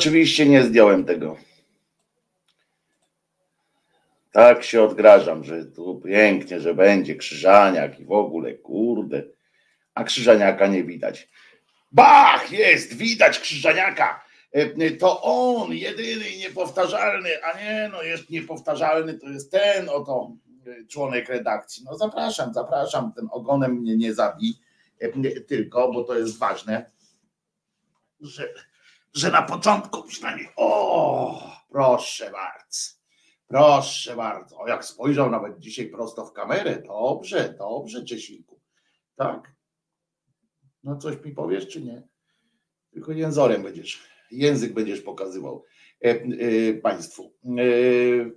oczywiście nie zdjąłem tego. Tak się odgrażam, że tu pięknie, że będzie krzyżaniak i w ogóle, kurde. A krzyżaniaka nie widać. Bach, jest, widać krzyżaniaka. E, to on, jedyny i niepowtarzalny, a nie, no jest niepowtarzalny, to jest ten oto e, członek redakcji. No zapraszam, zapraszam, ten ogonem mnie nie zabij, e, tylko, bo to jest ważne, że że na początku przynajmniej, o, proszę bardzo, proszę bardzo, o jak spojrzał nawet dzisiaj prosto w kamerę, dobrze, dobrze Czesinku, tak? No coś mi powiesz, czy nie? Tylko jęzorem będziesz, język będziesz pokazywał e, e, Państwu. E,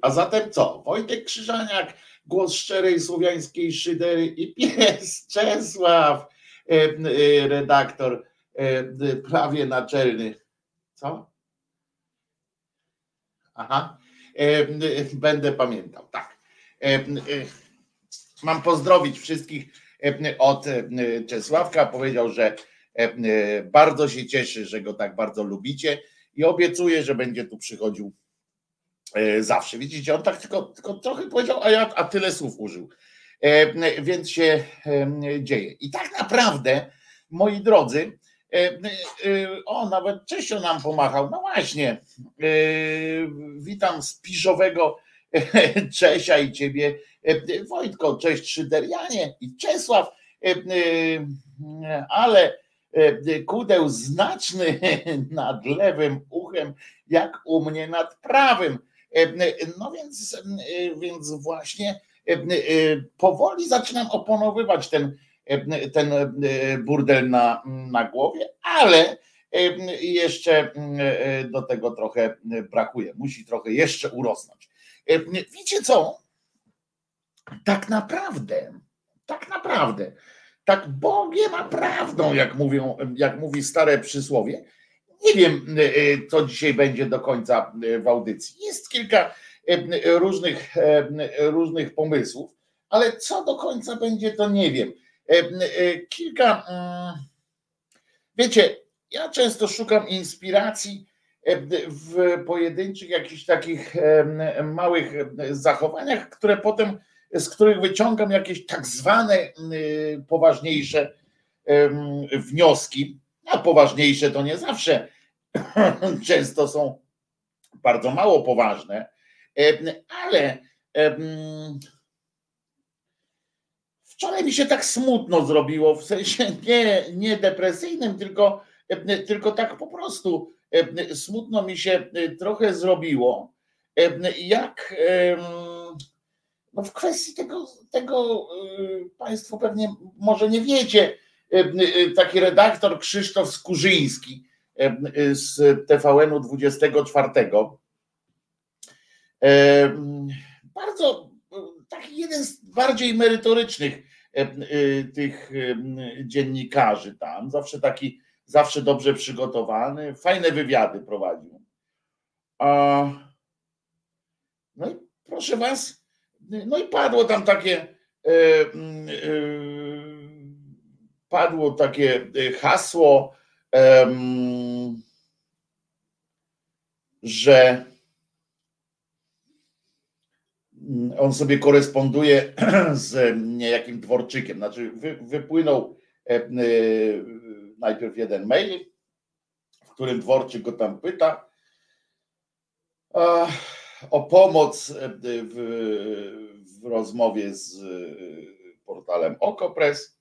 a zatem co? Wojtek Krzyżaniak, głos szczerej słowiańskiej szydery i pies Czesław, e, e, redaktor e, prawie naczelny co? Aha. E, będę pamiętał, tak. E, e, mam pozdrowić wszystkich od Czesławka. Powiedział, że bardzo się cieszy, że go tak bardzo lubicie i obiecuje, że będzie tu przychodził zawsze. Widzicie, on tak tylko, tylko trochę powiedział, a ja a tyle słów użył. Więc się dzieje. I tak naprawdę, moi drodzy, E, e, o, nawet Czesio nam pomachał. No właśnie. E, witam z Piżowego Czesia i ciebie. Wojtko, cześć Szyderianie i Czesław. Ale kudeł znaczny nad lewym uchem, jak u mnie nad prawym. No więc, więc właśnie powoli zaczynam oponowywać ten E, ten e, burdel na, na głowie, ale e, jeszcze do tego trochę brakuje. Musi trochę jeszcze urosnąć. Wiecie co? Tak naprawdę, tak naprawdę, tak Bogiem a prawdą, jak mówią, jak mówi stare przysłowie. Nie wiem, co dzisiaj będzie do końca w audycji. Jest kilka różnych, różnych pomysłów, ale co do końca będzie, to nie wiem. Kilka, mm, wiecie, ja często szukam inspiracji w pojedynczych jakichś takich małych zachowaniach, które potem, z których wyciągam jakieś tak zwane poważniejsze wnioski. A poważniejsze to nie zawsze, często są bardzo mało poważne, ale wczoraj mi się tak smutno zrobiło, w sensie nie, nie depresyjnym, tylko, tylko tak po prostu smutno mi się trochę zrobiło, jak no w kwestii tego, tego Państwo pewnie może nie wiecie, taki redaktor Krzysztof Skurzyński z TVN-u 24. Bardzo taki jeden z bardziej merytorycznych tych dziennikarzy tam, zawsze taki zawsze dobrze przygotowany, fajne wywiady prowadził. No i proszę was, no i padło tam takie e, e, padło takie hasło, że on sobie koresponduje z niejakim dworczykiem. Znaczy, wypłynął e, najpierw jeden mail, w którym Dworczyk go tam pyta o pomoc e, w, w rozmowie z e, portalem Okopres.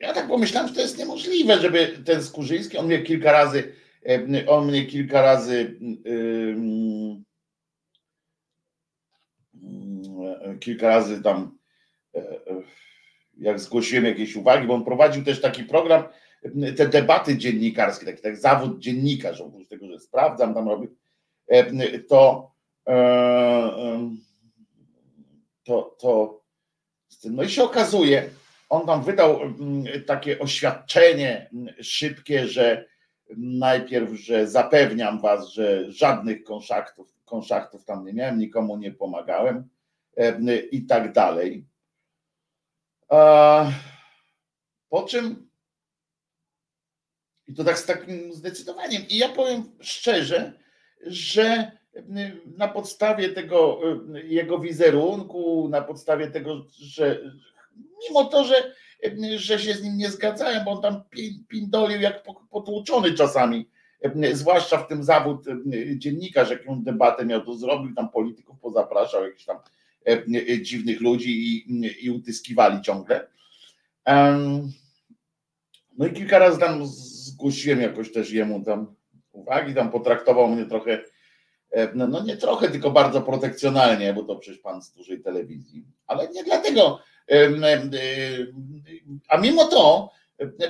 Ja tak pomyślałem, że to jest niemożliwe, żeby ten Skurzyński, on mnie kilka razy, e, on mnie kilka razy kilka razy tam jak zgłosiłem jakieś uwagi, bo on prowadził też taki program, te debaty dziennikarskie, taki tak zawód dziennikarz, oprócz tego, że sprawdzam, tam robię, to, e, to, to no i się okazuje, on tam wydał takie oświadczenie szybkie, że najpierw, że zapewniam was, że żadnych konszaktów, konszaktów tam nie miałem, nikomu nie pomagałem i tak dalej. Po czym, i to tak z takim zdecydowaniem, i ja powiem szczerze, że na podstawie tego jego wizerunku, na podstawie tego, że mimo to, że, że się z nim nie zgadzałem, bo on tam pindolił jak potłuczony czasami, zwłaszcza w tym zawód dziennikarz, jaką debatę miał, to zrobił, tam polityków pozapraszał, jakichś tam dziwnych ludzi i, i utyskiwali ciągle. No i kilka razy tam zgłosiłem jakoś też jemu tam uwagi, tam potraktował mnie trochę, e, no, no nie trochę, tylko bardzo protekcjonalnie, bo to przecież pan z dużej telewizji, ale nie dlatego. A mimo to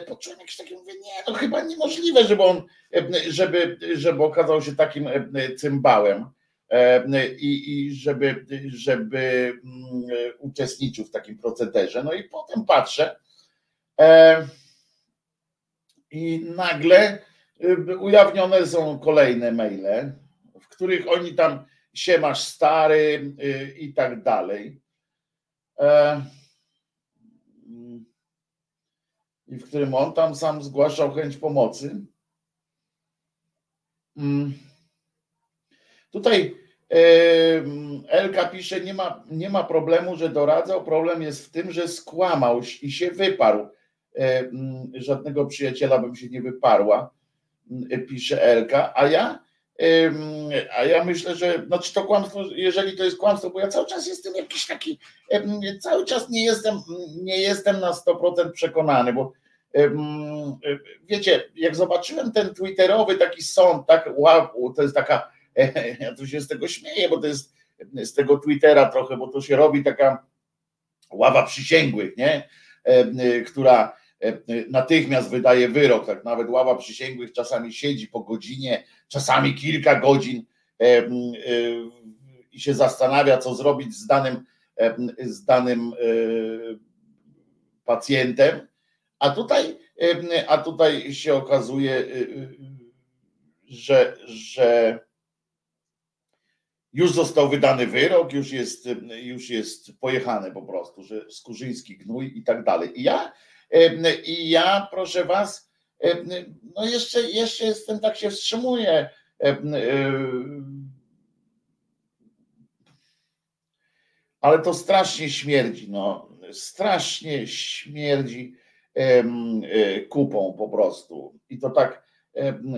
poczułem jakieś takie, mówię, nie, to chyba niemożliwe, żeby on, żeby, żeby okazał się takim cymbałem. E, i, i żeby, żeby mm, uczestniczył w takim procederze. No i potem patrzę e, i nagle y, ujawnione są kolejne maile, w których oni tam siemasz stary y, i tak dalej. E, I w którym on tam sam zgłaszał chęć pomocy. Mm. Tutaj Elka pisze, nie ma, nie ma problemu, że doradzał, problem jest w tym, że skłamał i się wyparł. Żadnego przyjaciela bym się nie wyparła, pisze Elka, a ja a ja myślę, że znaczy to kłamstwo, jeżeli to jest kłamstwo, bo ja cały czas jestem jakiś taki, cały czas nie jestem, nie jestem na 100% przekonany, bo wiecie, jak zobaczyłem ten twitterowy taki sąd, tak, wow, to jest taka ja tu się z tego śmieję, bo to jest z tego Twittera trochę, bo to się robi taka ława przysięgłych, nie? E, która e, natychmiast wydaje wyrok, tak nawet ława przysięgłych czasami siedzi po godzinie, czasami kilka godzin e, i się zastanawia, co zrobić z danym, z danym pacjentem, a tutaj, a tutaj się okazuje, że, że już został wydany wyrok, już jest, już jest pojechane po prostu, że Skurzyński gnój i tak dalej. I ja, i ja proszę was, no jeszcze, jeszcze jestem, tak się wstrzymuję. Ale to strasznie śmierdzi, no strasznie śmierdzi e, kupą po prostu. I to tak,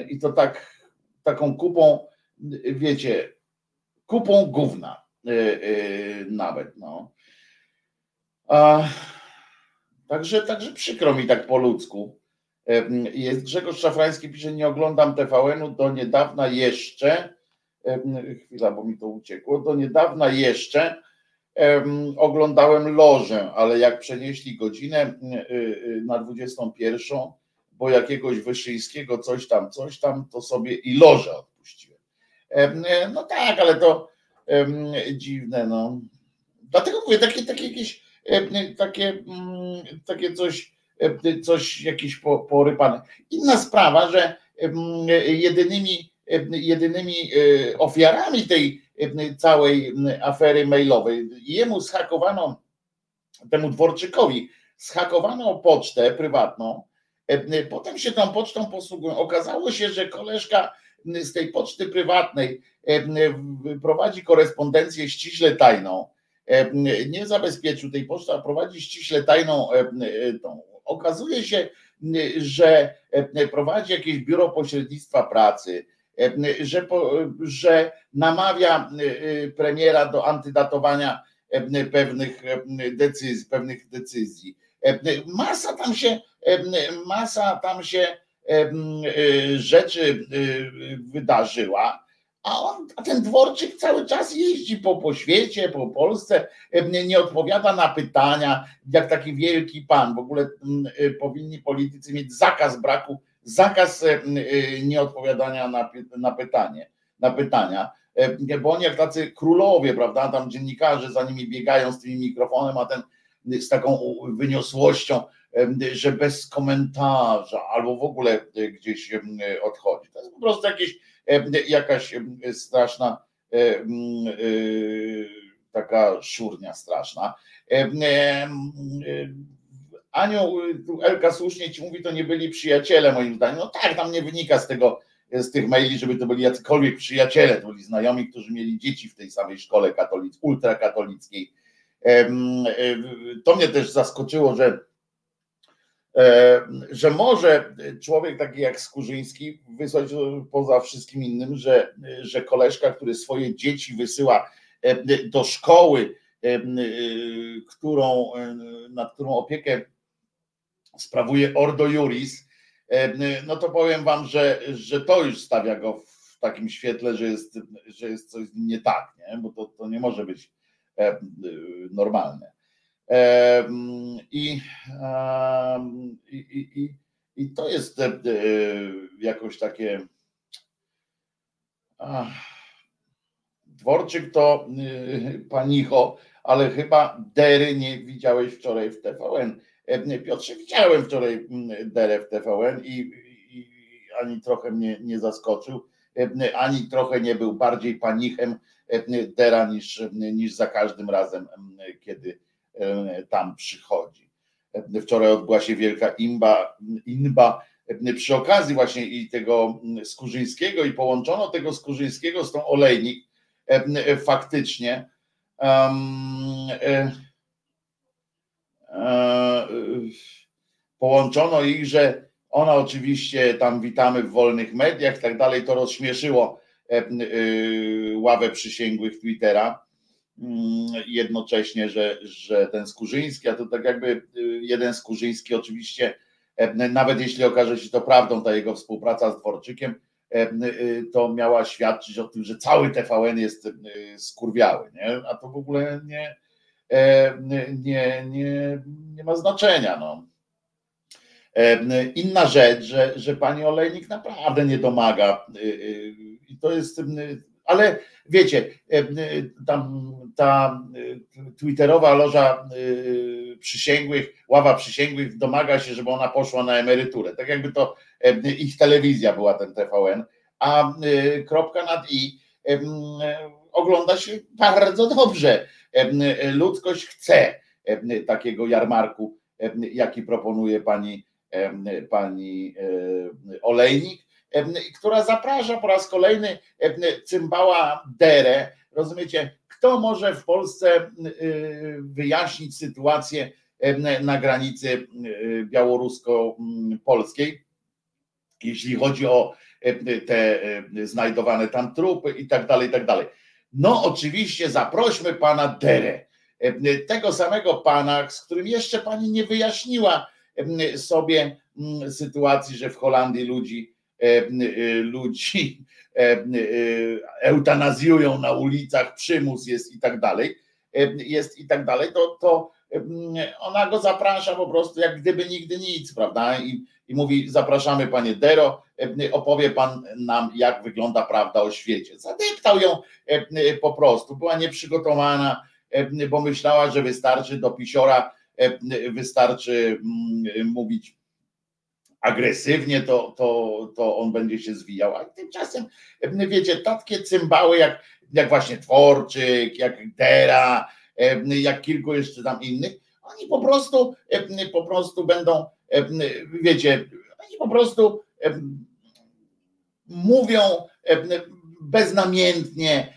i to tak, taką kupą, wiecie, kupą gówna e, e, nawet, no. A, także, także przykro mi tak po ludzku. Jest Grzegorz Szafrański pisze, nie oglądam TVN-u do niedawna jeszcze, chwila, bo mi to uciekło, do niedawna jeszcze oglądałem lożę, ale jak przenieśli godzinę na 21, bo jakiegoś Wyszyńskiego coś tam, coś tam, to sobie i lożę odpuściłem. No tak, ale to dziwne, no. Dlatego mówię, takie, takie jakieś, takie, mm, takie coś, coś jakieś porypane. Inna sprawa, że jedynymi, jedynymi e, ofiarami tej całej afery mailowej, jemu schakowano, temu Dworczykowi, schakowano pocztę prywatną, potem się tą pocztą posługują. Okazało się, że koleżka z tej poczty prywatnej prowadzi korespondencję ściśle tajną. Nie zabezpieczył tej poczty, a prowadzi ściśle tajną tą. Okazuje się, że prowadzi jakieś biuro pośrednictwa pracy, że, że namawia premiera do antydatowania pewnych decyzji, pewnych decyzji. Masa tam się, masa tam się rzeczy wydarzyła, a, on, a ten dworczyk cały czas jeździ po, po świecie, po Polsce, nie, odpowiada na pytania, jak taki wielki pan. W ogóle powinni politycy mieć zakaz braku, zakaz nieodpowiadania na, na pytanie, na pytania bo oni jak tacy królowie, prawda, tam dziennikarze za nimi biegają z tym mikrofonem, a ten z taką wyniosłością, że bez komentarza albo w ogóle gdzieś odchodzi. To jest po prostu jakieś, jakaś straszna taka szurnia straszna. Anioł, Elka słusznie ci mówi, to nie byli przyjaciele moim zdaniem. No tak, tam nie wynika z tego, z tych maili, żeby to byli jacykolwiek przyjaciele, to byli znajomi, którzy mieli dzieci w tej samej szkole katolic, ultrakatolickiej to mnie też zaskoczyło, że, że może człowiek taki jak Skurzyński wysłać poza wszystkim innym, że, że koleżka, który swoje dzieci wysyła do szkoły, którą, nad którą opiekę sprawuje Ordo Juris, no to powiem wam, że, że to już stawia go w takim świetle, że jest, że jest coś z nim nie tak, nie? bo to, to nie może być E, normalne. E, I, i, i, i to jest e, jakoś takie. Dworczyk to panicho, ale chyba Dery nie widziałeś wczoraj w TVN. Piotrze, widziałem wczoraj Derę w TVN i, i ani trochę mnie nie zaskoczył, ani trochę nie był bardziej panichem Dera niż, niż za każdym razem, kiedy tam przychodzi. Wczoraj odbyła się wielka imba, inba przy okazji właśnie i tego Skurzyńskiego i połączono tego Skurzyńskiego z tą Olejnik faktycznie um, e, e, połączono ich, że ona oczywiście tam witamy w wolnych mediach i tak dalej, to rozśmieszyło E, e, ławę przysięgłych Twittera mm, jednocześnie, że, że ten Skurzyński, a to tak jakby e, jeden Skurzyński oczywiście, nawet jeśli okaże się to prawdą, ta jego współpraca z Dworczykiem, to miała świadczyć o tym, że cały TVN jest skurwiały, nie? a to w ogóle nie, nie, nie, nie ma znaczenia. No. Inna rzecz, że, że pani Olejnik naprawdę nie domaga i to jest, ale wiecie, tam ta twitterowa loża przysięgłych, ława przysięgłych domaga się, żeby ona poszła na emeryturę. Tak jakby to ich telewizja była ten TVN, a kropka nad i ogląda się bardzo dobrze. Ludzkość chce takiego jarmarku, jaki proponuje pani, pani Olejnik, która zaprasza po raz kolejny cymbała Derę. Rozumiecie, kto może w Polsce wyjaśnić sytuację na granicy białorusko-polskiej, jeśli chodzi o te znajdowane tam trupy i tak dalej, i tak dalej. No oczywiście zaprośmy pana Derę, tego samego pana, z którym jeszcze pani nie wyjaśniła sobie sytuacji, że w Holandii ludzi, ludzi eutanazjują na ulicach, przymus jest i tak dalej, jest i tak dalej, to, to ona go zaprasza po prostu jak gdyby nigdy nic, prawda? I, i mówi: Zapraszamy panie Dero, opowie pan nam, jak wygląda prawda o świecie. Zadeptał ją po prostu, była nieprzygotowana, bo myślała, że wystarczy do pisiora, wystarczy mm, mówić agresywnie, to, to, to on będzie się zwijał. A tymczasem, wiecie, takie cymbały jak, jak właśnie Tworczyk, jak Dera, jak kilku jeszcze tam innych, oni po prostu, po prostu będą, wiecie, oni po prostu mówią beznamiętnie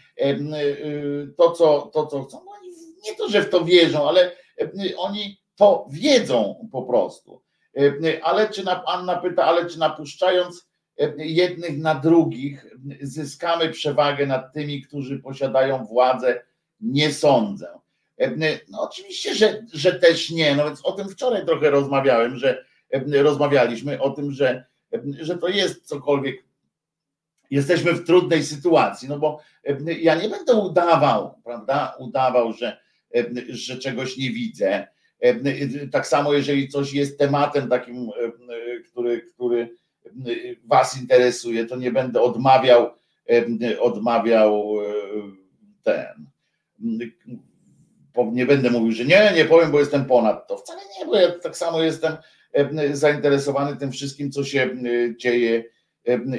to, co, to, co chcą. Oni nie to, że w to wierzą, ale oni to wiedzą po prostu. Ale czy na, Anna pyta, ale czy napuszczając jednych na drugich zyskamy przewagę nad tymi, którzy posiadają władzę? Nie sądzę. No oczywiście, że, że też nie. No więc o tym wczoraj trochę rozmawiałem, że rozmawialiśmy o tym, że, że to jest cokolwiek. Jesteśmy w trudnej sytuacji, no bo ja nie będę udawał, prawda? Udawał, że, że czegoś nie widzę. Tak samo, jeżeli coś jest tematem takim, który, który Was interesuje, to nie będę odmawiał, odmawiał ten nie będę mówił, że nie, nie powiem, bo jestem ponad to. Wcale nie, bo ja tak samo jestem zainteresowany tym wszystkim, co się dzieje,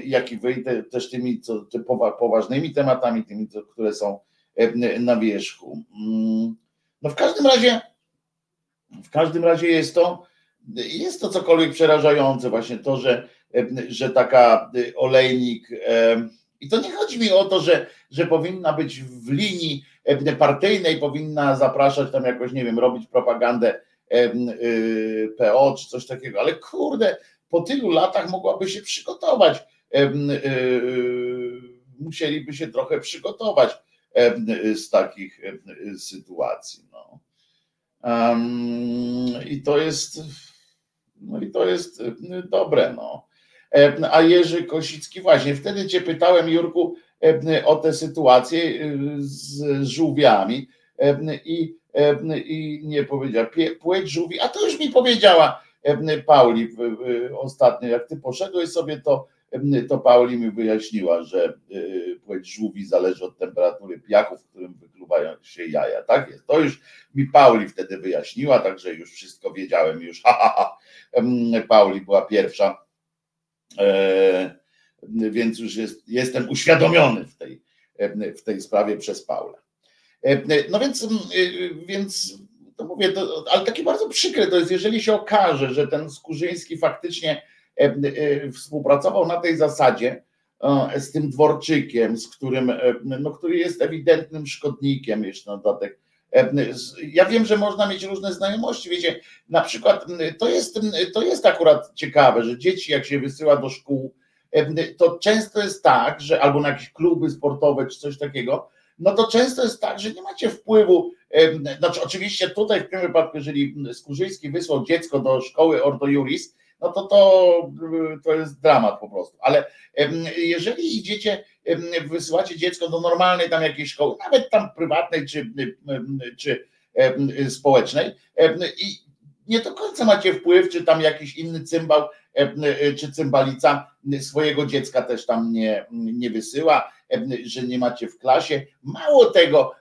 jak i wy, te, też tymi co, te poważnymi tematami, tymi, które są na wierzchu. Mm. No w każdym razie, w każdym razie jest to, jest to cokolwiek przerażające, właśnie to, że, że taka olejnik, i to nie chodzi mi o to, że, że powinna być w linii partyjnej, powinna zapraszać tam jakoś, nie wiem, robić propagandę y, PO czy coś takiego, ale kurde, po tylu latach mogłaby się przygotować. Y, musieliby się trochę przygotować z takich sytuacji. No. I to jest, no i to jest dobre. No. A Jerzy Kosicki, właśnie wtedy Cię pytałem, Jurku, o tę sytuację z żółwiami i, i nie powiedział, płeć żółwi, a to już mi powiedziała Pauli ostatnio, jak Ty poszedłeś sobie, to to Pauli mi wyjaśniła, że płeć żółwi zależy od temperatury piachu, w którym wykluwają się jaja. Tak jest. To już mi Pauli wtedy wyjaśniła, także już wszystko wiedziałem już. Ha, ha, ha. Pauli była pierwsza E, więc już jest, jestem uświadomiony w tej, w tej sprawie przez Paulę. No więc, e, więc to mówię, to, ale takie bardzo przykre to jest, jeżeli się okaże, że ten Skurzyński faktycznie współpracował na tej zasadzie z tym Dworczykiem, z którym, no, który jest ewidentnym szkodnikiem jeszcze na dodatek ja wiem, że można mieć różne znajomości. Wiecie, na przykład to jest, to jest akurat ciekawe, że dzieci, jak się wysyła do szkół, to często jest tak, że albo na jakieś kluby sportowe czy coś takiego, no to często jest tak, że nie macie wpływu. Znaczy, oczywiście tutaj w tym wypadku, jeżeli Skurzyński wysłał dziecko do szkoły Ordo Juris, no to, to to jest dramat po prostu. Ale jeżeli idziecie, wysyłacie dziecko do normalnej tam jakiejś szkoły, nawet tam prywatnej czy, czy społecznej i nie do końca macie wpływ, czy tam jakiś inny cymbał czy cymbalica swojego dziecka też tam nie, nie wysyła, że nie macie w klasie. Mało tego,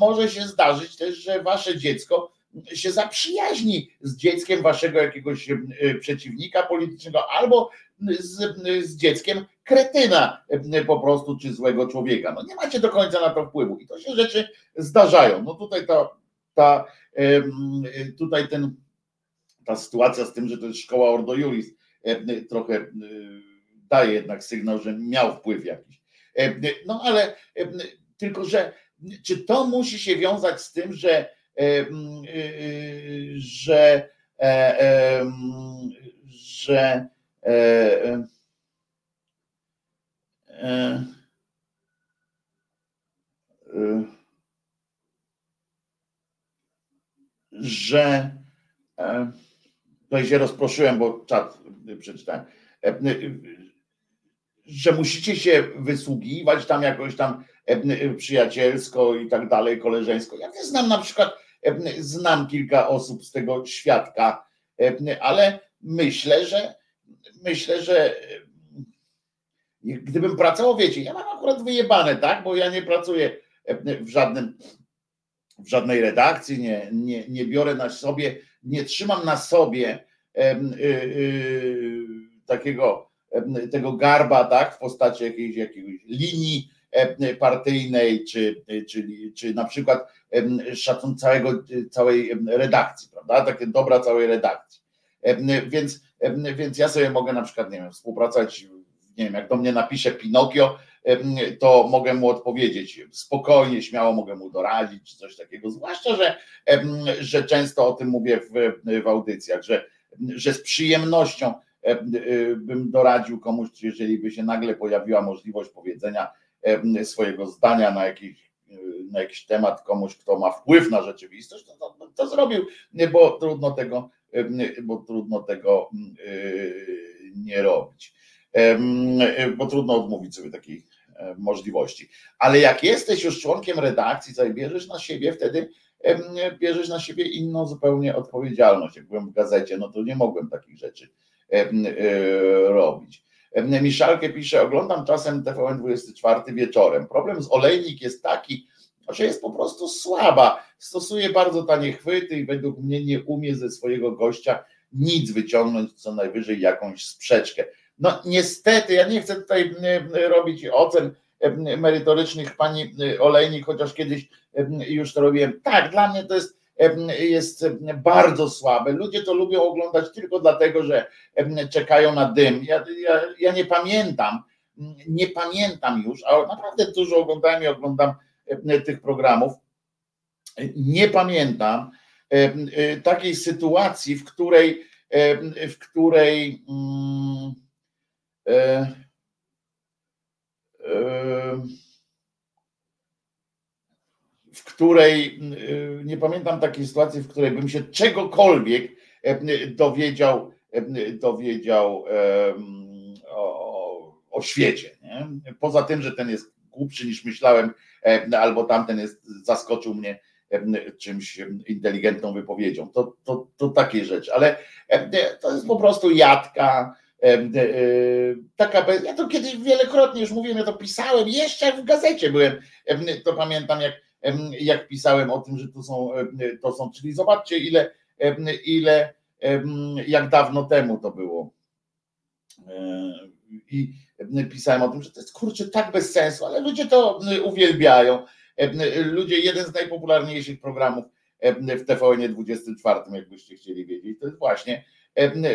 może się zdarzyć też, że wasze dziecko się zaprzyjaźni z dzieckiem waszego jakiegoś e, przeciwnika politycznego, albo z, z dzieckiem kretyna po prostu, czy złego człowieka. No nie macie do końca na to wpływu i to się rzeczy zdarzają. No tutaj ta, ta tutaj ten, ta sytuacja z tym, że to jest szkoła Ordo Juris trochę daje jednak sygnał, że miał wpływ jakiś. No ale tylko, że czy to musi się wiązać z tym, że że że że tutaj się rozproszyłem, bo czat przeczytałem, że musicie się wysługiwać tam jakoś tam przyjacielsko i tak dalej, koleżeńsko. Ja nie znam na przykład, znam kilka osób z tego świadka, ale myślę, że myślę, że gdybym pracował, wiecie, ja mam akurat wyjebane, tak, bo ja nie pracuję w żadnym w żadnej redakcji, nie, nie, nie biorę na sobie, nie trzymam na sobie y, y, takiego tego garba, tak, w postaci jakiejś, jakiejś linii partyjnej, czy, czy, czy na przykład szacun całego, całej redakcji, prawda? Takie dobra całej redakcji. Więc, więc ja sobie mogę na przykład, nie wiem, współpracować, nie wiem, jak do mnie napisze Pinokio, to mogę mu odpowiedzieć spokojnie, śmiało mogę mu doradzić, czy coś takiego, zwłaszcza, że, że często o tym mówię w, w audycjach, że, że z przyjemnością bym doradził komuś, jeżeli by się nagle pojawiła możliwość powiedzenia swojego zdania na jakiś, na jakiś temat komuś, kto ma wpływ na rzeczywistość, to, to, to zrobił, bo trudno tego, bo trudno tego nie robić. Bo trudno odmówić sobie takiej możliwości. Ale jak jesteś już członkiem redakcji, to bierzesz na siebie wtedy bierzesz na siebie inną zupełnie odpowiedzialność. Jak byłem w gazecie, no to nie mogłem takich rzeczy robić. Miszalkę pisze, oglądam czasem TVN24 wieczorem. Problem z olejnik jest taki, że jest po prostu słaba. Stosuje bardzo tanie chwyty i według mnie nie umie ze swojego gościa nic wyciągnąć, co najwyżej jakąś sprzeczkę. No niestety, ja nie chcę tutaj robić ocen merytorycznych pani Olejnik, chociaż kiedyś już to robiłem. Tak, dla mnie to jest jest bardzo słabe. Ludzie to lubią oglądać tylko dlatego, że czekają na dym. Ja, ja, ja nie pamiętam, nie pamiętam już, ale naprawdę dużo oglądałem i oglądam tych programów. Nie pamiętam takiej sytuacji, w której w której um, e, e, której y, nie pamiętam takiej sytuacji, w której bym się czegokolwiek e, dowiedział, e, dowiedział o, o świecie. Nie? Poza tym, że ten jest głupszy niż myślałem, e, albo tamten jest, zaskoczył mnie czymś inteligentną wypowiedzią. To, to, to takie rzeczy, ale to jest po prostu jadka. Taka, ja to kiedyś wielokrotnie już mówiłem, ja to pisałem, jeszcze w gazecie byłem, to pamiętam jak jak pisałem o tym, że to są, to są czyli zobaczcie ile, ile, jak dawno temu to było. E, I pisałem o tym, że to jest kurczę tak bez sensu, ale ludzie to uwielbiają. Ludzie, jeden z najpopularniejszych programów w TVN 24, jakbyście chcieli wiedzieć, to jest właśnie,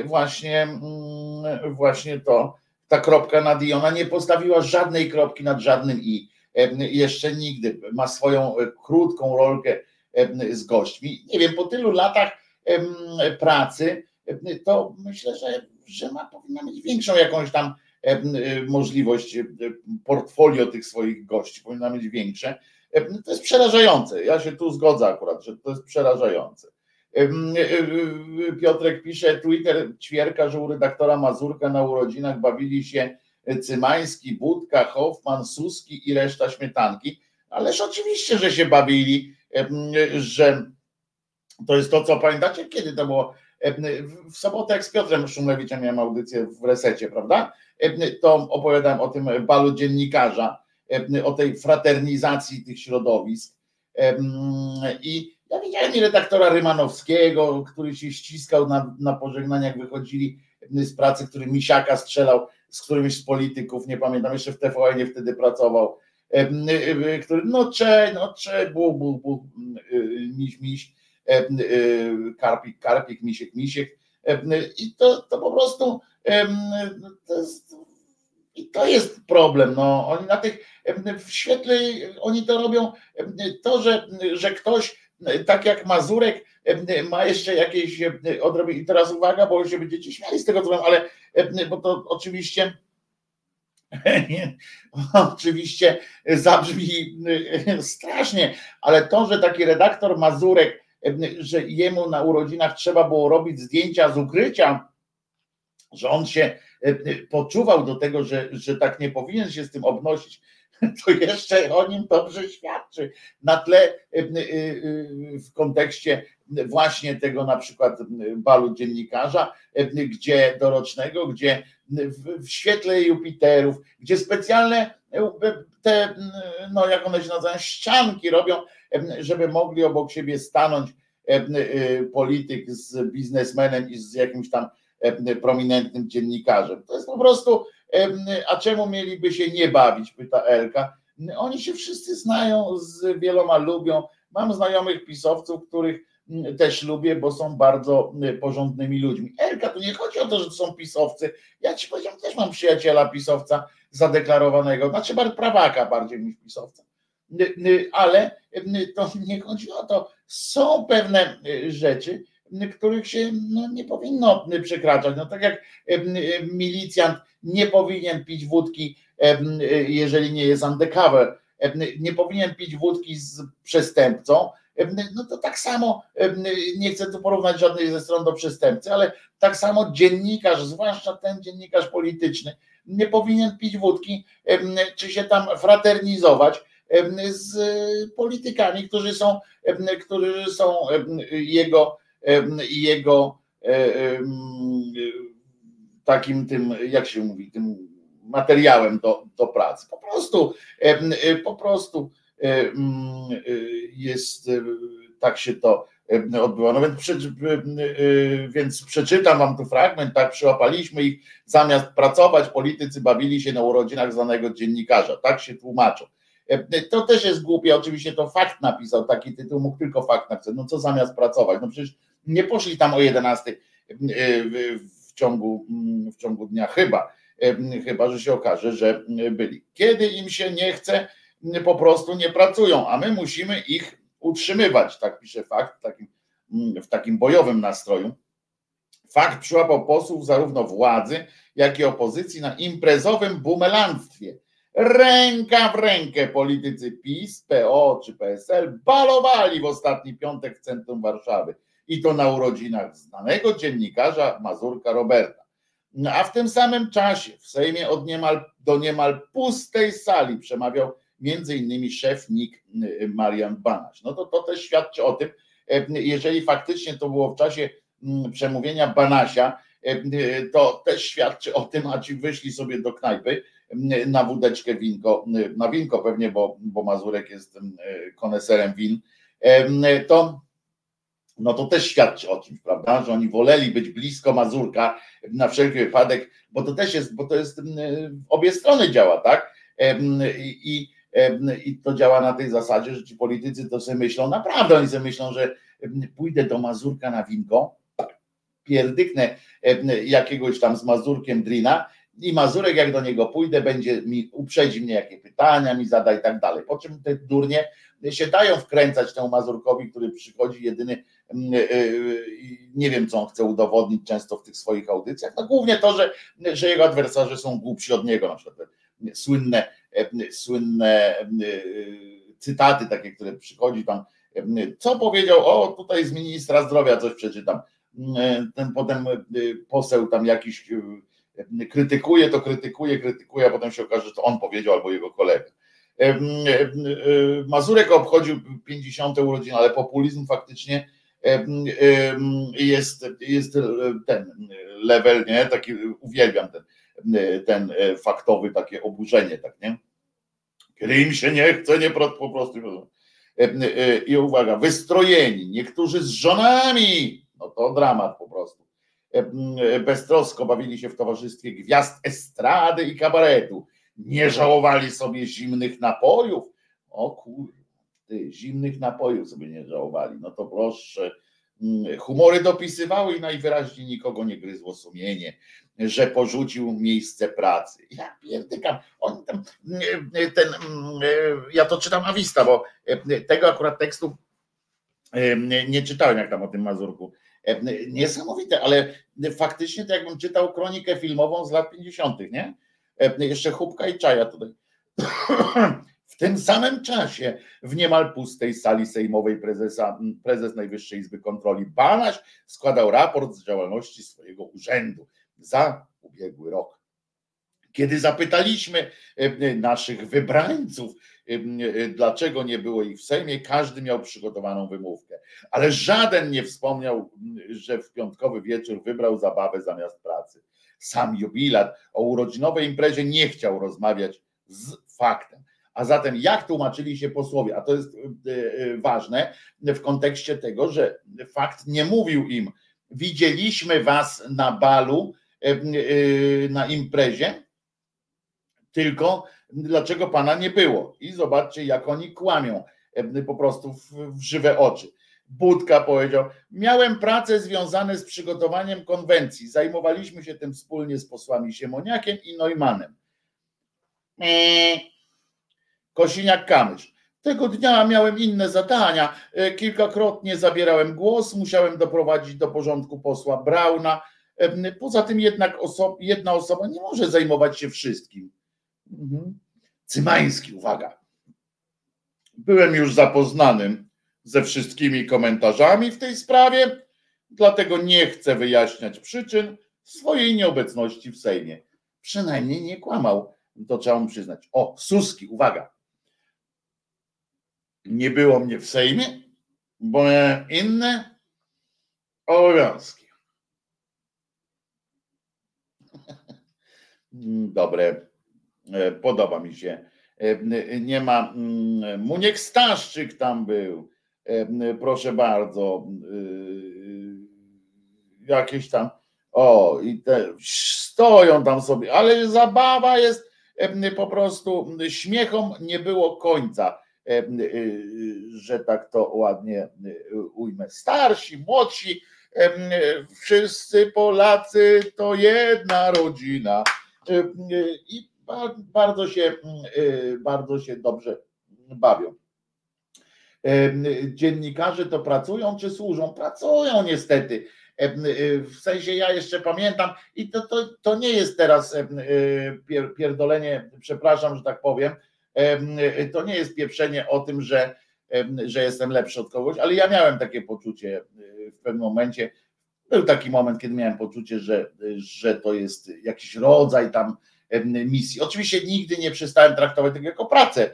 właśnie, właśnie to, ta kropka nad i. Ona nie postawiła żadnej kropki nad żadnym i jeszcze nigdy. Ma swoją e, krótką rolkę z gośćmi. Nie wiem, po tylu latach pracy, to myślę, że, że ma, powinna mieć większą jakąś tam e, możliwość, e, portfolio tych swoich gości powinna mieć większe. To jest przerażające. Ja się tu zgodzę akurat, że to jest przerażające. Piotrek pisze, Twitter ćwierka, że u redaktora Mazurka na urodzinach bawili się Cymański, Budka, Hoffman, Suski i reszta śmietanki. Ależ oczywiście, że się bawili, że to jest to, co pamiętacie, kiedy to było? W sobotę, jak z Piotrem Szumlewiczem miałem audycję w resecie, prawda? To opowiadałem o tym balu dziennikarza, o tej fraternizacji tych środowisk. I ja widziałem i redaktora Rymanowskiego, który się ściskał na, na pożegnaniach, wychodzili z pracy, który misiaka strzelał z którymś z polityków, nie pamiętam, jeszcze w TVN wtedy pracował, który no cze, no cze, bu, bu, bu, miś, miś, karpik, karpik, misiek, misiek i to, to po prostu to jest, i to jest problem. No, oni na tych w świetle oni to robią to, że, że ktoś tak jak Mazurek ma jeszcze jakieś odrobienie. I teraz uwaga, bo się będziecie śmiali z tego, co mam, ale bo to oczywiście oczywiście zabrzmi strasznie, ale to, że taki redaktor Mazurek, że jemu na urodzinach trzeba było robić zdjęcia z ukrycia, że on się poczuwał do tego, że, że tak nie powinien się z tym obnosić, to jeszcze o nim dobrze świadczy. Na tle e, e, e, w kontekście właśnie tego na przykład balu dziennikarza, gdzie dorocznego, gdzie w świetle Jupiterów, gdzie specjalne te, no jak one się nazywają, ścianki robią, żeby mogli obok siebie stanąć polityk z biznesmenem i z jakimś tam prominentnym dziennikarzem. To jest po prostu a czemu mieliby się nie bawić, pyta Elka. Oni się wszyscy znają, z wieloma lubią. Mam znajomych pisowców, których mm, też lubię, bo są bardzo mm, porządnymi ludźmi. Elka, tu nie chodzi o to, że są pisowcy. Ja ci powiedziałem, też mam przyjaciela pisowca zadeklarowanego, znaczy prawaka bardziej niż pisowca. Ale to nie chodzi o to. Są pewne y, rzeczy, których się no, nie powinno przekraczać. No tak jak milicjant nie powinien pić wódki, jeżeli nie jest undercover, nie powinien pić wódki z przestępcą, no to tak samo, nie chcę tu porównać żadnej ze stron do przestępcy, ale tak samo dziennikarz, zwłaszcza ten dziennikarz polityczny, nie powinien pić wódki, czy się tam fraternizować z politykami, którzy są, którzy są jego jego e, takim tym, jak się mówi, tym materiałem do, do pracy. Po prostu, e, po prostu e, jest, tak się to odbyło. No więc, więc przeczytam wam tu fragment, tak przyłapaliśmy ich, zamiast pracować, politycy bawili się na urodzinach znanego dziennikarza, tak się tłumaczą. To też jest głupie, oczywiście to fakt napisał, taki tytuł mógł tylko fakt napisać, no co zamiast pracować, no przecież nie poszli tam o 11 w ciągu, w ciągu dnia chyba, chyba, że się okaże, że byli. Kiedy im się nie chce, po prostu nie pracują, a my musimy ich utrzymywać, tak pisze fakt w takim, w takim bojowym nastroju. Fakt przyłapał posłów zarówno władzy, jak i opozycji na imprezowym bumelanstwie. Ręka w rękę politycy PiS, PO czy PSL balowali w ostatni piątek w centrum Warszawy i to na urodzinach znanego dziennikarza Mazurka Roberta. No, a w tym samym czasie w Sejmie od niemal, do niemal pustej sali przemawiał innymi szef NIK y, Marian Banaś. No to, to też świadczy o tym, e, jeżeli faktycznie to było w czasie mm, przemówienia Banasia, e, y, to też świadczy o tym, a ci wyszli sobie do knajpy mm, na wódeczkę winko, y, na winko pewnie, bo, bo Mazurek jest mm, koneserem win, e, to no to też świadczy o czymś, prawda, że oni woleli być blisko Mazurka na wszelki wypadek, bo to też jest, bo to jest, w obie strony działa, tak, i, i to działa na tej zasadzie, że ci politycy to sobie myślą, naprawdę oni sobie myślą, że pójdę do Mazurka na winko, pierdyknę jakiegoś tam z Mazurkiem drina i Mazurek jak do niego pójdę, będzie mi, uprzedzi mnie jakie pytania mi zada i tak dalej, po czym te durnie się dają wkręcać temu Mazurkowi, który przychodzi jedyny Mm, nie wiem, co on chce udowodnić często w tych swoich audycjach. No głównie to, że, że jego adwersarze są głupsi od niego, na przykład słynne, e, słynne cytaty takie, które przychodzi tam, co powiedział, o tutaj z ministra zdrowia coś przeczytam, ten potem poseł tam jakiś krytykuje, to krytykuje, krytykuje, a potem się okaże, że to on powiedział albo jego kolega. Mazurek obchodził 50. urodziny, ale populizm faktycznie jest, jest ten level, nie? Taki uwielbiam ten, ten faktowy, takie oburzenie, tak, nie? Kiedy im się nie chce, nie po prostu. I uwaga, wystrojeni, niektórzy z żonami, no to dramat po prostu. beztrosko bawili się w towarzystwie gwiazd estrady i kabaretu. Nie żałowali sobie zimnych napojów. O kur... zimnych napojów sobie nie żałowali. No to proszę. Mm, humory dopisywały i najwyraźniej nikogo nie gryzło sumienie, że porzucił miejsce pracy. Ja pierdykam. On tam, ten, ja to czytam Awista, bo tego akurat tekstu nie czytałem, jak tam o tym Mazurku. Niesamowite, ale faktycznie to jakbym czytał kronikę filmową z lat 50., nie? Jeszcze chubka i czaja tutaj. W tym samym czasie w niemal pustej sali sejmowej prezesa, prezes Najwyższej Izby Kontroli Banaś składał raport z działalności swojego urzędu za ubiegły rok. Kiedy zapytaliśmy e, naszych wybrańców, e, e, dlaczego nie było ich w Sejmie, każdy miał przygotowaną wymówkę, ale żaden nie wspomniał, że w piątkowy wieczór wybrał zabawę zamiast pracy. Sam jubilat o urodzinowej imprezie nie chciał rozmawiać z faktem. A zatem jak tłumaczyli się posłowie? A to jest ważne w kontekście tego, że fakt nie mówił im, widzieliśmy was na balu, na imprezie, tylko dlaczego pana nie było. I zobaczcie, jak oni kłamią po prostu w, żywe oczy. Budka powiedział: Miałem pracę związane z przygotowaniem konwencji. Zajmowaliśmy się tym wspólnie z posłami Siemoniakiem i Neumannem. Eee. Kosiniak-Kamysz. Tego dnia miałem inne zadania. E, kilkakrotnie zabierałem głos, musiałem doprowadzić do porządku posła Brauna. Poza tym jednak oso jedna osoba nie może zajmować się wszystkim. Mhm. Cymański, uwaga. Byłem już zapoznanym ze wszystkimi komentarzami w tej sprawie, dlatego nie chcę wyjaśniać przyczyn swojej nieobecności w Sejmie. Przynajmniej nie kłamał, to trzeba mu przyznać. O, Suski, uwaga. Nie było mnie w Sejmie, bo miałem inne obowiązki. Dobre E, podoba mi się. E, nie ma. Muniek Staszczyk tam był. E, proszę bardzo. Jakieś tam. O, i te stoją tam sobie, ale zabawa jest po prostu śmiechom nie było końca, że tak to ładnie ujmę. Starsi, młodsi, wszyscy Polacy to jedna rodzina. I bardzo się, bardzo się dobrze bawią. Dziennikarze to pracują czy służą? Pracują niestety. W sensie ja jeszcze pamiętam, i to, to, to nie jest teraz pierdolenie, przepraszam, że tak powiem, to nie jest pieprzenie o tym, że, że jestem lepszy od kogoś, ale ja miałem takie poczucie w pewnym momencie. Był taki moment, kiedy miałem poczucie, że, że to jest jakiś rodzaj tam misji. Oczywiście nigdy nie przestałem traktować tego jako pracę.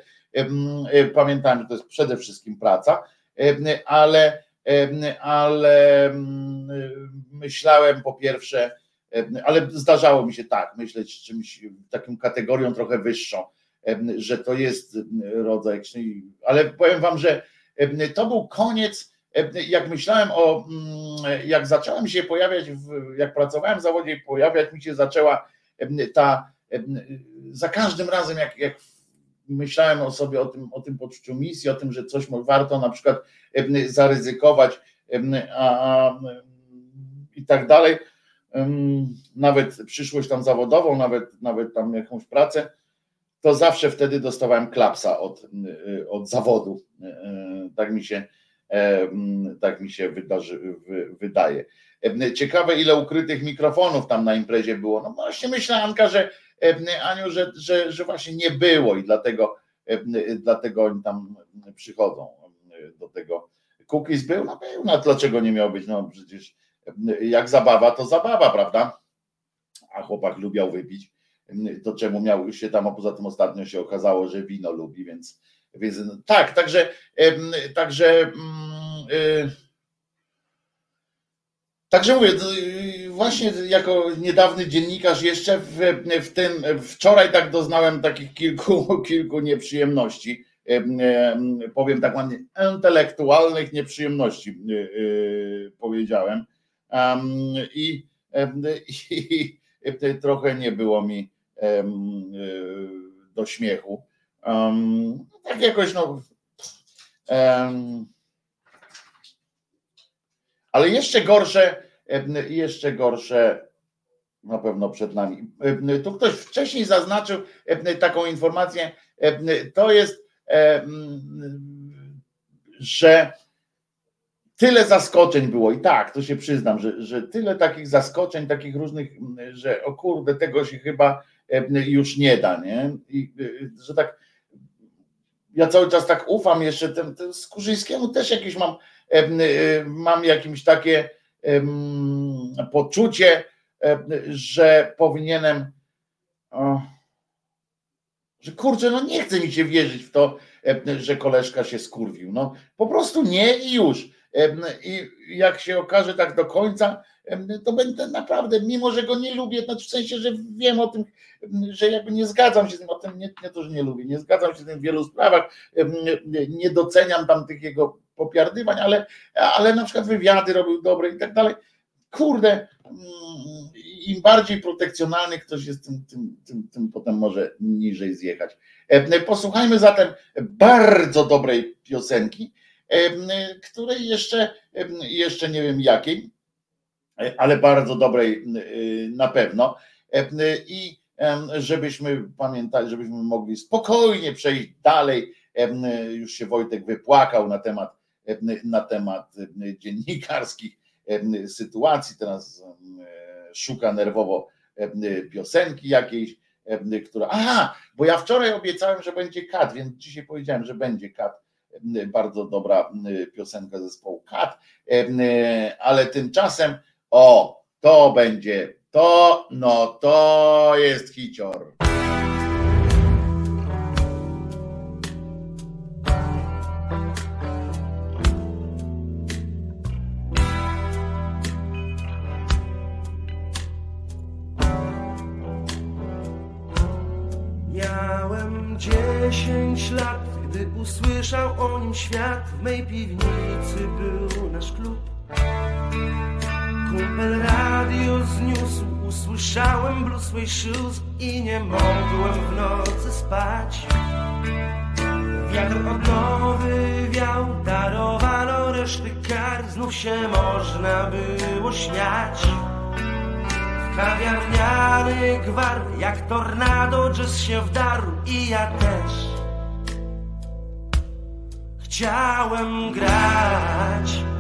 Pamiętałem, że to jest przede wszystkim praca, ale, ale myślałem po pierwsze, ale zdarzało mi się tak, myśleć czymś taką kategorią trochę wyższą, że to jest rodzaj, ale powiem wam, że to był koniec, jak myślałem o, jak zacząłem się pojawiać, jak pracowałem w zawodzie, pojawiać mi się zaczęła ta za każdym razem, jak, jak myślałem o sobie, o tym, o tym poczuciu misji, o tym, że coś warto na przykład zaryzykować a, a, i tak dalej, nawet przyszłość tam zawodową, nawet, nawet tam jakąś pracę, to zawsze wtedy dostawałem klapsa od, od zawodu. Tak mi się, tak mi się wydarzy, wydaje. Ciekawe, ile ukrytych mikrofonów tam na imprezie było. No właśnie myślę, Anka, że Aniu, że, że, że właśnie nie było i dlatego, dlatego oni tam przychodzą do tego. Cookies był? No był, no dlaczego nie miał być? No przecież jak zabawa, to zabawa, prawda? A chłopak lubiał wypić, to czemu miał się tam, a poza tym ostatnio się okazało, że wino lubi, więc, więc tak, także, także mm, y, Także mówię, właśnie jako niedawny dziennikarz jeszcze w, w tym, wczoraj tak doznałem takich kilku, kilku nieprzyjemności, powiem tak ładnie, intelektualnych nieprzyjemności powiedziałem. I i trochę nie było mi do śmiechu. Tak jakoś no. Ale jeszcze gorsze, jeszcze gorsze na pewno przed nami. Tu ktoś wcześniej zaznaczył taką informację. To jest, że tyle zaskoczeń było i tak, to się przyznam, że, że tyle takich zaskoczeń, takich różnych, że o kurde, tego się chyba już nie da, nie? I, że tak ja cały czas tak ufam jeszcze tym, tym Skurzyńskiemu też jakieś mam, mam jakimś takie poczucie, że powinienem że kurczę, no nie chce mi się wierzyć w to, że koleżka się skurwił. No po prostu nie i już. I jak się okaże tak do końca, to będę naprawdę, mimo że go nie lubię, znaczy w sensie, że wiem o tym, że jakby nie zgadzam się z tym, o tym nie, nie to, że nie lubię, nie zgadzam się z tym w wielu sprawach, nie doceniam tam tych jego popiardywań, ale, ale na przykład wywiady robił dobre i tak dalej. Kurde, im bardziej protekcjonalny ktoś jest, tym, tym, tym, tym potem może niżej zjechać. Posłuchajmy zatem bardzo dobrej piosenki, której jeszcze, jeszcze nie wiem jakiej, ale bardzo dobrej na pewno. I żebyśmy pamiętali, żebyśmy mogli spokojnie przejść dalej. Już się Wojtek wypłakał na temat, na temat dziennikarskich sytuacji. Teraz szuka nerwowo piosenki jakiejś, która. Aha, bo ja wczoraj obiecałem, że będzie kat, więc dzisiaj powiedziałem, że będzie kat bardzo dobra piosenka zespołu Kat, ale tymczasem o, to będzie, to, no to jest hicior. Miałem dziesięć lat gdy usłyszał o nim świat, w mej piwnicy był nasz klub. Kumpel radio zniósł, usłyszałem Blue Sway Shoes i nie mogłem w nocy spać. Wiatr odnowy wiał, darowano reszty kar, znów się można było śmiać. Kawiarniany gwar, jak tornado jazz się wdarł i ja też chciałem grać.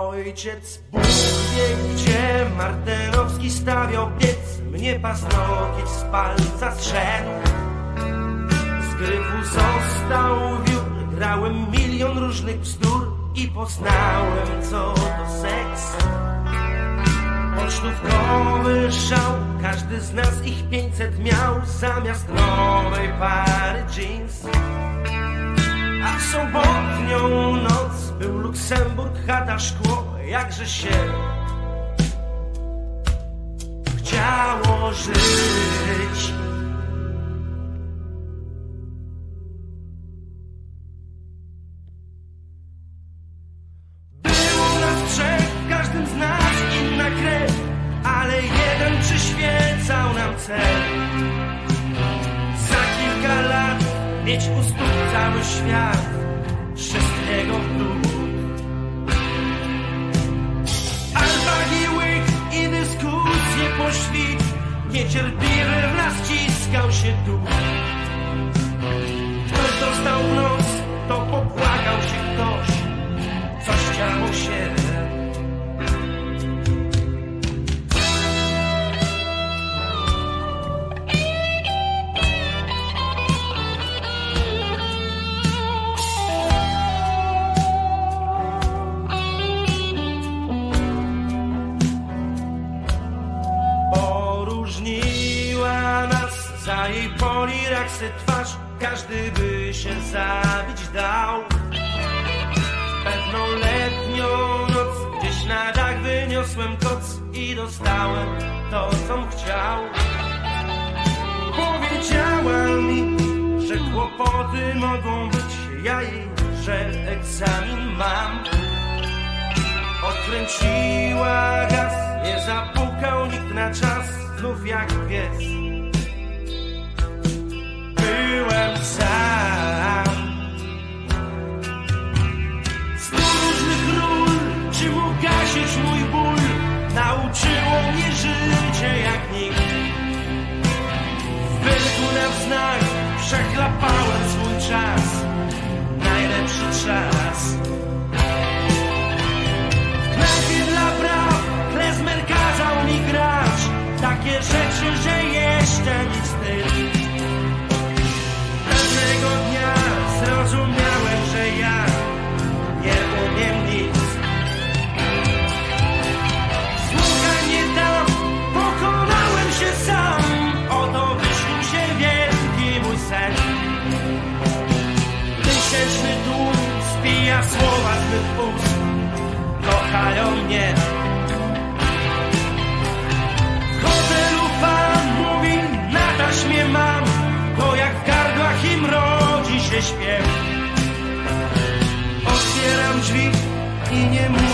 Ojciec Bóg wie, gdzie Martenowski stawiał piec, mnie paznokieć z palca zszedł. Z gryfu został wiór, grałem milion różnych bzdur i poznałem, co to seks. Pocztówkowy szał, każdy z nas ich 500 miał zamiast nowej pary jeans. A w sobotnią noc był Luksemburg, chata, szkło, jakże się chciało żyć. Moja słowa zbyt puste kochają mnie. W hotelu pan mówi na taśmie mam Bo jak w gardłach im rodzi się śpiew. Otwieram drzwi i nie mówię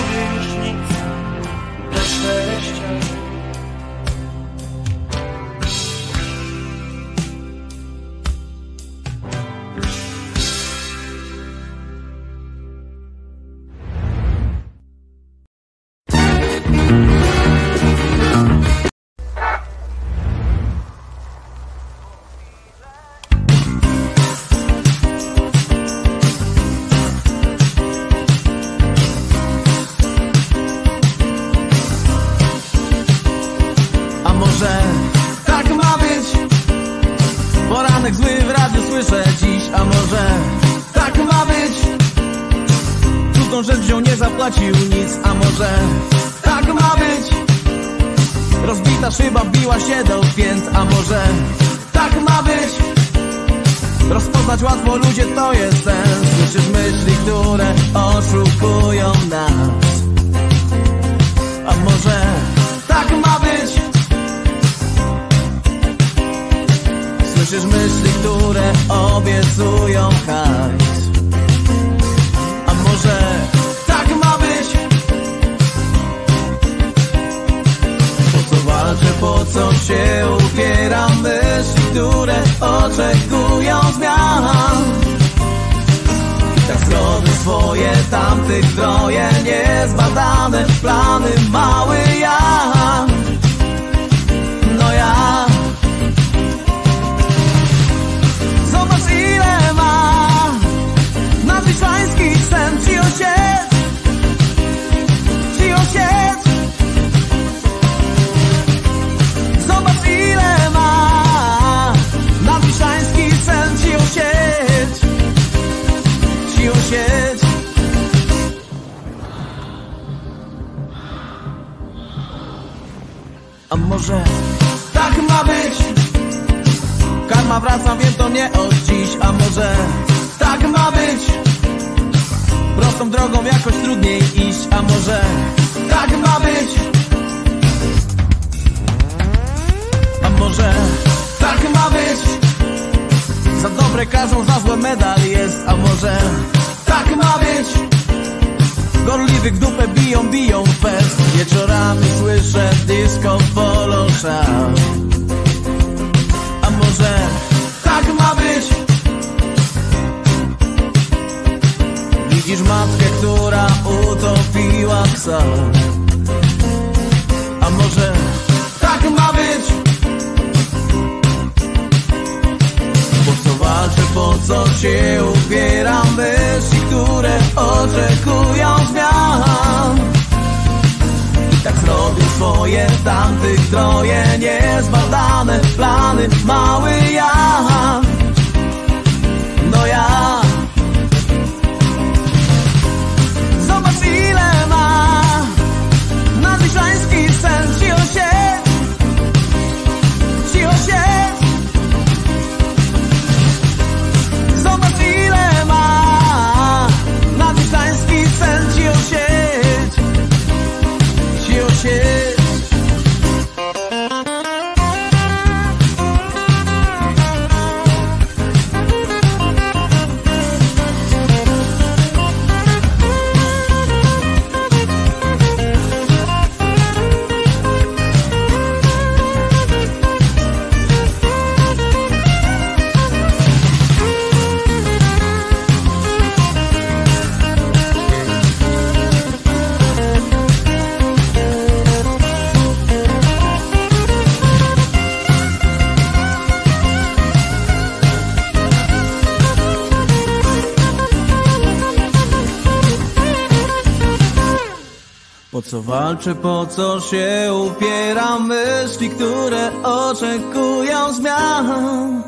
walczę, po co się upieram? Myśli, które oczekują zmian.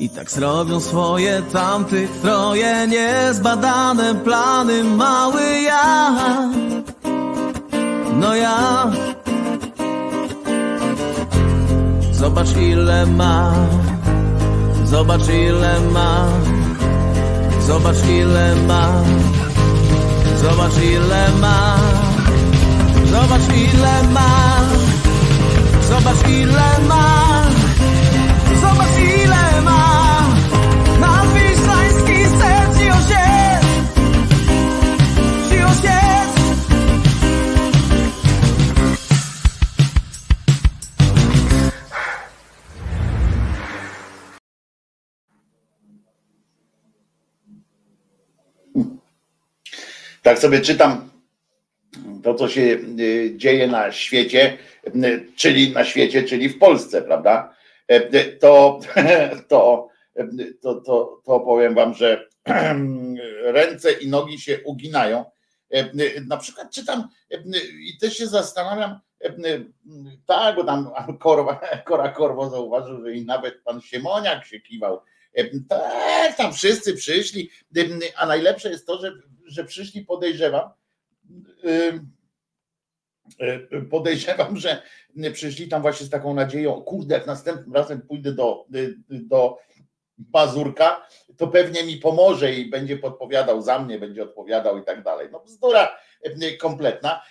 I tak zrobią swoje tamtych troje Niezbadane plany, mały ja. No ja. Zobacz ile ma. Zobacz ile ma. Zobacz ile ma. Zobacz ile ma Zobacz ile ma. Zobacz ile ma. Zobacz ile ma. Na wisłański serc już jest Już jest Tak sobie czytam to, co się y, dzieje na świecie, y, czyli na świecie, czyli w Polsce, prawda? Y, To, to, to, to, to powiem wam, że ręce i nogi się uginają. Na przykład czytam i też się zastanawiam, tak, bo tam Korwa, Kora Korwo zauważył, że i nawet pan Siemoniak się kiwał. Tak, tam wszyscy przyszli, a najlepsze jest to, że że przyszli, podejrzewam, podejrzewam, że przyszli tam właśnie z taką nadzieją, kurde, jak następnym razem pójdę do, do Bazurka, to pewnie mi pomoże i będzie podpowiadał za mnie, będzie odpowiadał i tak dalej. No bzdura kompletna.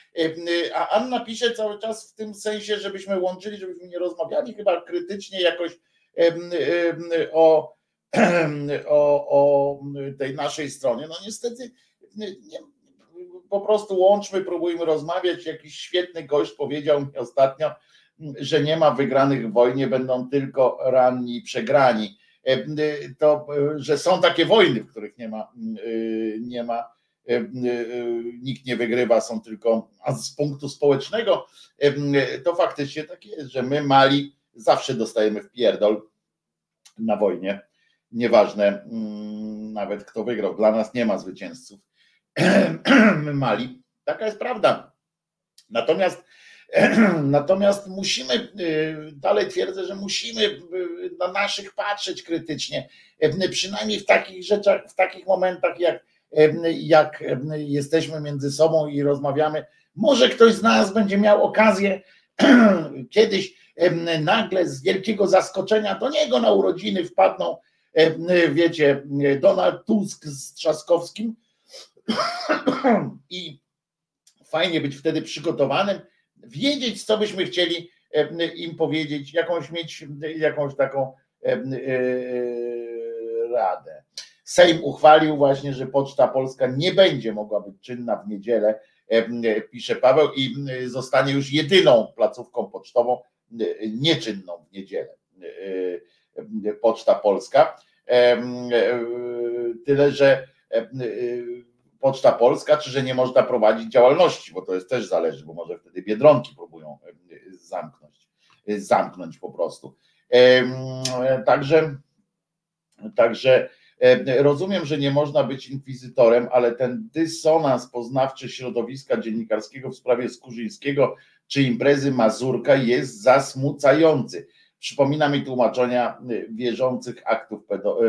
A Anna pisze cały czas w tym sensie, żebyśmy łączyli, żebyśmy nie rozmawiali chyba krytycznie jakoś o, o, o tej naszej stronie. No niestety nie, po prostu łączmy, próbujmy rozmawiać. Jakiś świetny gość powiedział mi ostatnio, że nie ma wygranych w wojnie, będą tylko ranni i przegrani. E, to, że są takie wojny, w których nie ma, e, nie ma, e, nikt nie wygrywa, są tylko, a z punktu społecznego to faktycznie tak jest, że my mali zawsze dostajemy w pierdol na wojnie. Nieważne mm, nawet kto wygrał, dla nas nie ma zwycięzców Mali. Taka jest prawda. Natomiast Natomiast musimy, y, dalej twierdzę, że musimy y, na naszych patrzeć krytycznie, y, przynajmniej w takich rzeczach, w takich momentach, jak, jak jesteśmy między sobą i rozmawiamy. Może ktoś z nas będzie miał okazję kiedyś nagle z wielkiego zaskoczenia do niego na urodziny wpadną, wiecie, Donald Tusk z Trzaskowskim I fajnie być wtedy przygotowanym, wiedzieć, co byśmy chcieli im powiedzieć, jakąś mieć jakąś taką e, radę. Sejm uchwalił właśnie, że Poczta Polska nie będzie mogła być czynna w niedzielę, pisze Paweł, i zostanie już jedyną placówką pocztową nieczynną w niedzielę. Poczta Polska. Tyle, że Poczta Polska, czy że nie można prowadzić działalności, bo to jest też zależy, bo może wtedy biedronki próbują zamknąć, zamknąć po prostu. Także, także rozumiem, że nie można być inkwizytorem, ale ten dysonans poznawczy środowiska dziennikarskiego w sprawie Skurzyńskiego czy imprezy Mazurka jest zasmucający. Przypomina mi tłumaczenia wierzących aktów pedo,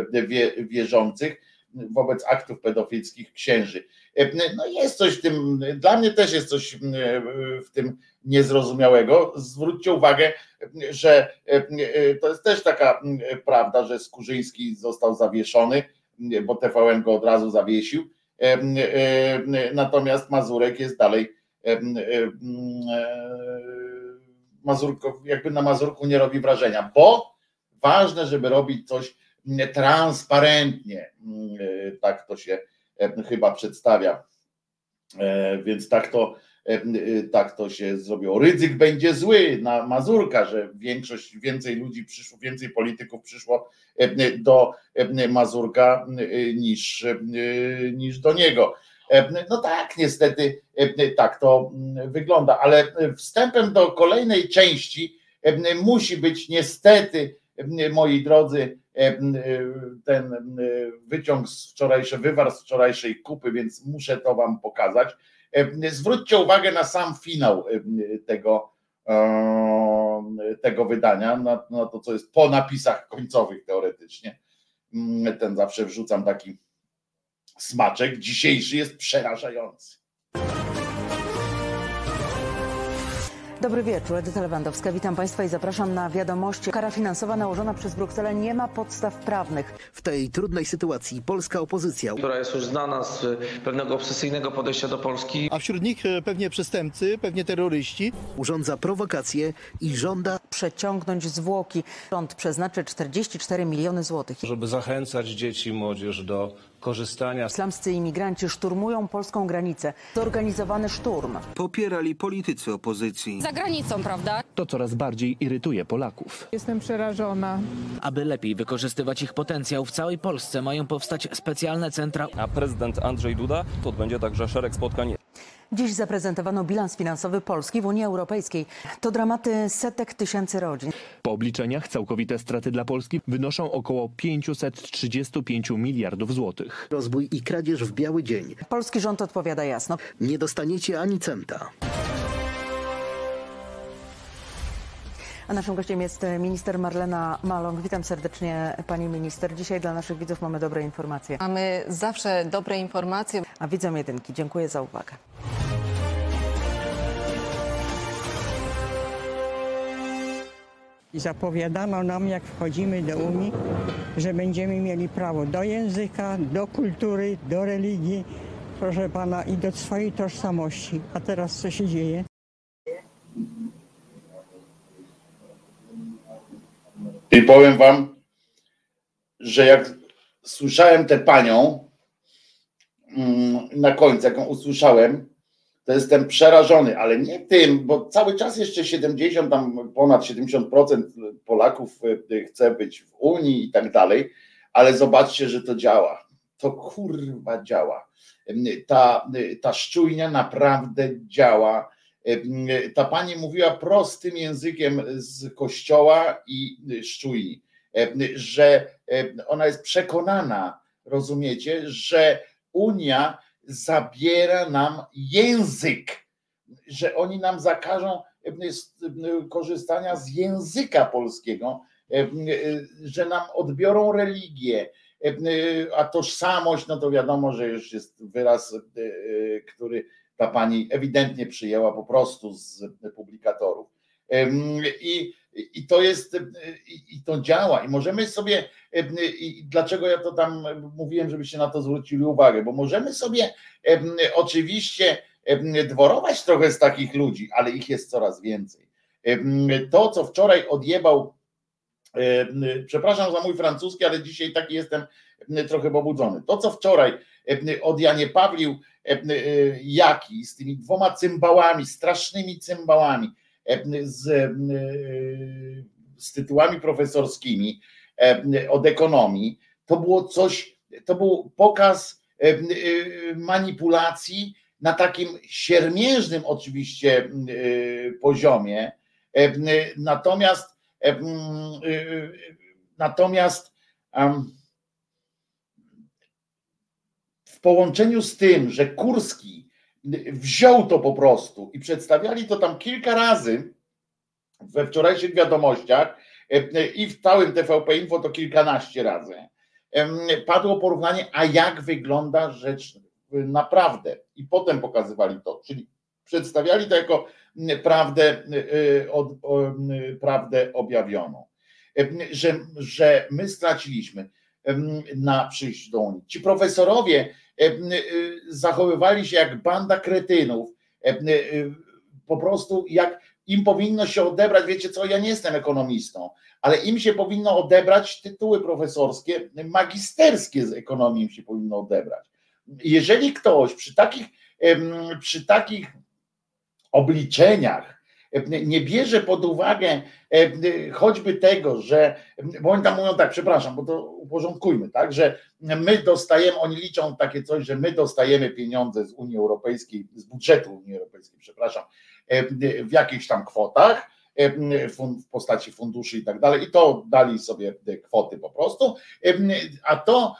wierzących, wobec aktów pedofilskich księży. No jest coś w tym, dla mnie też jest coś w tym niezrozumiałego. Zwróćcie uwagę, że to jest też taka prawda, że Skurzyński został zawieszony, bo TVN go od razu zawiesił. Natomiast Mazurek jest dalej Mazurko, jakby na Mazurku nie robi wrażenia, bo ważne, żeby robić coś transparentnie. E, tak to się e, chyba przedstawia. E, więc tak to, tak to się zrobiło. Ryzyk będzie zły na Mazurka, że większość, więcej ludzi przyszło, więcej polityków przyszło do Mazurka niż, niż do niego. No tak, niestety tak to mm, wygląda, ale wstępem do kolejnej części musi być niestety, moi drodzy, ten e, wyciąg z wczorajszej, wywar z wczorajszej kupy, więc muszę to wam pokazać. Zwróćcie uwagę na sam finał tego, tego wydania, na, na to, co jest po napisach końcowych teoretycznie. Ten zawsze wrzucam taki smaczek. Dzisiejszy jest przerażający. Dobry wieczór, Edyta Lewandowska. Witam Państwa i zapraszam na wiadomości. Kara finansowa nałożona przez Brukselę nie ma podstaw prawnych. W tej trudnej sytuacji polska opozycja, która jest już znana z pewnego obsesyjnego podejścia do Polski. A wśród nich e, pewnie przestępcy, pewnie terroryści. Urządza prowokacje i żąda przeciągnąć zwłoki. Rząd przeznaczy 44 miliony złotych. Żeby zachęcać dzieci i młodzież do korzystania. Islamscy imigranci szturmują polską granicę. Zorganizowany szturm. Popierali politycy opozycji. Za granicą, prawda? To coraz bardziej irytuje Polaków. Jestem przerażona. Aby lepiej wykorzystywać ich potencjał, w całej Polsce mają powstać specjalne centra. A prezydent Andrzej Duda to odbędzie także szereg spotkań Dziś zaprezentowano bilans finansowy Polski w Unii Europejskiej. To dramaty setek tysięcy rodzin. Po obliczeniach całkowite straty dla Polski wynoszą około 535 miliardów złotych. Rozbój i kradzież w biały dzień. Polski rząd odpowiada jasno. Nie dostaniecie ani centa. A naszym gościem jest minister Marlena Maląg. Witam serdecznie pani minister. Dzisiaj dla naszych widzów mamy dobre informacje. Mamy zawsze dobre informacje. A widzom jedynki. Dziękuję za uwagę. I zapowiadano nam, jak wchodzimy do Unii, że będziemy mieli prawo do języka, do kultury, do religii, proszę pana, i do swojej tożsamości. A teraz co się dzieje? I powiem wam, że jak słyszałem tę panią mm, na końcu, jak ją usłyszałem, to jestem przerażony, ale nie tym, bo cały czas jeszcze 70, tam ponad 70% Polaków y, chce być w Unii i tak dalej, ale zobaczcie, że to działa. To kurwa działa. Ta, ta szczujnia naprawdę działa. Ta pani mówiła prostym językiem z kościoła i szczujni, że ona jest przekonana, rozumiecie, że Unia zabiera nam język, że oni nam zakażą korzystania z języka polskiego, że nam odbiorą religię, a tożsamość, no to wiadomo, że już jest wyraz, który ta pani ewidentnie przyjęła po prostu z publikatorów. I, i to jest, i to działa, i możemy sobie, i dlaczego ja to tam mówiłem, żebyście na to zwrócili uwagę, bo możemy sobie oczywiście dworować trochę z takich ludzi, ale ich jest coraz więcej. To, co wczoraj odjebał, przepraszam za mój francuski, ale dzisiaj taki jestem trochę pobudzony. To, co wczoraj od Janie Pawlił Jaki z tymi dwoma cymbałami, strasznymi cymbałami, z, z tytułami profesorskimi od ekonomii, to było coś, to był pokaz manipulacji na takim siermiężnym oczywiście poziomie. Natomiast natomiast w połączeniu z tym, że Kurski wziął to po prostu i przedstawiali to tam kilka razy we wczorajszych wiadomościach i w całym TVP Info to kilkanaście razy. Padło porównanie, a jak wygląda rzecz naprawdę. I potem pokazywali to, czyli przedstawiali to jako prawdę, prawdę objawioną, że, że my straciliśmy na przyjściu do Unii. Ci profesorowie zachowywali się jak banda kretynów, po prostu jak im powinno się odebrać, wiecie co, ja nie jestem ekonomistą, ale im się powinno odebrać tytuły profesorskie, magisterskie z ekonomii im się powinno odebrać. Jeżeli ktoś przy takich, przy takich obliczeniach nie bierze pod uwagę choćby tego, że, bo oni tam mówią tak, przepraszam, bo to uporządkujmy, tak, że my dostajemy, oni liczą takie coś, że my dostajemy pieniądze z Unii Europejskiej, z budżetu Unii Europejskiej, przepraszam, w jakichś tam kwotach, w postaci funduszy i tak dalej, i to dali sobie kwoty po prostu, a to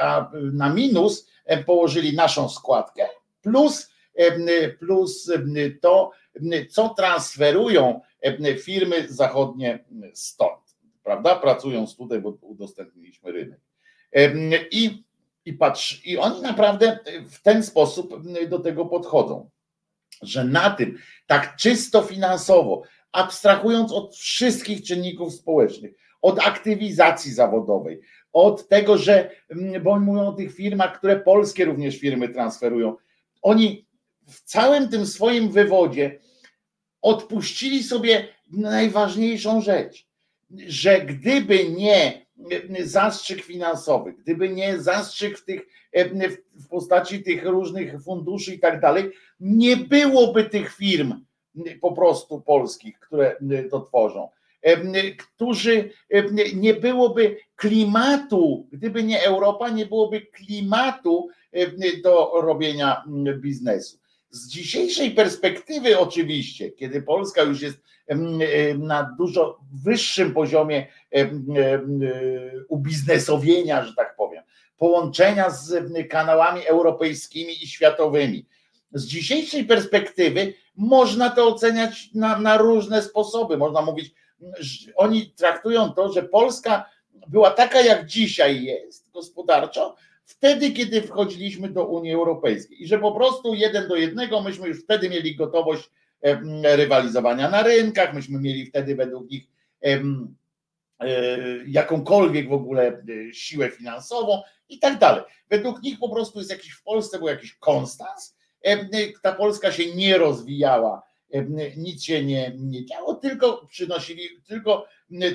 a na minus położyli naszą składkę, plus, plus to, co transferują firmy zachodnie stąd, prawda? Pracując tutaj, bo udostępniliśmy rynek. I, i patrz, i oni naprawdę w ten sposób do tego podchodzą, że na tym tak czysto finansowo, abstrahując od wszystkich czynników społecznych, od aktywizacji zawodowej, od tego, że, bo mówią o tych firmach, które polskie również firmy transferują. Oni w całym tym swoim wywodzie odpuścili sobie najważniejszą rzecz, że gdyby nie zastrzyk finansowy, gdyby nie zastrzyk w, tych, w postaci tych różnych funduszy i tak dalej, nie byłoby tych firm po prostu polskich, które to tworzą którzy nie byłoby klimatu, gdyby nie Europa, nie byłoby klimatu do robienia biznesu. Z dzisiejszej perspektywy, oczywiście, kiedy Polska już jest na dużo wyższym poziomie ubiznesowienia, że tak powiem, połączenia z kanałami europejskimi i światowymi. Z dzisiejszej perspektywy można to oceniać na, na różne sposoby. Można mówić, oni traktują to, że Polska była taka, jak dzisiaj jest gospodarczo, wtedy, kiedy wchodziliśmy do Unii Europejskiej i że po prostu jeden do jednego myśmy już wtedy mieli gotowość rywalizowania na rynkach, myśmy mieli wtedy według nich e, jakąkolwiek w ogóle e, siłę finansową i tak dalej. Według nich po prostu jest jakiś w Polsce był jakiś konstans, ta Polska się nie rozwijała nic się nie, nie działo, tylko przynosili, tylko,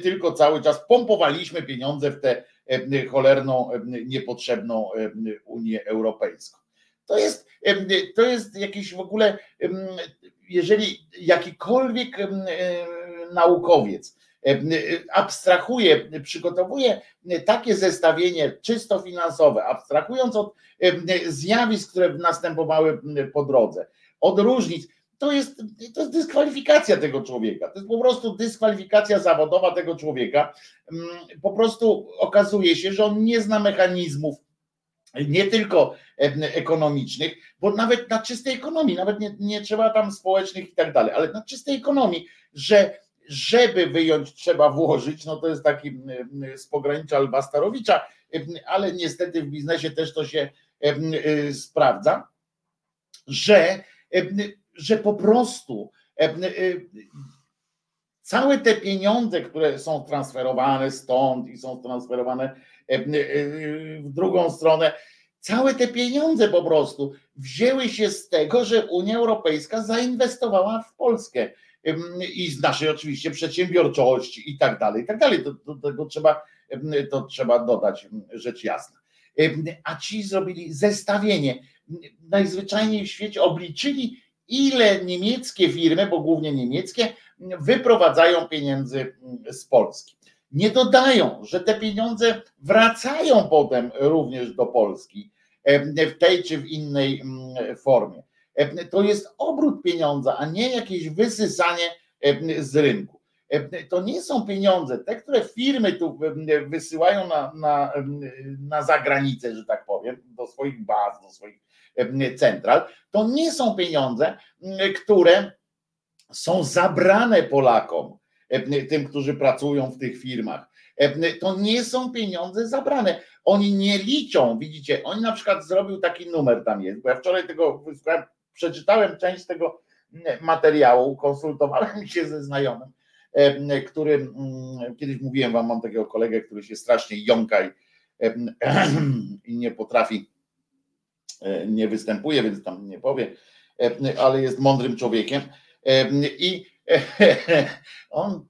tylko cały czas pompowaliśmy pieniądze w tę cholerną, niepotrzebną Unię Europejską. To jest, to jest jakiś w ogóle, jeżeli jakikolwiek naukowiec abstrahuje, przygotowuje takie zestawienie czysto finansowe, abstrahując od zjawisk, które następowały po drodze, od różnic, to jest, to jest dyskwalifikacja tego człowieka. To jest po prostu dyskwalifikacja zawodowa tego człowieka. Mm, po prostu okazuje się, że on nie zna mechanizmów nie tylko ekonomicznych, bo nawet na czystej ekonomii, nawet nie, nie trzeba tam społecznych i tak dalej, ale na czystej ekonomii, że żeby wyjąć trzeba włożyć, no to jest taki z pogranicza Albastarowicza, ale niestety w biznesie też to się sprawdza, że że po prostu e, e, całe te pieniądze, które są transferowane stąd i są transferowane e, w drugą stronę, całe te pieniądze po prostu wzięły się z tego, że Unia Europejska zainwestowała w Polskę i z naszej oczywiście przedsiębiorczości i tak dalej, i tak dalej. Do, tego trzeba, to trzeba dodać rzecz jasna. A ci zrobili zestawienie. Najzwyczajniej w świecie obliczyli, ile niemieckie firmy, bo głównie niemieckie, wyprowadzają pieniędzy z Polski. Nie dodają, że te pieniądze wracają potem również do Polski w tej czy w innej mm, formie. To jest obrót pieniądza, a nie jakieś wysysanie z rynku. To nie są pieniądze, te, które firmy tu wysyłają na, na, na zagranicę, że tak powiem, do swoich baz, do swoich central, to nie są pieniądze, które są zabrane Polakom, tym, którzy pracują w tych firmach. To nie są pieniądze zabrane. Oni nie liczą, widzicie, oni na przykład zrobił taki numer tam jest, bo ja wczoraj tego przeczytałem część tego materiału, konsultowałem się ze znajomym, który kiedyś mówiłem wam, mam takiego kolegę, który się strasznie jąka i, i nie potrafi E, nie występuje, więc tam nie powie, e, ale jest mądrym człowiekiem. E, I on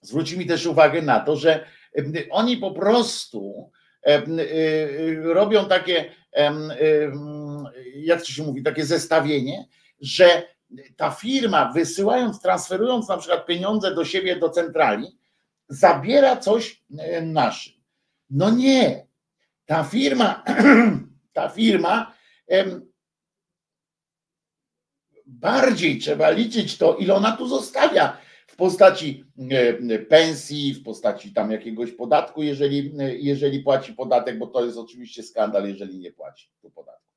zwróci mi też uwagę na to, że oni po prostu robią takie, jak to się mówi, takie zestawienie, że ta firma wysyłając, transferując na przykład pieniądze do siebie, do centrali, zabiera coś naszym. No nie. Ta firma ta firma, bardziej trzeba liczyć to, ile ona tu zostawia w postaci pensji, w postaci tam jakiegoś podatku, jeżeli, jeżeli płaci podatek, bo to jest oczywiście skandal, jeżeli nie płaci tu podatku.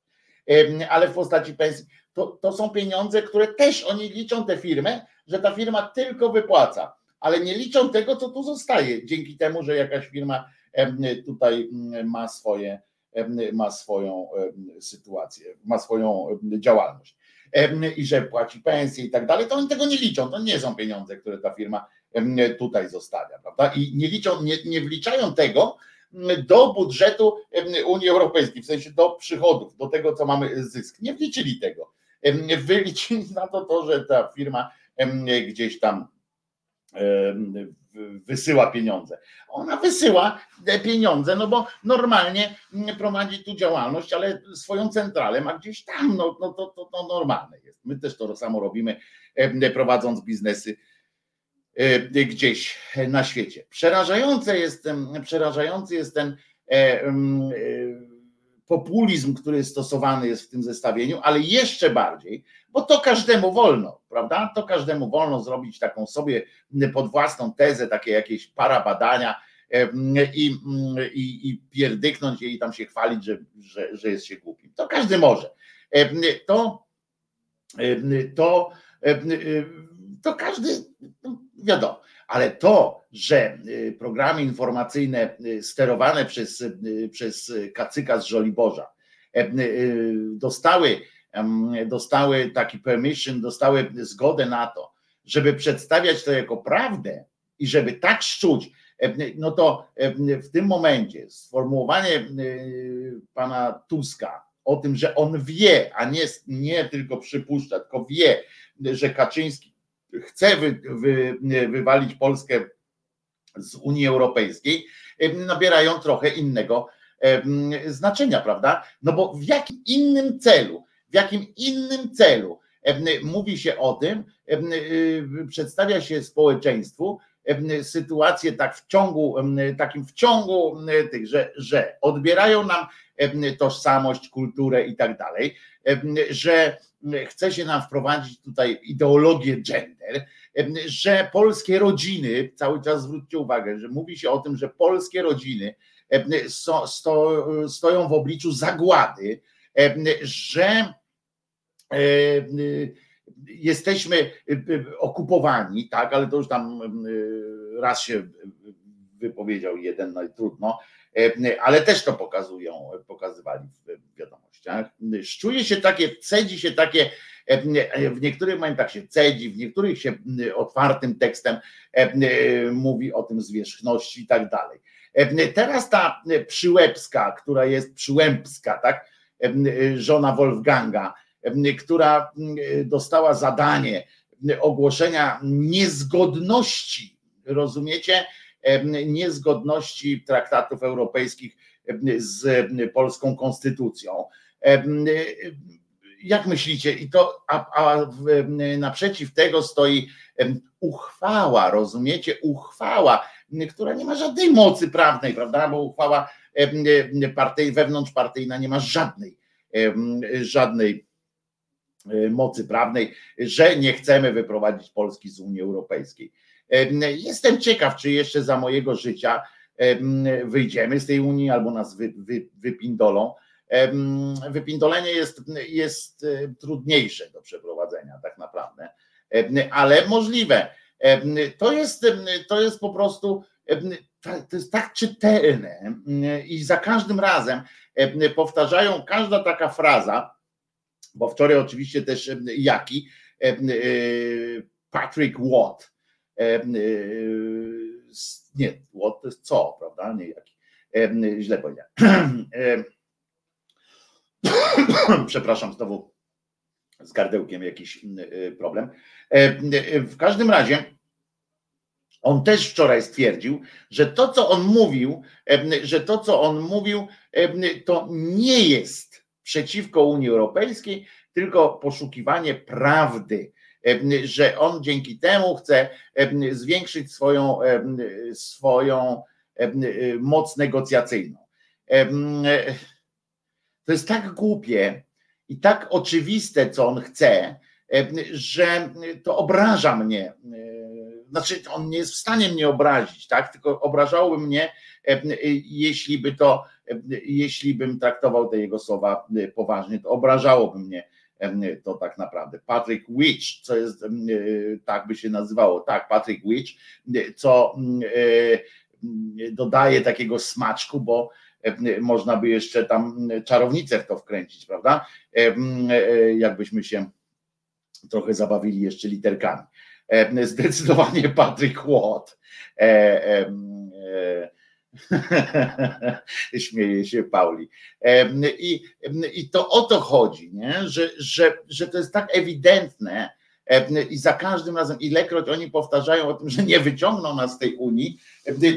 ale w postaci pensji. To, to są pieniądze, które też oni liczą tę firmę, że ta firma tylko wypłaca, ale nie liczą tego, co tu zostaje, dzięki temu, że jakaś firma tutaj ma swoje, ma swoją sytuację, ma swoją działalność i że płaci pensje i tak dalej, to oni tego nie liczą. To nie są pieniądze, które ta firma tutaj zostawia, prawda? I nie liczą, nie, nie wliczają tego do budżetu Unii Europejskiej, w sensie do przychodów, do tego, co mamy zysk. Nie wliczyli tego. Wyliczyli na to to, że ta firma gdzieś tam wysyła pieniądze. Ona wysyła pieniądze, no bo normalnie prowadzi tu działalność, ale swoją centralę ma gdzieś tam, no, no to, to, to normalne jest. My też to samo robimy, prowadząc biznesy gdzieś na świecie. Przerażające jest, przerażający jest ten populizm, który stosowany jest w tym zestawieniu, ale jeszcze bardziej, bo to każdemu wolno, prawda? To każdemu wolno zrobić taką sobie pod własną tezę, takie jakieś parabadania i, i, i pierdyknąć je i tam się chwalić, że, że, że jest się głupim. To każdy może. To, to, to każdy, no, wiadomo, ale to, że y, programy informacyjne y, sterowane przez, y, przez Kacyka z Żoliborza e, dostały, dostały taki permission, dostały zgodę na to, żeby przedstawiać to jako prawdę i żeby tak szczuć, e, no to e, w tym momencie sformułowanie pana Tuska o tym, że on wie, a nie, nie tylko przypuszcza, tylko wie, że Kaczyński chce wy, wy, wywalić Polskę z Unii Europejskiej, nabierają trochę innego znaczenia, prawda? No bo w jakim innym celu, w jakim innym celu mówi się o tym, y, przedstawia się społeczeństwu sytuację tak w ciągu, takim w ciągu tych, że, że odbierają nam tożsamość, kulturę i tak dalej, że chce się nam wprowadzić tutaj ideologię gender, że polskie rodziny, cały czas zwróćcie uwagę, że mówi się o tym, że polskie rodziny stoją w obliczu zagłady, że jesteśmy okupowani, tak, ale to już tam raz się wypowiedział jeden, no i trudno, ale też to pokazują, pokazywali w wiadomościach. Czuje się takie, cedzi się takie, w niektórych momentach się cedzi, w niektórych się otwartym tekstem mówi o tym zwierzchności i tak dalej. Teraz ta przyłębska, która jest przyłębska, tak, żona Wolfganga, która dostała zadanie ogłoszenia niezgodności, rozumiecie, niezgodności traktatów europejskich z polską konstytucją. Jak myślicie? I to, a, a naprzeciw tego stoi uchwała, rozumiecie? Uchwała, która nie ma żadnej mocy prawnej, prawda? Bo uchwała partii, wewnątrzpartyjna nie ma żadnej, żadnej mocy prawnej, że nie chcemy wyprowadzić Polski z Unii Europejskiej. Jestem ciekaw, czy jeszcze za mojego życia wyjdziemy z tej Unii albo nas wy, wy, wypindolą. Wypindolenie jest, jest e, trudniejsze do przeprowadzenia, tak naprawdę, ale możliwe. To jest, to jest po prostu to jest tak czytelne i za każdym razem powtarzają każda taka fraza, bo wczoraj oczywiście też Jaki, e, Patrick Watt, nie, Watt to jest co, prawda, nie Jaki, źle powiedziałem. Przepraszam, znowu z gardełkiem jakiś problem. W każdym razie on też wczoraj stwierdził, że to, co on mówił, że to, co on mówił, to nie jest przeciwko Unii Europejskiej, tylko poszukiwanie prawdy, że on dzięki temu chce zwiększyć swoją, swoją moc negocjacyjną. To jest tak głupie i tak oczywiste, co on chce, że to obraża mnie znaczy on nie jest w stanie mnie obrazić, tak? Tylko obrażałoby mnie, jeśli by to, jeśli bym traktował te jego słowa poważnie, to obrażałoby mnie to tak naprawdę. Patrick Witch, co jest, tak by się nazywało, tak, Patrick Witch, co dodaje takiego smaczku, bo można by jeszcze tam czarownicę w to wkręcić, prawda? Jakbyśmy się trochę zabawili jeszcze literkami. Zdecydowanie Patrick Watt. Śmieje się Pauli. I, I to o to chodzi, nie? Że, że, że to jest tak ewidentne, i za każdym razem, ilekroć oni powtarzają o tym, że nie wyciągną nas z tej Unii,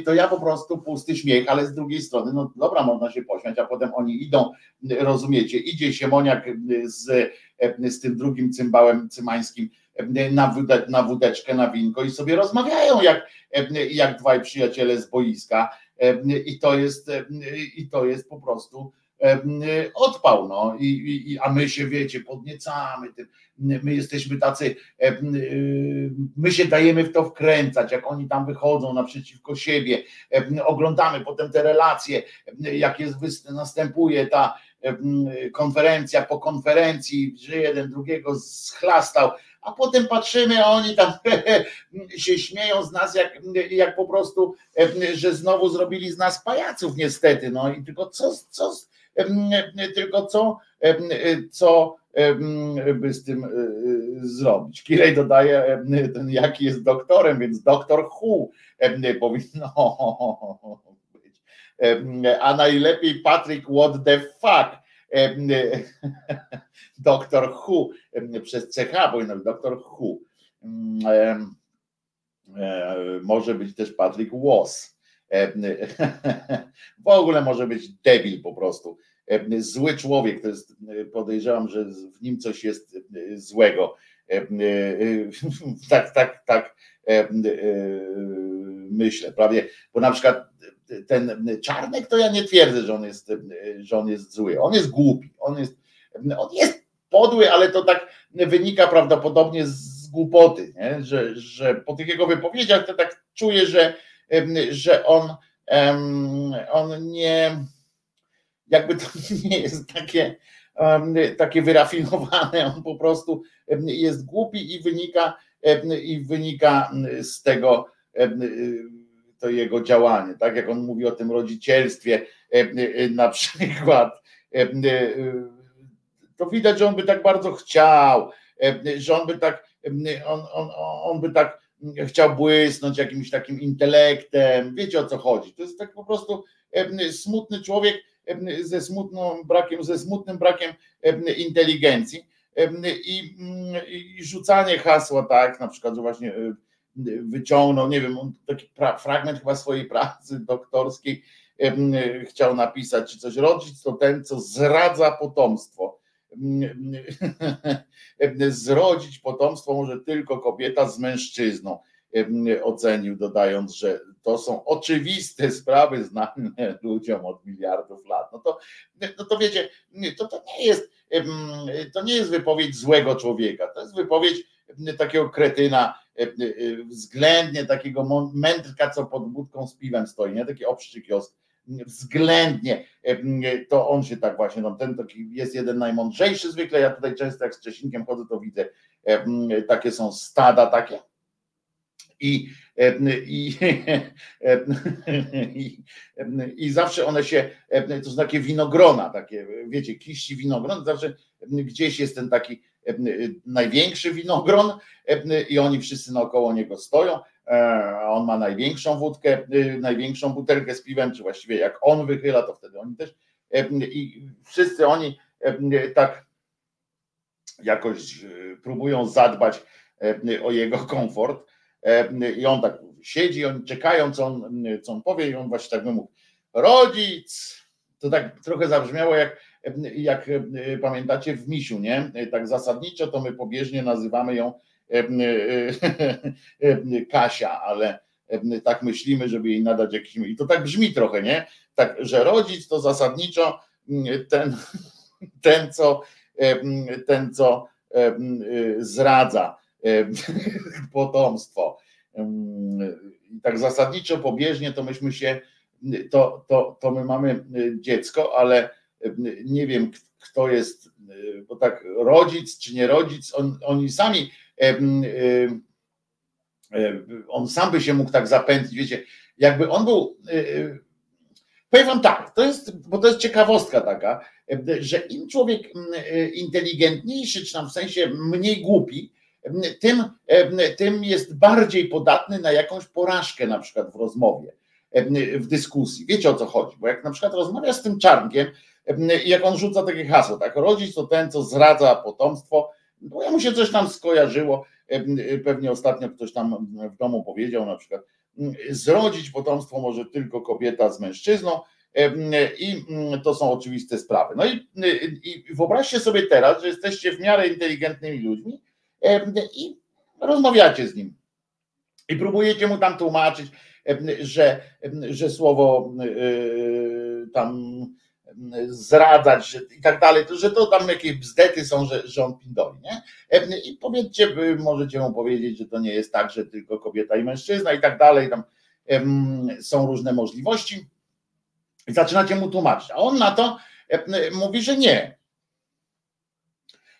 to ja po prostu pusty śmiech, ale z drugiej strony, no dobra, można się pośmiać, a potem oni idą, rozumiecie, idzie Siemoniak z, z tym drugim cymbałem cymańskim na, wóde, na wódeczkę, na winko i sobie rozmawiają jak, jak dwaj przyjaciele z boiska i to jest, i to jest po prostu odpał, no, I, i, a my się, wiecie, podniecamy tym, my jesteśmy tacy, my się dajemy w to wkręcać, jak oni tam wychodzą naprzeciwko siebie, oglądamy potem te relacje, jak jest, następuje ta konferencja po konferencji, że jeden drugiego schlastał, a potem patrzymy, oni tam się śmieją z nas, jak, jak po prostu, że znowu zrobili z nas pajaców niestety, no i tylko co, co tylko co, co by z tym zrobić. Kirej dodaje, ten jaki jest doktorem, więc doktor Hu powinno być. A najlepiej Patrick what the fuck. Doktor Hu przez CH powinno być doktor Hu. Może być też Patrick Was. W ogóle może być debil po prostu. Zły człowiek, to jest, podejrzewam, że w nim coś jest złego. Tak, tak, tak myślę, prawie, bo na przykład ten Czarnek, to ja nie twierdzę, że on jest, że on jest zły. On jest głupi, on jest, on jest podły, ale to tak wynika prawdopodobnie z głupoty, nie? Że, że po tych jego wypowiedziach to tak czuję, że że on, on nie, jakby to nie jest takie, takie wyrafinowane, on po prostu jest głupi i wynika, i wynika z tego to jego działanie, tak jak on mówi o tym rodzicielstwie na przykład, to widać, że on by tak bardzo chciał, że on by tak, on, on, on by tak chciał błysnąć jakimś takim intelektem, wiecie o co chodzi. To jest tak po prostu smutny człowiek ze smutną brakiem, ze smutnym brakiem inteligencji i, i rzucanie hasła, tak, na przykład, że właśnie wyciągnął, nie wiem, taki fragment chyba swojej pracy doktorskiej chciał napisać, czy coś rodzic to ten, co zradza potomstwo. Zrodzić potomstwo może tylko kobieta z mężczyzną, ocenił, dodając, że to są oczywiste sprawy znane ludziom od miliardów lat. No to, no to wiecie, to, to nie jest to nie jest wypowiedź złego człowieka, to jest wypowiedź takiego kretyna, względnie takiego mędrka, co pod budką z piwem stoi, nie? Taki obszczyk względnie to on się tak właśnie, no ten taki jest jeden najmądrzejszy zwykle, ja tutaj często jak z Czesinkiem chodzę, to widzę takie są stada takie i, i, i, i zawsze one się, to są takie winogrona, takie wiecie, kiści winogron, zawsze gdzieś jest ten taki największy winogron i oni wszyscy naokoło niego stoją, E, on ma największą wódkę, największą butelkę z piwem, czy właściwie jak on wychyla, to wtedy oni też e, i wszyscy oni e, tak jakoś próbują zadbać o jego komfort i on tak siedzi, oni czekają, co on, co on powie i on właśnie tak mówi, rodzic, to tak trochę zabrzmiało jak, jak pamiętacie w Misiu, nie? Tak zasadniczo to my pobieżnie nazywamy ją Kasia, ale tak myślimy, żeby jej nadać jakiś. I to tak brzmi trochę, nie? Tak, że rodzic to zasadniczo ten, ten co, ten, co zdradza potomstwo. i tak zasadniczo pobieżnie to myśmy się, to, to, to my mamy dziecko, ale nie wiem kto jest, bo tak rodzic czy nie rodzic, on, oni sami on sam by się mógł tak zapędzić, wiecie, jakby on był Powiem wam tak, to jest, bo to jest ciekawostka taka, że im człowiek inteligentniejszy, czy tam w sensie mniej głupi, tym, tym jest bardziej podatny na jakąś porażkę, na przykład w rozmowie, w dyskusji. Wiecie o co chodzi? Bo jak na przykład rozmawia z tym czarnkiem, jak on rzuca takie hasło, tak, rodzic to ten, co zradza potomstwo, bo ja mu się coś tam skojarzyło, pewnie ostatnio ktoś tam w domu powiedział na przykład, zrodzić potomstwo może tylko kobieta z mężczyzną, i to są oczywiste sprawy. No i, i wyobraźcie sobie teraz, że jesteście w miarę inteligentnymi ludźmi i rozmawiacie z nim. I próbujecie mu tam tłumaczyć, że, że słowo tam zradzać że, i tak dalej, że to tam jakieś bzdety są, że, że on pindoli, nie? I powiedzcie, możecie mu powiedzieć, że to nie jest tak, że tylko kobieta i mężczyzna i tak dalej, tam są różne możliwości i zaczynacie mu tłumaczyć, a on na to mówi, że nie.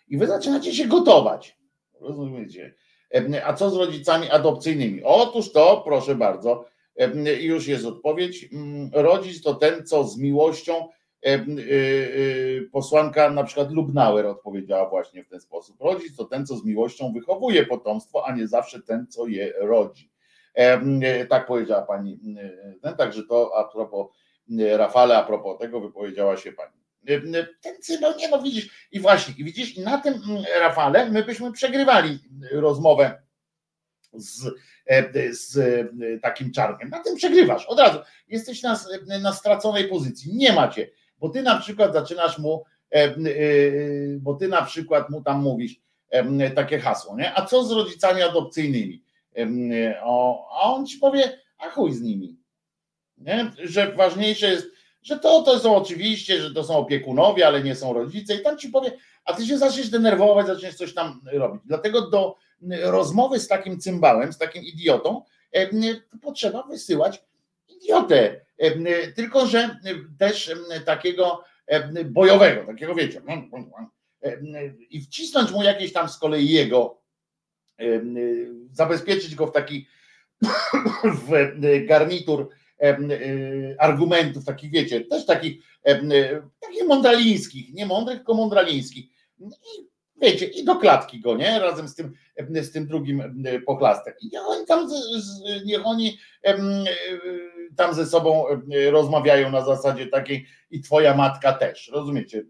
I wy zaczynacie się gotować. Rozumiecie? A co z rodzicami adopcyjnymi? Otóż to, proszę bardzo, już jest odpowiedź. Rodzic to ten, co z miłością posłanka na przykład Lubnauer odpowiedziała właśnie w ten sposób. Rodzic to ten, co z miłością wychowuje potomstwo, a nie zawsze ten, co je rodzi. Tak powiedziała pani. Także to a propos Rafale, a propos tego wypowiedziała się pani. Ten cymbał, nie no widzisz, i właśnie, i widzisz, i na tym Rafale my byśmy przegrywali rozmowę z, z takim czarkiem. Na tym przegrywasz od razu. Jesteś na, na straconej pozycji. Nie macie, bo ty na przykład zaczynasz mu, bo ty na przykład mu tam mówisz takie hasło, nie? A co z rodzicami adopcyjnymi? a on ci powie, a chuj z nimi. Nie? Że ważniejsze jest, że to, to są oczywiście, że to są opiekunowie, ale nie są rodzice i tam ci powie, a ty się zaczniesz denerwować, zaczniesz coś tam robić. Dlatego do rozmowy z takim cymbałem, z takim idiotą, potrzeba wysyłać idiotę. Tylko, że też takiego bojowego, takiego wiecie, i wcisnąć mu jakieś tam z kolei jego, zabezpieczyć go w taki w garnitur argumentów, takich wiecie, też takich, takich mądralińskich, nie mądrych, tylko mądralińskich. I wiecie, i do klatki go, nie? Razem z tym, z tym drugim pochlastem. I niech oni tam, niech oni tam ze sobą rozmawiają na zasadzie takiej i twoja matka też, rozumiecie?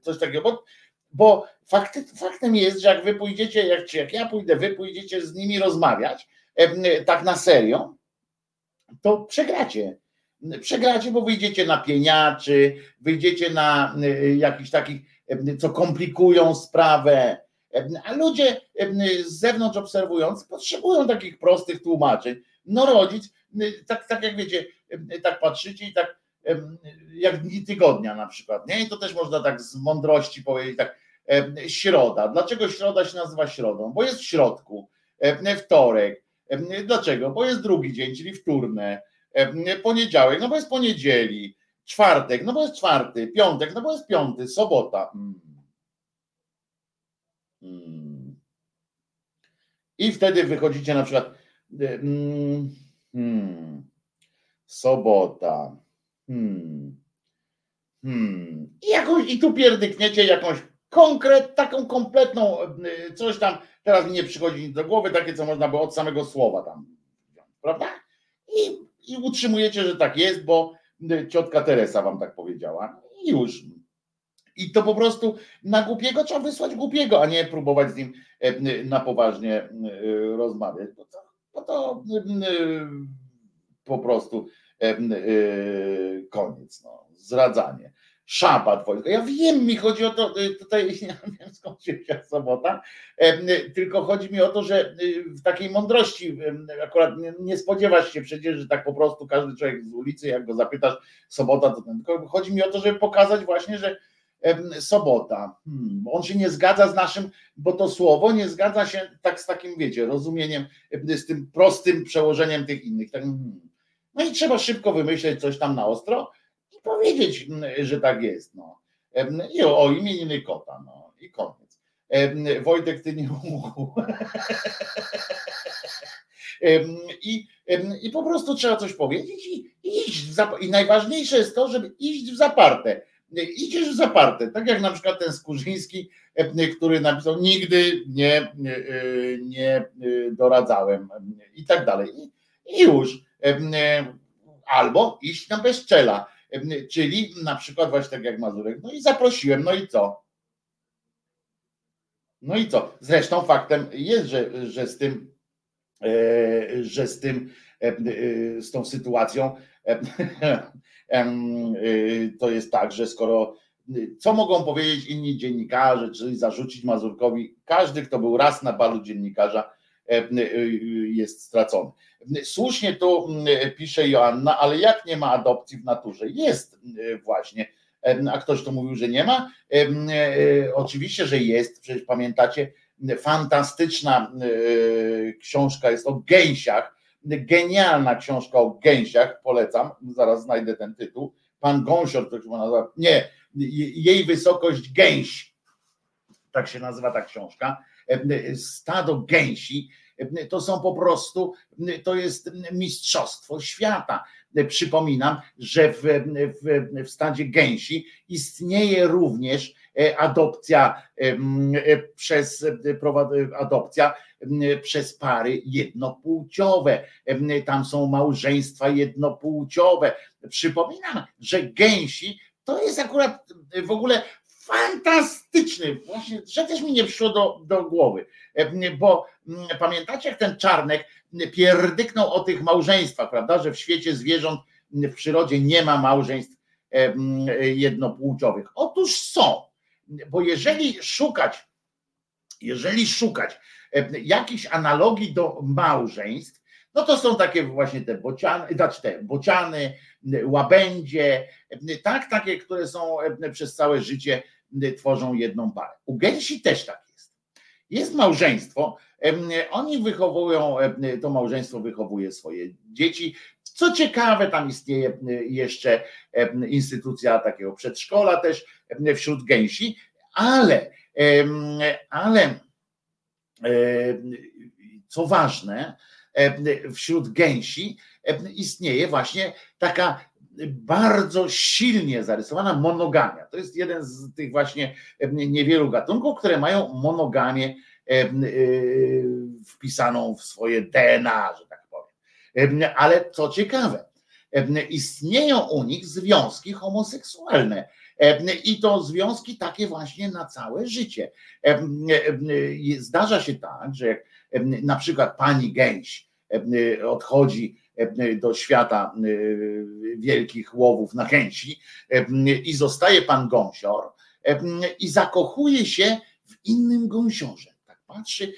Coś takiego, bo, bo fakty, faktem jest, że jak wy pójdziecie, jak, czy jak ja pójdę, wy pójdziecie z nimi rozmawiać, tak na serio, to przegracie. Przegracie, bo wyjdziecie na pieniaczy, wyjdziecie na jakichś takich, co komplikują sprawę. A ludzie z zewnątrz obserwując potrzebują takich prostych tłumaczeń. No rodzic, tak, tak jak wiecie, tak patrzycie i tak jak dni tygodnia na przykład, nie? I to też można tak z mądrości powiedzieć, tak środa. Dlaczego środa się nazywa środą? Bo jest w środku, wtorek, Dlaczego? Bo jest drugi dzień, czyli wtórne, poniedziałek, no bo jest poniedzieli, czwartek, no bo jest czwarty, piątek, no bo jest piąty, sobota. Hmm. Hmm. I wtedy wychodzicie na przykład hmm, hmm, sobota. Hmm, hmm. I, jakąś, I tu pierdykniecie jakąś konkret, taką kompletną coś tam Teraz mi nie przychodzi nic do głowy, takie co można było od samego słowa tam, prawda? I, I utrzymujecie, że tak jest, bo ciotka Teresa wam tak powiedziała. I już. I to po prostu na głupiego trzeba wysłać głupiego, a nie próbować z nim e, na poważnie rozmawiać. Bo to, bo to e, po prostu koniec. No. Zradzanie szabat wojsko. Ja wiem, mi chodzi o to, y, tutaj nie wiem skąd się wzięła sobota, tylko chodzi mi o to, że w takiej mądrości akurat nie spodziewasz się przecież, że tak po prostu każdy człowiek z ulicy, jak go zapytasz sobota, to ten, tylko chodzi mi o to, żeby pokazać właśnie, że sobota. Hmm, on się nie zgadza z naszym, bo to słowo nie zgadza się tak z takim, wiecie, rozumieniem, z tym prostym przełożeniem tych innych. Tak, hmm. No i trzeba szybko wymyśleć coś tam na ostro i powiedzieć, że tak jest. No. I o, o imieniny kota, no i koniec. Wojtek, ty nie mógł. I, I po prostu trzeba coś powiedzieć i iść. I najważniejsze jest to, żeby iść w zaparte. Idziesz w zaparte, tak jak na przykład ten Skurzyński, który napisał nigdy nie, nie, nie doradzałem i tak dalej. I już. Albo iść na bezczela, czyli na przykład właśnie tak jak Mazurek. No i zaprosiłem, no i co? No i co? Zresztą faktem jest, że, że z tym E, że z tym, e, e, z tą sytuacją to jest tak, że skoro co mogą powiedzieć inni dziennikarze, czyli zarzucić Mazurkowi, każdy, kto był raz na balu dziennikarza, jest stracony. Słusznie tu pisze Joanna, ale jak nie ma adopcji w naturze? Jest właśnie. A ktoś to mówił, że nie ma? Oczywiście, że jest. Przecież pamiętacie, fantastyczna e, książka jest o gęsiach, genialna książka o gęsiach, polecam, zaraz znajdę ten tytuł, pan Gąsior, to się nazywa, nie, jej wysokość gęś, tak się nazywa ta książka, stado gęsi, to są po prostu, to jest mistrzostwo świata. Przypominam, że w, w, w stadzie gęsi istnieje również E, adopcja e, przez adopcja przez pary jednopłciowe. Tam są małżeństwa jednopłciowe. Przypominam, że gęsi to jest akurat w ogóle fantastyczny, właśnie, że też mi nie przyszło do, do głowy, bo pamiętacie, jak ten Czarnek pierdyknął o tych małżeństwach, prawda, że w świecie zwierząt, w przyrodzie nie ma małżeństw jednopłciowych. Otóż są. Bo jeżeli szukać, jeżeli szukać e, jakichś analogii do małżeństw, no to są takie właśnie te bociany, znaczy te bociany, łabędzie, tak, takie, które są e, przez całe życie tworzą jedną parę. U gęsi też tak jest. Jest małżeństwo, oni wychowują, to małżeństwo wychowuje swoje dzieci. Co ciekawe, tam istnieje jeszcze instytucja takiego przedszkola też, wśród gęsi, ale, ale co ważne, wśród gęsi istnieje właśnie taka bardzo silnie zarysowana monogamia. To jest jeden z tych właśnie niewielu gatunków, które mają monogamię wpisaną w swoje DNA, że tak powiem. Ale co ciekawe, istnieją u nich związki homoseksualne i to związki takie właśnie na całe życie. Zdarza się tak, że jak na przykład pani Gęś odchodzi do świata wielkich łowów na gęsi i zostaje pan gąsior i zakochuje się w innym gąsiorze. Tak patrzy,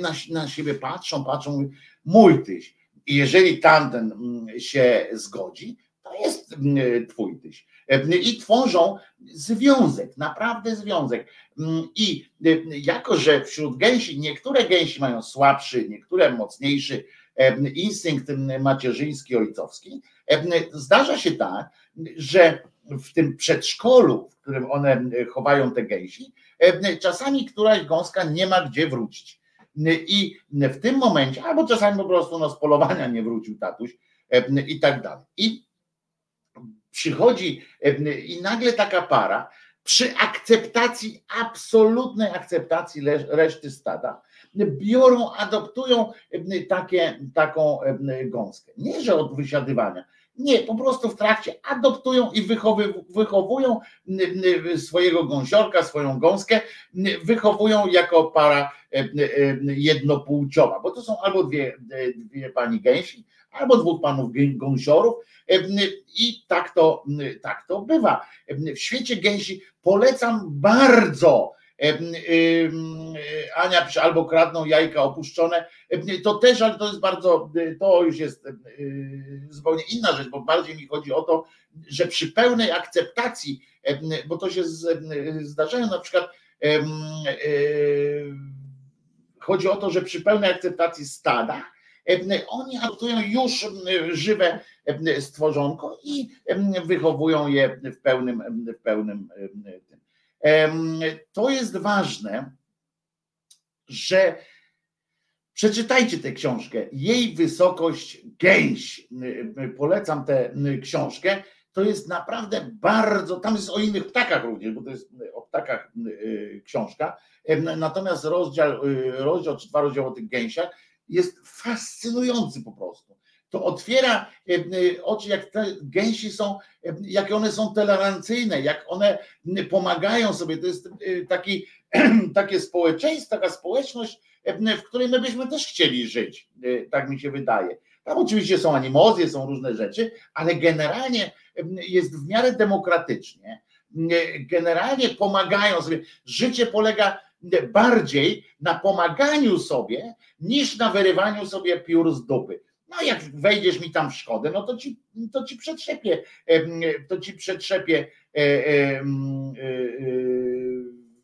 na, na siebie patrzą, patrzą, mój tyś. I jeżeli tamten się zgodzi, to jest twój tyś. I tworzą związek, naprawdę związek. I jako, że wśród gęsi, niektóre gęsi mają słabszy, niektóre mocniejszy instynkt macierzyński, ojcowski, zdarza się tak, że w tym przedszkolu, w którym one chowają te gęsi, czasami któraś gąska nie ma gdzie wrócić. I w tym momencie, albo czasami po prostu no, z polowania nie wrócił tatuś i tak dalej. I przychodzi i nagle taka para przy akceptacji, absolutnej akceptacji reszty stada, biorą, adoptują takie, taką gąskę. Nie, że od wysiadywania. Nie, po prostu w trakcie adoptują i wychowują swojego gąsiorka, swoją gąskę, wychowują jako para jednopłciowa, bo to są albo dwie, dwie pani gęsi, albo dwóch panów gąsiorów i tak to, tak to bywa. W świecie gęsi polecam bardzo Ania pisze, albo kradną jajka opuszczone. To też, ale to jest bardzo, to już jest zupełnie inna rzecz, bo bardziej mi chodzi o to, że przy pełnej akceptacji, bo to się zdarzają na przykład chodzi o to, że przy pełnej akceptacji stada oni adoptują już żywe stworzonko i wychowują je w pełnym, w pełnym tym. To jest ważne, że przeczytajcie tę książkę. Jej wysokość gęś. Polecam tę książkę. To jest naprawdę bardzo, tam jest o innych ptakach również, bo to jest o ptakach książka. Natomiast rozdział, rozdział czy dwa rozdziały o tych gęsiach jest fascynujący po prostu. To otwiera oczy, jak te gęsi są, jakie one są tolerancyjne, jak one pomagają sobie. To jest taki, takie społeczeństwo, taka społeczność, w której my byśmy też chcieli żyć, tak mi się wydaje. Tam oczywiście są animozje, są różne rzeczy, ale generalnie jest w miarę demokratycznie. Generalnie pomagają sobie. Życie polega bardziej na pomaganiu sobie niż na wyrywaniu sobie piór z dupy. No jak wejdziesz mi tam w szkodę, no to ci, to ci przetrzepie, to ci przetrzepie e, e, e,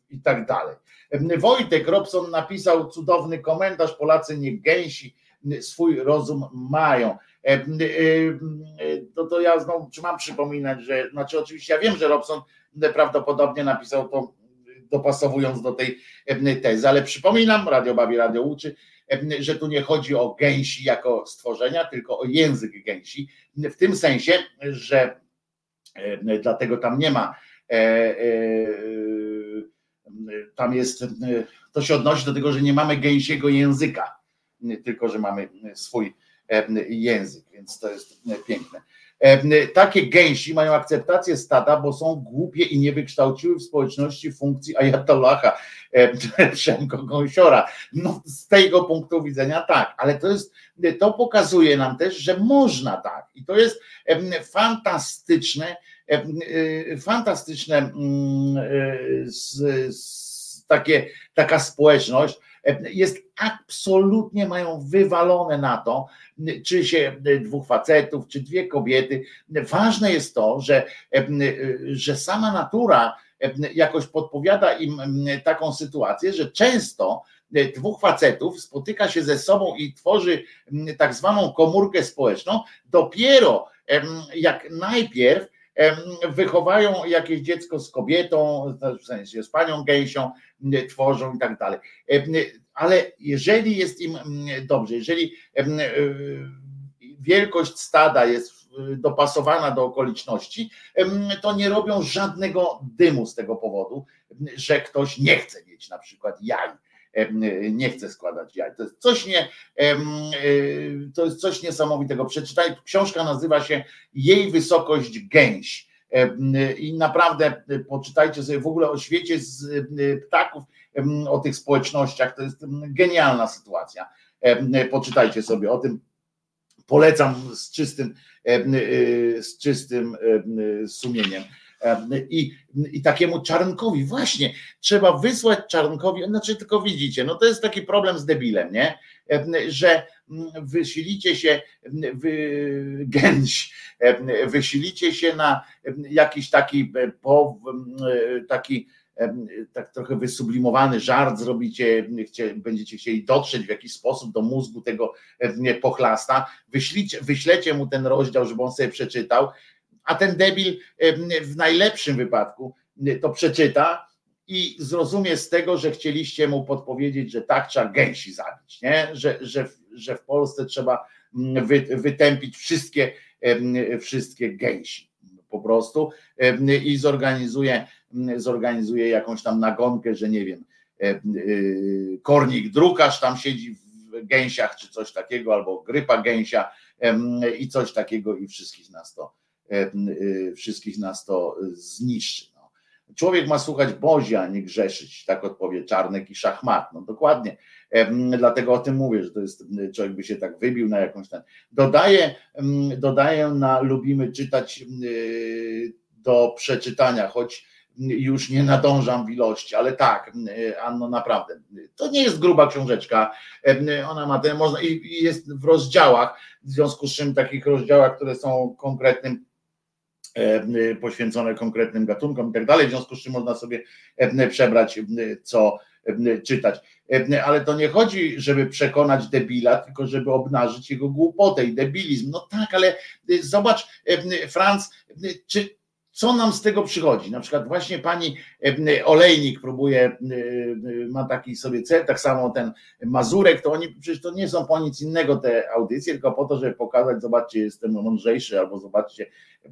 i tak dalej. Wojtek Robson napisał cudowny komentarz, Polacy nie gęsi, swój rozum mają. To, to ja znowu, czy mam przypominać, że, znaczy oczywiście ja wiem, że Robson prawdopodobnie napisał to dopasowując do tej tezy, ale przypominam, Radio Bawi Radio uczy, że tu nie chodzi o gęsi jako stworzenia, tylko o język gęsi, w tym sensie, że dlatego tam nie ma tam jest, to się odnosi do tego, że nie mamy gęsiego języka, tylko że mamy swój język, więc to jest piękne. Takie gęsi mają akceptację stada, bo są głupie i nie wykształciły w społeczności funkcji Ayatollaha Przemko Gąsiora. No, z tego punktu widzenia tak, ale to jest, to pokazuje nam też, że można tak i to jest fantastyczne, fantastyczne takie, taka społeczność, jest absolutnie mają wywalone na to, czy się dwóch facetów, czy dwie kobiety. Ważne jest to, że, że sama natura jakoś podpowiada im taką sytuację, że często dwóch facetów spotyka się ze sobą i tworzy tak zwaną komórkę społeczną, dopiero jak najpierw wychowają jakieś dziecko z kobietą, w sensie z panią gejsią, tworzą i tak dalej. Ale jeżeli jest im dobrze, jeżeli wielkość stada jest dopasowana do okoliczności, to nie robią żadnego dymu z tego powodu, że ktoś nie chce mieć na przykład jaj nie chce składać jaj. To jest coś nie, to jest coś niesamowitego. Przeczytaj, książka nazywa się Jej wysokość gęś. I naprawdę poczytajcie sobie w ogóle o świecie z ptaków, o tych społecznościach. To jest genialna sytuacja. Poczytajcie sobie o tym. Polecam z czystym, z czystym sumieniem. I, I takiemu czarnkowi, właśnie, trzeba wysłać czarnkowi, znaczy tylko widzicie, no to jest taki problem z debilem, nie? Że wysilicie się, wy, gęś, wysilicie się na jakiś taki, po, taki tak trochę wysublimowany żart zrobicie, będziecie chcieli dotrzeć w jakiś sposób do mózgu tego pochlasta, wyślicie, wyślecie mu ten rozdział, żeby on sobie przeczytał, a ten debil w najlepszym wypadku to przeczyta i zrozumie z tego, że chcieliście mu podpowiedzieć, że tak trzeba gęsi zabić, nie? Że, że, że w Polsce trzeba wy, wytępić wszystkie, wszystkie gęsi po prostu i zorganizuje, zorganizuje jakąś tam nagonkę, że nie wiem, kornik drukarz tam siedzi w gęsiach czy coś takiego, albo grypa gęsia i coś takiego i wszystkich nas to E, e, wszystkich nas to zniszczy. No. Człowiek ma słuchać Bozi, a nie grzeszyć, tak odpowie Czarnek i Szachmat. No dokładnie, e, dlatego o tym mówię, że to jest, człowiek by się tak wybił na jakąś ten. Dodaję, dodaję na lubimy czytać do przeczytania, choć już nie nadążam w ilości, ale tak, Anno, naprawdę. To nie jest gruba książeczka. Ona ma ten, można i jest w rozdziałach, w związku z czym takich rozdziałach, które są konkretnym poświęcone konkretnym gatunkom i tak dalej, w związku z czym można sobie przebrać, co czytać. Ale to nie chodzi, żeby przekonać debila, tylko żeby obnażyć jego głupotę i debilizm. No tak, ale zobacz, Franz, czy co nam z tego przychodzi? Na przykład właśnie pani Olejnik próbuje, ma taki sobie cel, tak samo ten Mazurek, to oni przecież to nie są po nic innego te audycje, tylko po to, żeby pokazać, zobaczcie, jestem mądrzejszy, albo zobaczcie,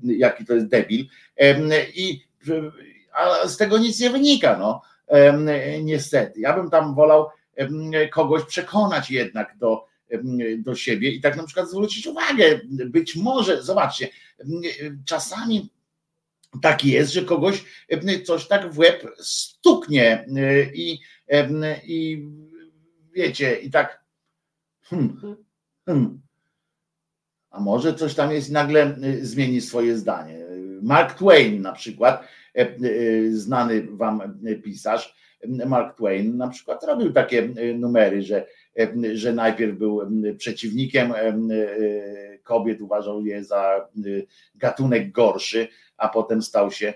jaki to jest debil. I a z tego nic nie wynika, no niestety. Ja bym tam wolał kogoś przekonać jednak do, do siebie i tak na przykład zwrócić uwagę, być może, zobaczcie, czasami tak jest, że kogoś coś tak w łeb stuknie i, i wiecie, i tak hmm, hmm, a może coś tam jest nagle zmieni swoje zdanie. Mark Twain na przykład, znany wam pisarz, Mark Twain na przykład robił takie numery, że, że najpierw był przeciwnikiem kobiet, uważał je za gatunek gorszy, a potem stał się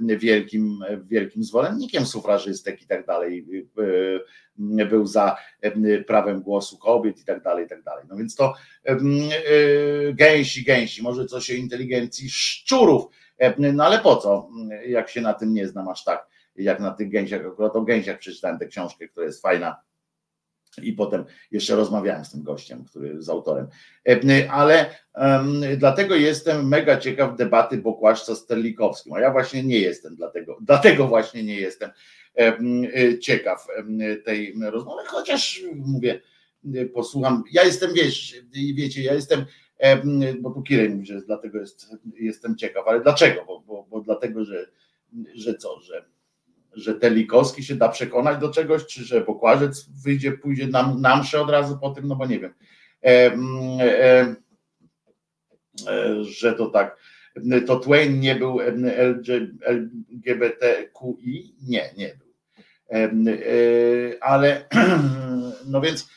wielkim, wielkim zwolennikiem sufrażystek i tak dalej, był za prawem głosu kobiet i tak dalej, i tak dalej. No więc to gęsi, gęsi, może coś o inteligencji szczurów, no ale po co, jak się na tym nie znam aż tak, jak na tych gęsiach, akurat o gęsiach przeczytałem tę książkę, która jest fajna, i potem jeszcze rozmawiałem z tym gościem, który z autorem. Ale um, dlatego jestem mega ciekaw debaty Bokłaszca z Terlikowskim, a ja właśnie nie jestem, dlatego, dlatego właśnie nie jestem um, ciekaw tej rozmowy, chociaż mówię, posłucham, ja jestem, wiesz, wiecie, ja jestem, bo tu Kirej mówi, że dlatego jest, jestem ciekaw, ale dlaczego? Bo, bo, bo dlatego, że, że co, że że Telikowski się da przekonać do czegoś, czy że Pokłażec wyjdzie, pójdzie na, na mszę od razu po tym, no bo nie wiem. E, e, e, że to tak, to Twain nie był LGBTQI? Nie, nie był. Ale no więc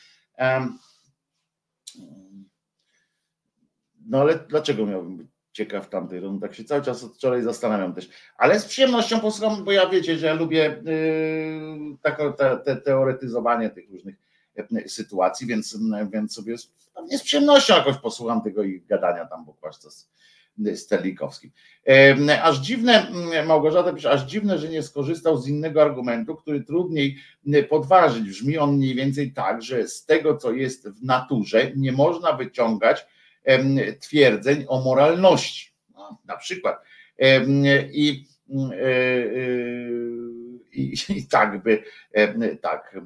no ale dlaczego miałbym być ciekaw tamtej rundy. Tak się cały czas od wczoraj zastanawiam też. Ale z przyjemnością posłucham, bo ja wiecie, że ja lubię yy, tak, te, te, teoretyzowanie tych różnych yy, sytuacji, więc, więc sobie z, z przyjemnością jakoś posłucham tego ich gadania tam, bo kłaszca z, z Telikowskim. Yy, aż dziwne, yy, Małgorzata pisze, aż dziwne, że nie skorzystał z innego argumentu, który trudniej yy, podważyć. Brzmi on mniej więcej tak, że z tego, co jest w naturze, nie można wyciągać twierdzeń o moralności. No, na przykład. I, e, e, i, i tak by, tak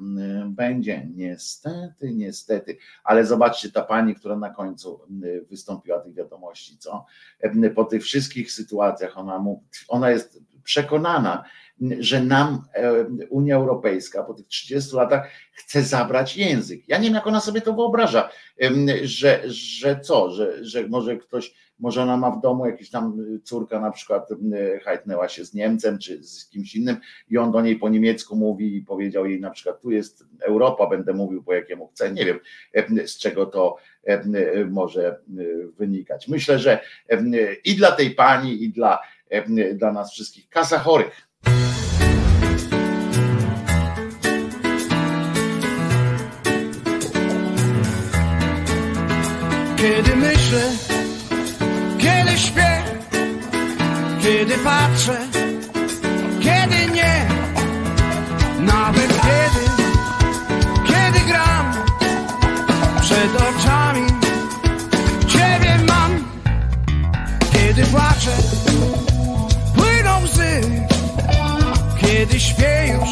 będzie. Niestety, niestety. Ale zobaczcie, ta pani, która na końcu wystąpiła tych wiadomości, co? Po tych wszystkich sytuacjach ona, mu, ona jest przekonana, że nam Unia Europejska po tych 30 latach chce zabrać język. Ja nie wiem, jak ona sobie to wyobraża, że, że co, że, że może ktoś, może ona ma w domu jakiś tam córka na przykład hajtnęła się z Niemcem czy z kimś innym i on do niej po niemiecku mówi i powiedział jej na przykład tu jest Europa, będę mówił po jakiemu chcę. Nie wiem z czego to może wynikać. Myślę, że i dla tej pani, i dla, dla nas wszystkich kasa chorych. Kiedy myślę, kiedy śpię, kiedy patrzę, kiedy nie, nawet kiedy, kiedy gram przed oczami Ciebie mam, kiedy płaczę, płyną łzy, kiedy śpię już,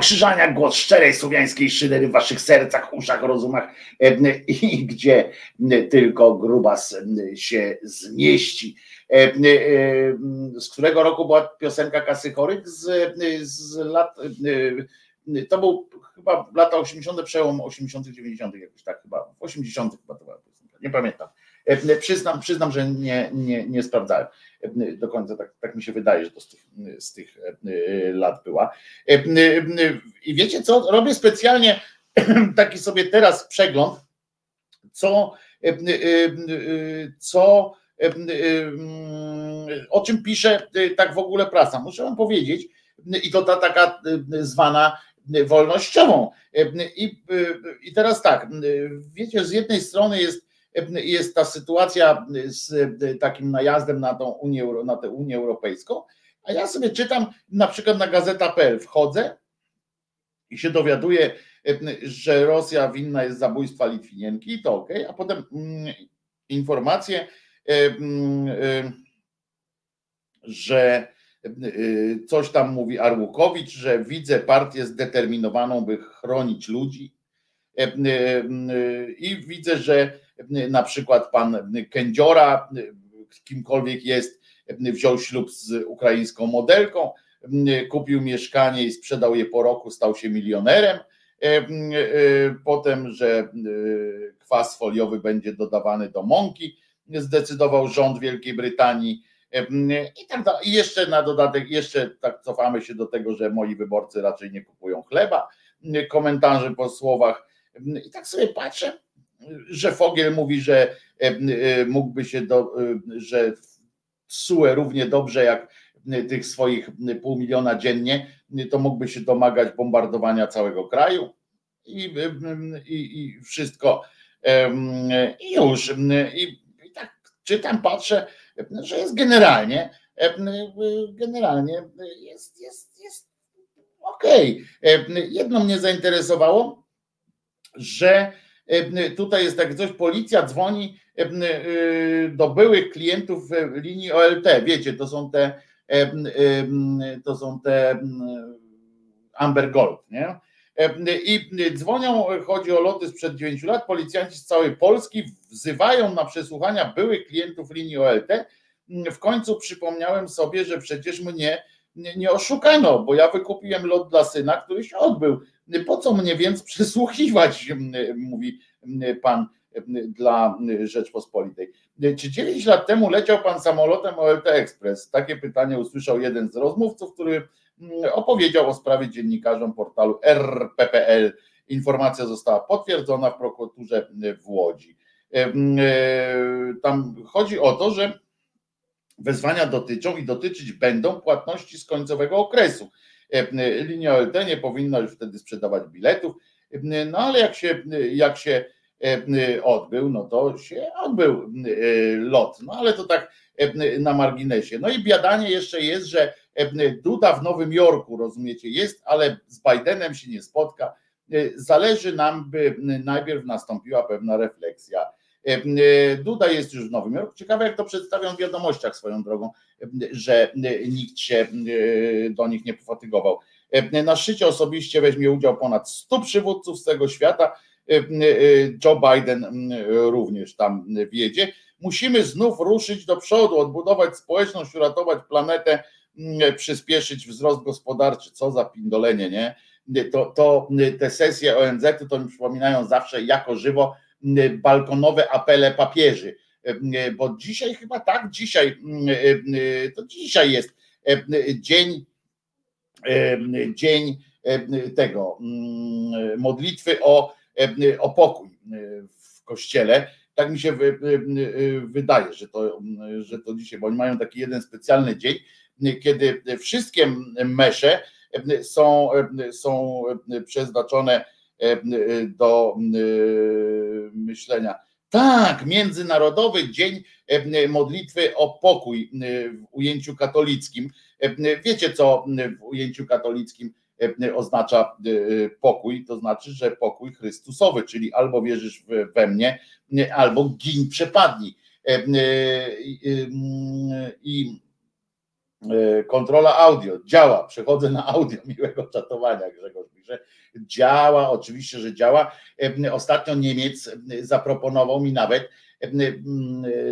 Wojtko Krzyżaniak, głos szczerej słowiańskiej szydery w waszych sercach, uszach, rozumach e, i gdzie tylko grubas się zmieści. E, e, Z którego roku była piosenka Kasy Chorych? Z, z lat, to był chyba lata 80., przełom 80., 90., jakoś tak chyba, w 80. chyba to była piosenka, nie pamiętam. Przyznam, przyznam, że nie, nie, nie sprawdzałem do końca, tak, tak mi się wydaje, że to z tych, z tych e, lat była. E, e, I wiecie co, robię specjalnie taki sobie teraz przegląd, co, e, e, e, co e, e, o czym pisze e, tak w ogóle prasa. Muszę wam powiedzieć, i to ta taka e, zwana wolnościową. E, I, e, i teraz tak, e, wiecie, z jednej strony jest jest ta sytuacja z takim najazdem na, tą Unię, na tę Unię Europejską, a ja sobie czytam na przykład na gazeta.pl, wchodzę i się dowiaduję, że Rosja winna jest zabójstwa Litwinienki, to ok, a potem mm, informacje, mm, y, że y, coś tam mówi Arłukowicz, że widzę partię zdeterminowaną, by chronić ludzi. Y, y, I widzę, że na przykład pan Kędziora, kimkolwiek jest, wziął ślub z ukraińską modelką, kupił mieszkanie i sprzedał je po roku, stał się milionerem. Potem, że kwas foliowy będzie dodawany do mąki, zdecydował rząd Wielkiej Brytanii. I tak dalej. I jeszcze na dodatek, jeszcze tak cofamy się do tego, że moi wyborcy raczej nie kupują chleba. Komentarze po słowach. I tak sobie patrzę, że Fogiel mówi, że mógłby się do, że SUE równie dobrze jak tych swoich pół miliona dziennie, to mógłby się domagać bombardowania całego kraju i, i, i wszystko. I już. I, I tak czytam, patrzę, że jest generalnie, generalnie jest, jest, jest okej. Okay. Jedno mnie zainteresowało, że tutaj jest tak coś, policja dzwoni do byłych klientów linii OLT. Wiecie, to są te to są te Amber Gold, nie? I dzwonią, chodzi o loty sprzed 9 lat, policjanci z całej Polski wzywają na przesłuchania byłych klientów linii OLT. W końcu przypomniałem sobie, że przecież mnie nie, nie oszukano, bo ja wykupiłem lot dla syna, który się odbył. Po co mnie więc przesłuchiwać, mówi pan dla Rzeczpospolitej. Czy 9 lat temu leciał pan samolotem OLT Express? Takie pytanie usłyszał jeden z rozmówców, który opowiedział o sprawie dziennikarzom portalu RPPL. Informacja została potwierdzona w prokuraturze w Łodzi. Tam chodzi o to, że wezwania dotyczą i dotyczyć będą płatności z końcowego okresu. Linia OLT nie powinna już wtedy sprzedawać biletów, no ale jak się, jak się odbył, no to się odbył lot, no ale to tak na marginesie. No i biadanie jeszcze jest, że Duda w Nowym Jorku, rozumiecie, jest, ale z Bidenem się nie spotka. Zależy nam, by najpierw nastąpiła pewna refleksja. Duda jest już w Nowym Jorku. Ciekawe, jak to przedstawią w wiadomościach swoją drogą, że nikt się do nich nie pofatygował. Na szczycie osobiście weźmie udział ponad 100 przywódców z tego świata. Joe Biden również tam wiedzie. Musimy znów ruszyć do przodu, odbudować społeczność, uratować planetę przyspieszyć wzrost gospodarczy, co za pindolenie, nie? To, to te sesje ONZ to mi przypominają zawsze jako żywo balkonowe apele papieży, mm, bo dzisiaj chyba tak, dzisiaj, to dzisiaj jest dzień, dzień tego modlitwy o, o pokój w kościele. Tak mi się wydaje, że to, że to dzisiaj, bo oni mają taki jeden specjalny dzień, kiedy wszystkie mesze są, są przeznaczone do myślenia. Tak, Międzynarodowy Dzień Modlitwy o Pokój w ujęciu katolickim. Wiecie, co w ujęciu katolickim oznacza pokój? To znaczy, że pokój Chrystusowy, czyli albo wierzysz we mnie, albo gin przepadnij. I E, kontrola audio działa, przechodzę na audio miłego czatowania, Grzegorz pisze. Działa, oczywiście, że działa. E, ostatnio Niemiec zaproponował mi nawet e,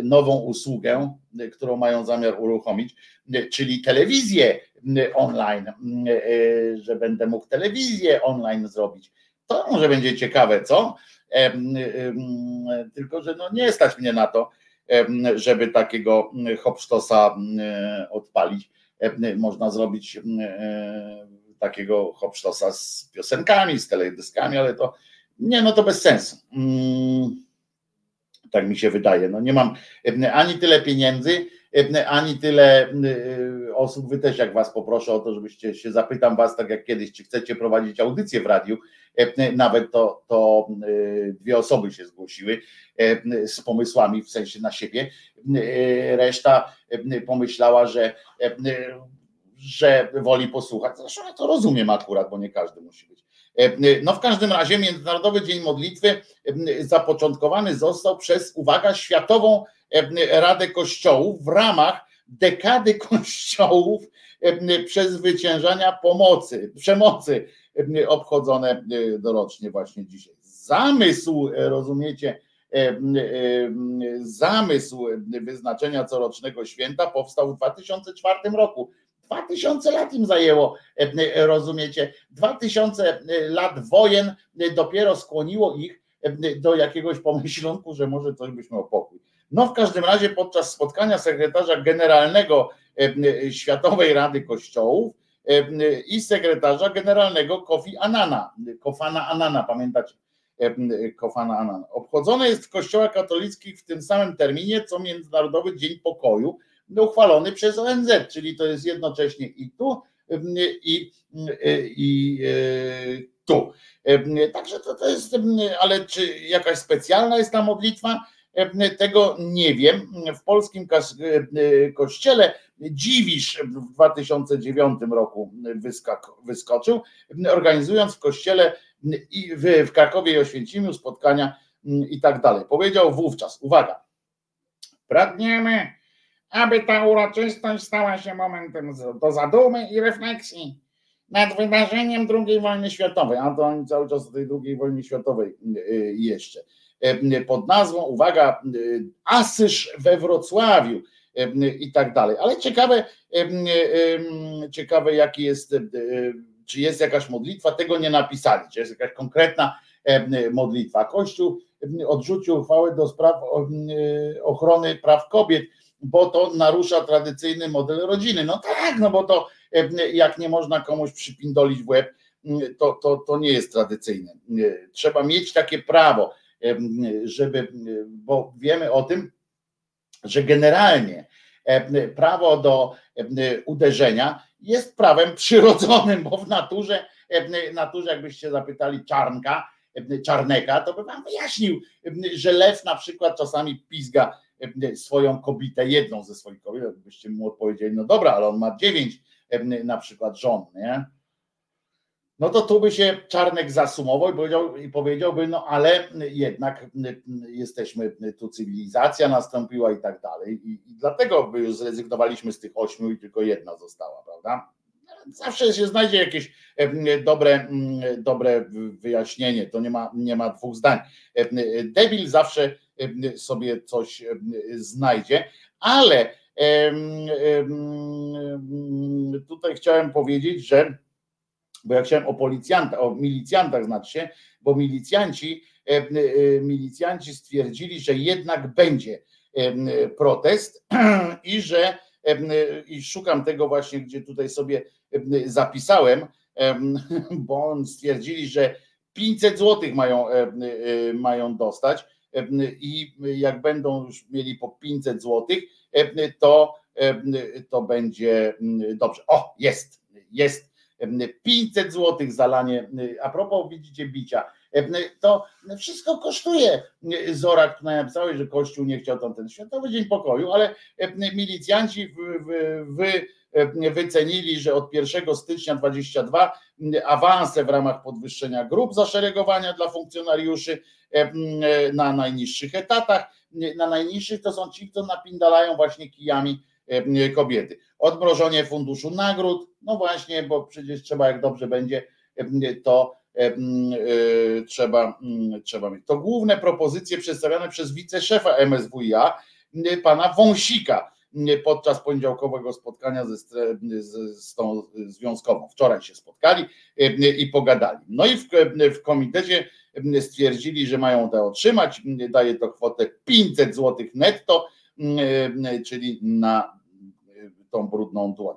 nową usługę, którą mają zamiar uruchomić, czyli telewizję online, że będę mógł telewizję online zrobić. To może będzie ciekawe, co? Tylko, że no nie stać mnie na to żeby takiego hopsztosa odpalić. Można zrobić takiego hopsztosa z piosenkami, z teledyskami, ale to nie, no to bez sensu. Mm, tak mi się wydaje. No nie mam ani tyle pieniędzy, ani tyle osób. Wy też, jak was poproszę o to, żebyście się zapytam was, tak jak kiedyś, czy chcecie prowadzić audycję w radiu, nawet to, to dwie osoby się zgłosiły z pomysłami w sensie na siebie. Reszta pomyślała, że, że woli posłuchać. Zresztą ja to rozumiem akurat, bo nie każdy musi być. No w każdym razie Międzynarodowy Dzień Modlitwy zapoczątkowany został przez, uwaga, Światową Radę Kościołów w ramach dekady kościołów przezwyciężania pomocy, przemocy obchodzone dorocznie właśnie dzisiaj. Zamysł, rozumiecie, zamysł wyznaczenia corocznego święta powstał w 2004 roku 2000 lat im zajęło, rozumiecie? 2000 lat wojen dopiero skłoniło ich do jakiegoś pomyślunku, że może coś byśmy o pokój. No w każdym razie podczas spotkania sekretarza generalnego Światowej Rady Kościołów i sekretarza generalnego Kofi Anana, Kofana Anana, pamiętacie? Kofana Anana. Obchodzone jest w kościołach katolickich w tym samym terminie, co Międzynarodowy Dzień Pokoju, uchwalony przez ONZ, czyli to jest jednocześnie i tu, i, i tu. Także to, to jest, ale czy jakaś specjalna jest ta modlitwa? Tego nie wiem. W polskim kościele Dziwisz w 2009 roku wyskoczył, organizując w kościele w, Krakowie i Oświęcimiu spotkania i tak dalej. Powiedział wówczas, uwaga, pragniemy, aby ta uroczystość stała się momentem do zadumy i refleksji nad wydarzeniem II wojny światowej, a to oni cały czas o tej II wojnie światowej jeszcze pod nazwą, uwaga, Asyż we Wrocławiu i tak dalej. Ale ciekawe, ciekawe jaki jest, czy jest jakaś modlitwa, tego nie napisali, czy jest jakaś konkretna modlitwa. Kościół odrzucił uchwałę do spraw ochrony praw kobiet, bo to narusza tradycyjny model rodziny. No tak, no bo to jak nie można komuś przypindolić w łeb, to, to, to nie jest tradycyjne. Trzeba mieć takie prawo żeby, bo wiemy o tym, że generalnie prawo do uderzenia jest prawem przyrodzonym, bo w naturze, naturze jakbyście zapytali czarnka, czarneka, to by wam wyjaśnił, że lew na przykład czasami pizga swoją kobietę, jedną ze swoich kobiet, byście mu odpowiedzieli, no dobra, ale on ma dziewięć na przykład żon, nie? No to tu by się Czarnek zasumował i, powiedział, i powiedziałby, no ale jednak jesteśmy, tu cywilizacja nastąpiła i tak dalej i, i dlatego by już zrezygnowaliśmy z tych ośmiu i tylko jedna została, prawda? Zawsze się znajdzie jakieś dobre, dobre wyjaśnienie, to nie ma, nie ma dwóch zdań. Debil zawsze sobie coś znajdzie, ale tutaj chciałem powiedzieć, że bo ja chciałem o policjantach, o milicjantach znaczy się, bo milicjanci, e, e, milicjanci stwierdzili, że jednak będzie e, protest i że i szukam tego właśnie, gdzie tutaj sobie zapisałem, bo stwierdzili, że 500 złotych mają, mają dostać i jak będą już mieli po 500 złotych, to, to będzie dobrze. O, jest, jest 500 zł zalanie, a propos widzicie bicia, to wszystko kosztuje. Zora, która napisałeś, że Kościół nie chciał tam ten Światowy Dzień Pokoju, ale milicjanci wy, wycenili, że od 1 stycznia 22 awanse w ramach podwyższenia grup zaszeregowania dla funkcjonariuszy na najniższych etatach. Na najniższych to są ci, co napindalają właśnie kijami kobiety. Odmrożenie funduszu nagród, no właśnie, bo przecież trzeba, jak dobrze będzie, to e, trzeba, trzeba mieć. To główne propozycje przedstawione przez wiceszefa MSWiA, pana Wąsika, podczas poniedziałkowego spotkania ze, z, z tą związkową. Wczoraj się spotkali i pogadali. No i w, w komitecie stwierdzili, że mają to otrzymać. Daje to kwotę 500 zł netto, czyli na tą brudną dłoń.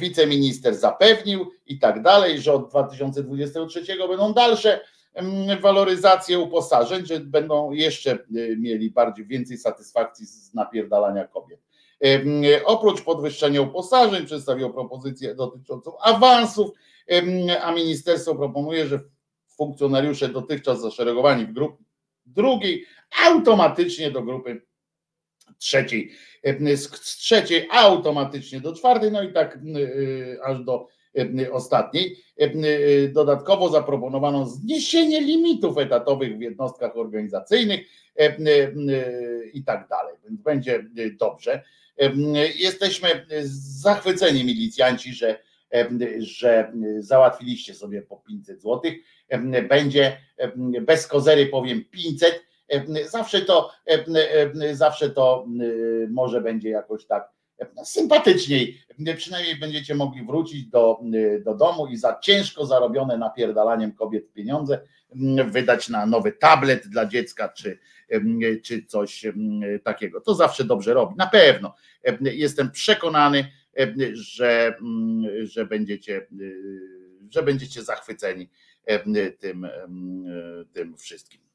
Wiceminister zapewnił i tak dalej, że od 2023 będą dalsze mm, waloryzacje uposażeń, że będą jeszcze y, mieli bardziej więcej satysfakcji z napierdalania kobiet. Oprócz podwyższenia uposażeń przedstawił propozycję dotyczącą awansów, a ministerstwo proponuje, że funkcjonariusze dotychczas zaszeregowani w grupie drugiej automatycznie do grupy trzeciej, e, z trzeciej automatycznie do czwartej, no i tak e, aż do e, ostatniej. Dodatkowo zaproponowano zniesienie limitów etatowych w jednostkach organizacyjnych i tak dalej, więc będzie dobrze. Jesteśmy zachwyceni milicjanci, że, że załatwiliście sobie po 500 zł. Będzie bez kozery powiem 500, Zawsze to, zawsze to może będzie jakoś tak sympatyczniej. Przynajmniej będziecie mogli wrócić do, do domu i za ciężko zarobione napierdalaniem kobiet pieniądze wydać na nowy tablet dla dziecka czy, czy coś takiego. To zawsze dobrze robi. Na pewno. Jestem przekonany, że, że, będziecie, że będziecie zachwyceni tym, tym wszystkim.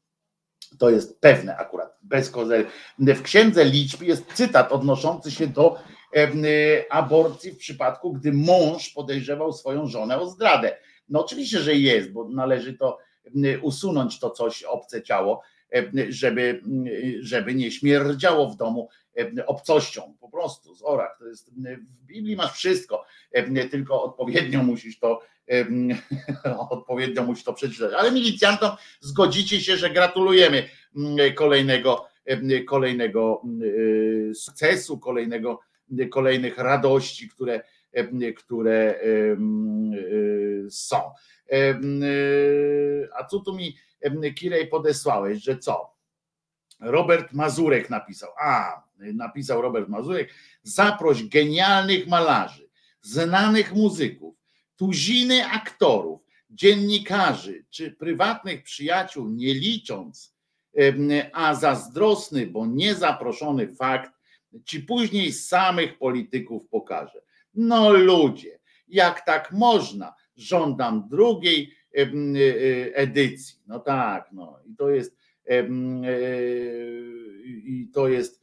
To jest pewne akurat, bez kozery. W księdze liczb jest cytat odnoszący się do aborcji w przypadku, gdy mąż podejrzewał swoją żonę o zdradę. No oczywiście, że jest, bo należy to usunąć to coś obce ciało, żeby, żeby nie śmierdziało w domu obcością, po prostu z orach. To jest, w Biblii masz wszystko, tylko odpowiednio musisz to odpowiednio musisz to przeczytać. Ale milicjantom zgodzicie się, że gratulujemy kolejnego, kolejnego sukcesu, kolejnego, kolejnych radości, które, które są. A co tu mi Kirej podesłałeś, że co? Robert Mazurek napisał. A, napisał Robert Mazurek. Zaproś genialnych malarzy, znanych muzyków, tuziny aktorów, dziennikarzy czy prywatnych przyjaciół, nie licząc, a zazdrosny, bo niezaproszony fakt, ci później samych polityków pokaże. No ludzie, jak tak można? Żądam drugiej edycji. No tak, no i to jest i to jest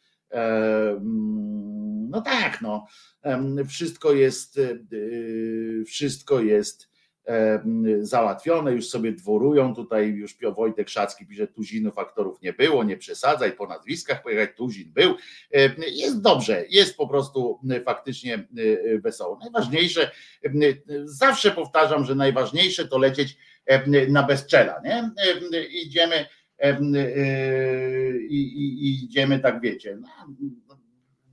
no tak, no wszystko jest wszystko jest załatwione, już sobie dworują, tutaj już Wojtek Szacki pisze, tuzinów aktorów nie było, nie przesadzaj, po nazwiskach pojechać, tuzin był, jest dobrze, jest po prostu faktycznie wesoło. Najważniejsze, zawsze powtarzam, że najważniejsze to lecieć na bezczela, nie? Idziemy i, i, i idziemy tak wiecie,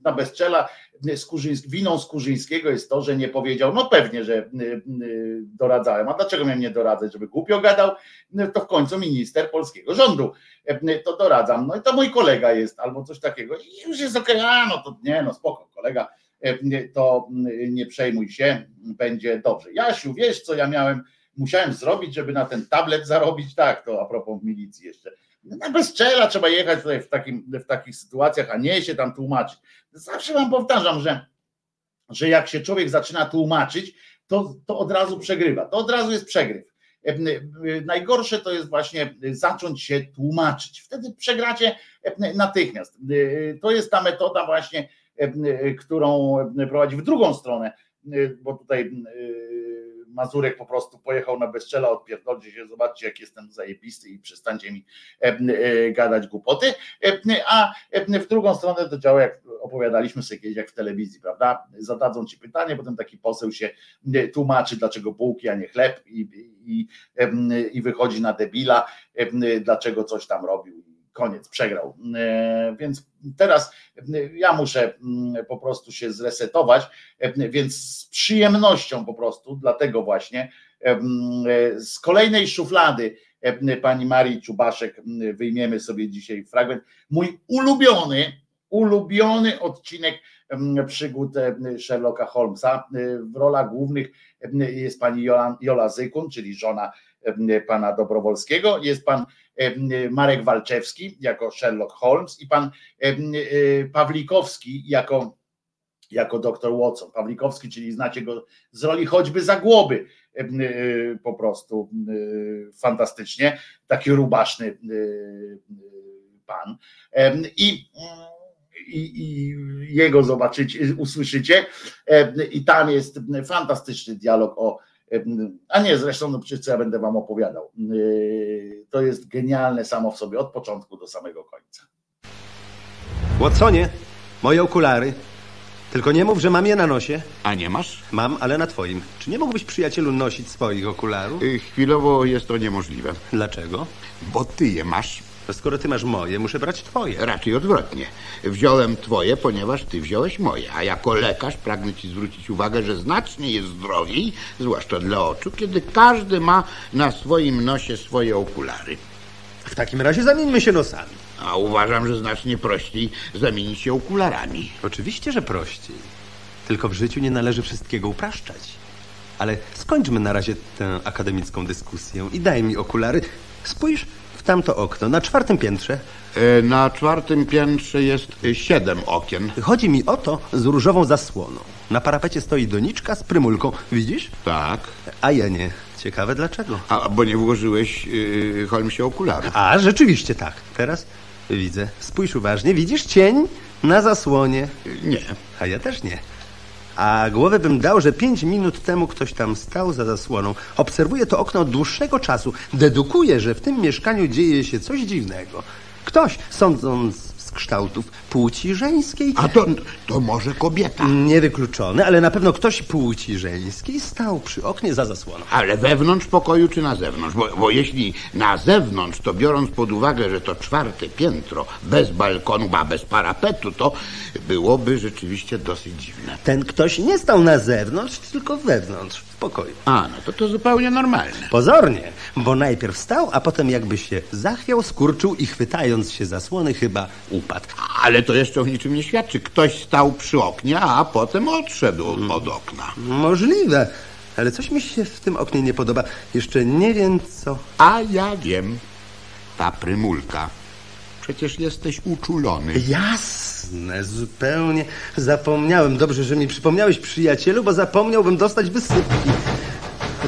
na bezczela. Skurzyński, winą Skurzyńskiego jest to, że nie powiedział, no pewnie, że doradzałem, a dlaczego miałem nie doradzać, żeby głupio gadał, to w końcu minister polskiego rządu, to doradzam, no i to mój kolega jest, albo coś takiego. I już jest okej, okay. a no to nie, no spoko, kolega, to nie przejmuj się, będzie dobrze. Jasiu, wiesz co ja miałem, musiałem zrobić, żeby na ten tablet zarobić, tak, to a propos milicji jeszcze, na bezczela trzeba jechać tutaj w, takim, w takich sytuacjach, a nie się tam tłumaczyć. Zawsze wam powtarzam, że, że jak się człowiek zaczyna tłumaczyć, to, to od razu przegrywa. To od razu jest przegryw. Najgorsze to jest właśnie zacząć się tłumaczyć. Wtedy przegracie natychmiast. To jest ta metoda właśnie, którą prowadzi w drugą stronę, bo tutaj Mazurek po prostu pojechał na bezczela, odpierdolcie się, zobaczcie jak jestem zajebisty i przestańcie mi gadać głupoty, a w drugą stronę to działa jak opowiadaliśmy sobie kiedyś jak w telewizji, prawda, zadadzą ci pytanie, potem taki poseł się tłumaczy dlaczego bułki, a nie chleb i, i, i wychodzi na debila, dlaczego coś tam robił koniec, przegrał. Więc teraz ja muszę po prostu się zresetować, więc z przyjemnością po prostu, dlatego właśnie z kolejnej szuflady pani Marii Czubaszek wyjmiemy sobie dzisiaj fragment. Mój ulubiony, ulubiony odcinek przygód Sherlocka Holmesa. W rolach głównych jest pani Jola Zykun, czyli żona pana Dobrowolskiego, jest pan Marek Walczewski jako Sherlock Holmes i pan Pawlikowski jako, jako doktor Watson. Pawlikowski, czyli znacie go z roli choćby Zagłoby, po prostu fantastycznie, taki rubaszny pan. I i, i, jego zobaczycie, usłyszycie. I tam jest fantastyczny dialog o a nie, zresztą no przecież co ja będę wam opowiadał. To jest genialne samo w sobie, od początku do samego końca. Watsonie, moje okulary. Tylko nie mów, że mam je na nosie. A nie masz? Mam, ale na twoim. Czy nie mógłbyś, przyjacielu, nosić swoich okularów? Y, chwilowo jest to niemożliwe. Dlaczego? Bo ty je masz. Skoro ty masz moje, muszę brać twoje. Raczej odwrotnie. Wziąłem twoje, ponieważ ty wziąłeś moje. A jako lekarz pragnę ci zwrócić uwagę, że znacznie jest zdrowiej, zwłaszcza dla oczu, kiedy każdy ma na swoim nosie swoje okulary. W takim razie zamieńmy się nosami. A uważam, że znacznie prościej zamienić się okularami. Oczywiście, że prościej. Tylko w życiu nie należy wszystkiego upraszczać. Ale skończmy na razie tę akademicką dyskusję i daj mi okulary. Spójrz w tamto okno, na czwartym piętrze. E, Na czwartym piętrze jest siedem okien. Chodzi mi o to z różową zasłoną. Na parapecie stoi doniczka z prymulką. Widzisz? Tak. A ja nie. Ciekawe dlaczego. A, bo nie włożyłeś, yy, Holmesie, okularów. A, rzeczywiście tak. Teraz widzę. Spójrz uważnie. Widzisz cień na zasłonie? Nie. A ja też nie. A głowę bym dał, że pięć minut temu ktoś tam stał za zasłoną. Obserwuję to okno od dłuższego czasu. Dedukuję, że w tym mieszkaniu dzieje się coś dziwnego. Ktoś, sądząc z kształtów płci żeńskiej... A to, to może kobieta. Niewykluczone, ale na pewno ktoś płci żeńskiej stał przy oknie za zasłoną. Ale wewnątrz pokoju czy na zewnątrz? Bo, bo jeśli na zewnątrz, to biorąc pod uwagę, że to czwarte piętro, bez balkonu, a bez parapetu, to byłoby rzeczywiście dosyć dziwne. Ten ktoś nie stał na zewnątrz, tylko wewnątrz, pokoju. A, no to to zupełnie normalne. Pozornie, bo najpierw stał, a potem jakby się zachwiał, skurczył i chwytając się zasłony chyba upadł. Ale to jeszcze o niczym nie świadczy. Ktoś stał przy oknie, a potem odszedł od okna. Możliwe, ale coś mi się w tym oknie nie podoba. Jeszcze nie wiem co. A ja wiem. Ta prymulka. Przecież jesteś uczulony. Jasne, zupełnie zapomniałem. Dobrze, że mi przypomniałeś, przyjacielu, bo zapomniałbym dostać wysypki.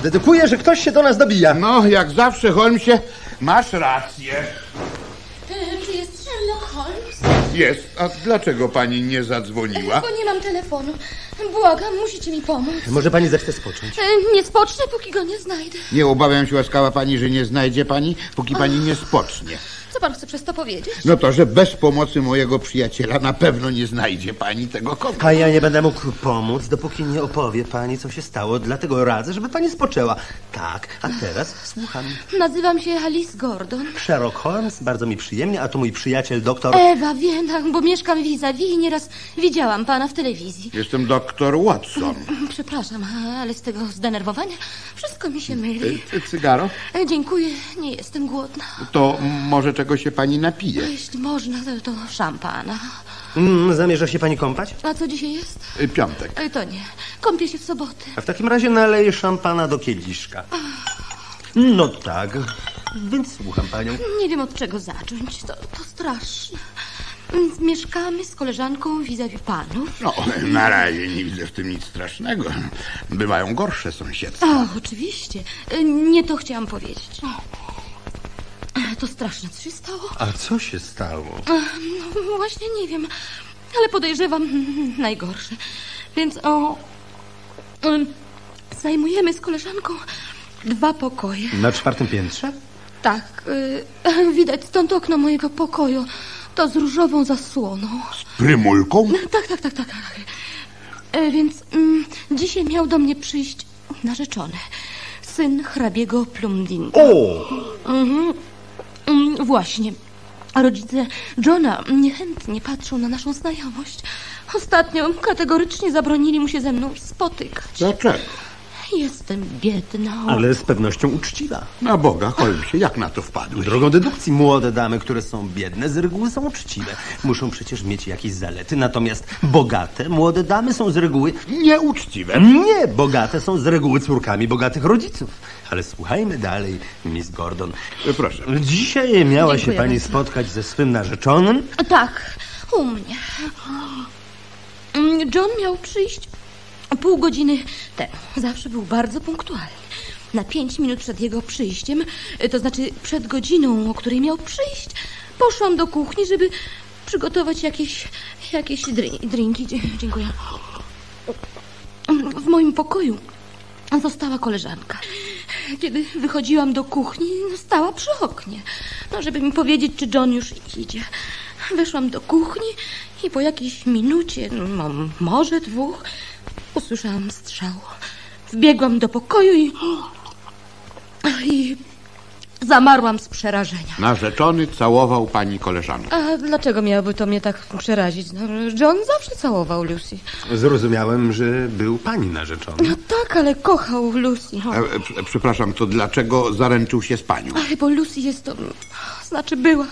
Dedukuję, że ktoś się do nas dobija. No, jak zawsze, Holmesie, masz rację. Czy jest Sherlock Holmes? Jest. A dlaczego pani nie zadzwoniła? Bo nie mam telefonu. Błagam, musicie mi pomóc. Może pani zechce spocząć? E, Nie spocznę, póki go nie znajdę. Nie obawiam się, łaskawa pani, że nie znajdzie pani, póki pani nie spocznie. Co pan chce przez to powiedzieć? No to, że bez pomocy mojego przyjaciela na pewno nie znajdzie pani tego kota. A ja nie będę mógł pomóc, dopóki nie opowie pani, co się stało. Dlatego radzę, żeby pani spoczęła. Tak, a teraz słucham. Nazywam się Alice Gordon. Sherlock Holmes, bardzo mi przyjemnie, a to mój przyjaciel doktor... Ewa, wiem, bo mieszkam vis-a-vis i nieraz widziałam pana w telewizji. Jestem doktor Watson. Przepraszam, ale z tego zdenerwowania wszystko mi się myli. E, Cygaro? E, Dziękuję, nie jestem głodna. To może czego się pani napije? Jeśli można, to, to szampana. Mm, zamierza się pani kąpać? A co dzisiaj jest? E, Piątek. E, To nie. Kąpię się w soboty. A w takim razie naleję szampana do kieliszka. No tak, więc słucham panią. Nie wiem od czego zacząć. To, to straszne. Mm, Mieszkamy z koleżanką vis-a-vis panów. No, na razie nie widzę w tym nic strasznego. Bywają gorsze sąsiedztwa. O, oczywiście. E, Nie to chciałam powiedzieć. To straszne, co się stało? A co się stało? E, No, właśnie nie wiem, ale podejrzewam najgorsze. Więc o. em, Zajmujemy z koleżanką dwa pokoje. Na czwartym piętrze? Tak, y, widać stąd okno mojego pokoju. To z różową zasłoną. Prymulką? Tak, tak, tak, tak. tak. E, Więc mm, dzisiaj miał do mnie przyjść narzeczony. Syn hrabiego Plumdinga. O! Mhm. Mm, Właśnie. Rodzice Johna niechętnie patrzą na naszą znajomość. Ostatnio kategorycznie zabronili mu się ze mną spotykać. Dlaczego? Jestem biedna. Ale z pewnością uczciwa. Na Boga, Holmesie, jak na to wpadłeś? Drogą dedukcji młode damy, które są biedne, z reguły są uczciwe. Muszą przecież mieć jakieś zalety, natomiast bogate młode damy są z reguły... Nieuczciwe. Nie, bogate są z reguły córkami bogatych rodziców. Ale słuchajmy dalej, Miss Gordon. Proszę. Dzisiaj miała Dziękuję się pani bardzo. spotkać ze swym narzeczonym. Tak, u mnie. Mm, John miał przyjść pół godziny temu. Zawsze był bardzo punktualny. Na pięć minut przed jego przyjściem, y, to znaczy przed godziną, o której miał przyjść, poszłam do kuchni, żeby przygotować jakieś, jakieś dri- drinki. Dziękuję. W moim pokoju została koleżanka. Kiedy wychodziłam do kuchni, stała przy oknie, no, żeby mi powiedzieć, czy John już idzie. Weszłam do kuchni i po jakiejś minucie, no, może dwóch, usłyszałam strzał. Wbiegłam do pokoju i... i Zamarłam z przerażenia. Narzeczony całował pani koleżankę. A dlaczego miałoby to mnie tak przerazić? No, John zawsze całował Lucy. Zrozumiałem, że był pani narzeczony. No tak, ale kochał Lucy. E, e, pr- przepraszam, to dlaczego zaręczył się z panią? Ach, bo Lucy jest to... Znaczy była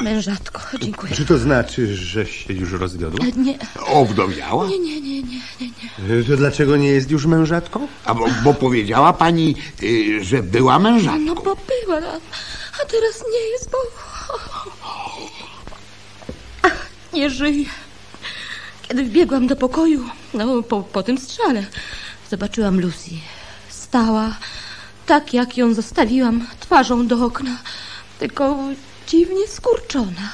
mężatko. Dziękuję. Czy to znaczy, że się już rozwiodła? Nie, Owdowiała? nie, nie, nie, nie, nie. nie. To dlaczego nie jest już mężatką? A bo, bo powiedziała pani, y, że była mężatką. No bo była, a, teraz nie jest, bo... Nie żyje. Kiedy wbiegłam do pokoju, no po, po tym strzale, zobaczyłam Lucy. Stała tak, jak ją zostawiłam, twarzą do okna, tylko dziwnie skurczona.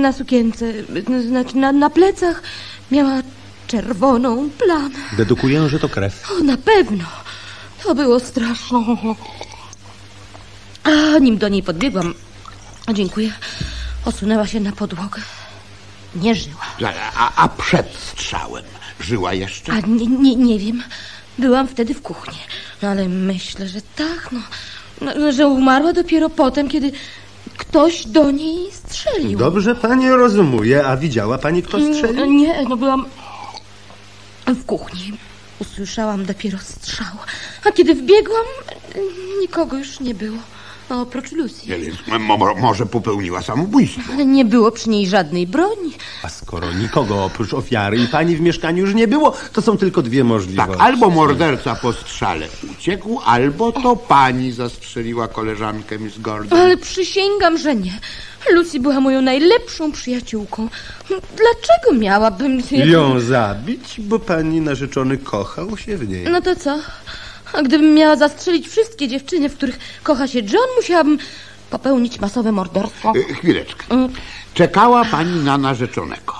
Na sukience, znaczy na, na plecach miała czerwoną plamę. Dedukuję, że to krew. O, na pewno. To było straszne. A nim do niej podbiegłam, dziękuję, osunęła się na podłogę. Nie żyła. A, a, a przed strzałem żyła jeszcze? A nie, nie, nie wiem. Byłam wtedy w kuchni. No ale myślę, że tak, no. No że umarła dopiero potem, kiedy ktoś do niej strzelił. Dobrze pani rozumuje, a widziała pani, kto strzelił? Mm, Nie, no byłam w kuchni. Usłyszałam dopiero strzał. A kiedy wbiegłam, nikogo już nie było. Oprócz Lucy. Mo, mo, może popełniła samobójstwo. Ale nie było przy niej żadnej broni. A skoro nikogo oprócz ofiary i pani w mieszkaniu już nie było, to są tylko dwie możliwości. Tak, albo morderca po strzale uciekł, albo to pani zastrzeliła koleżankę Miss Gordon. Ale przysięgam, że nie. Lucy była moją najlepszą przyjaciółką. Dlaczego miałabym... Ją zabić, bo pani narzeczony kochał się w niej. No to co? A gdybym miała zastrzelić wszystkie dziewczyny, w których kocha się John, musiałabym popełnić masowe morderstwo. Y, Chwileczkę. Czekała pani na narzeczonego.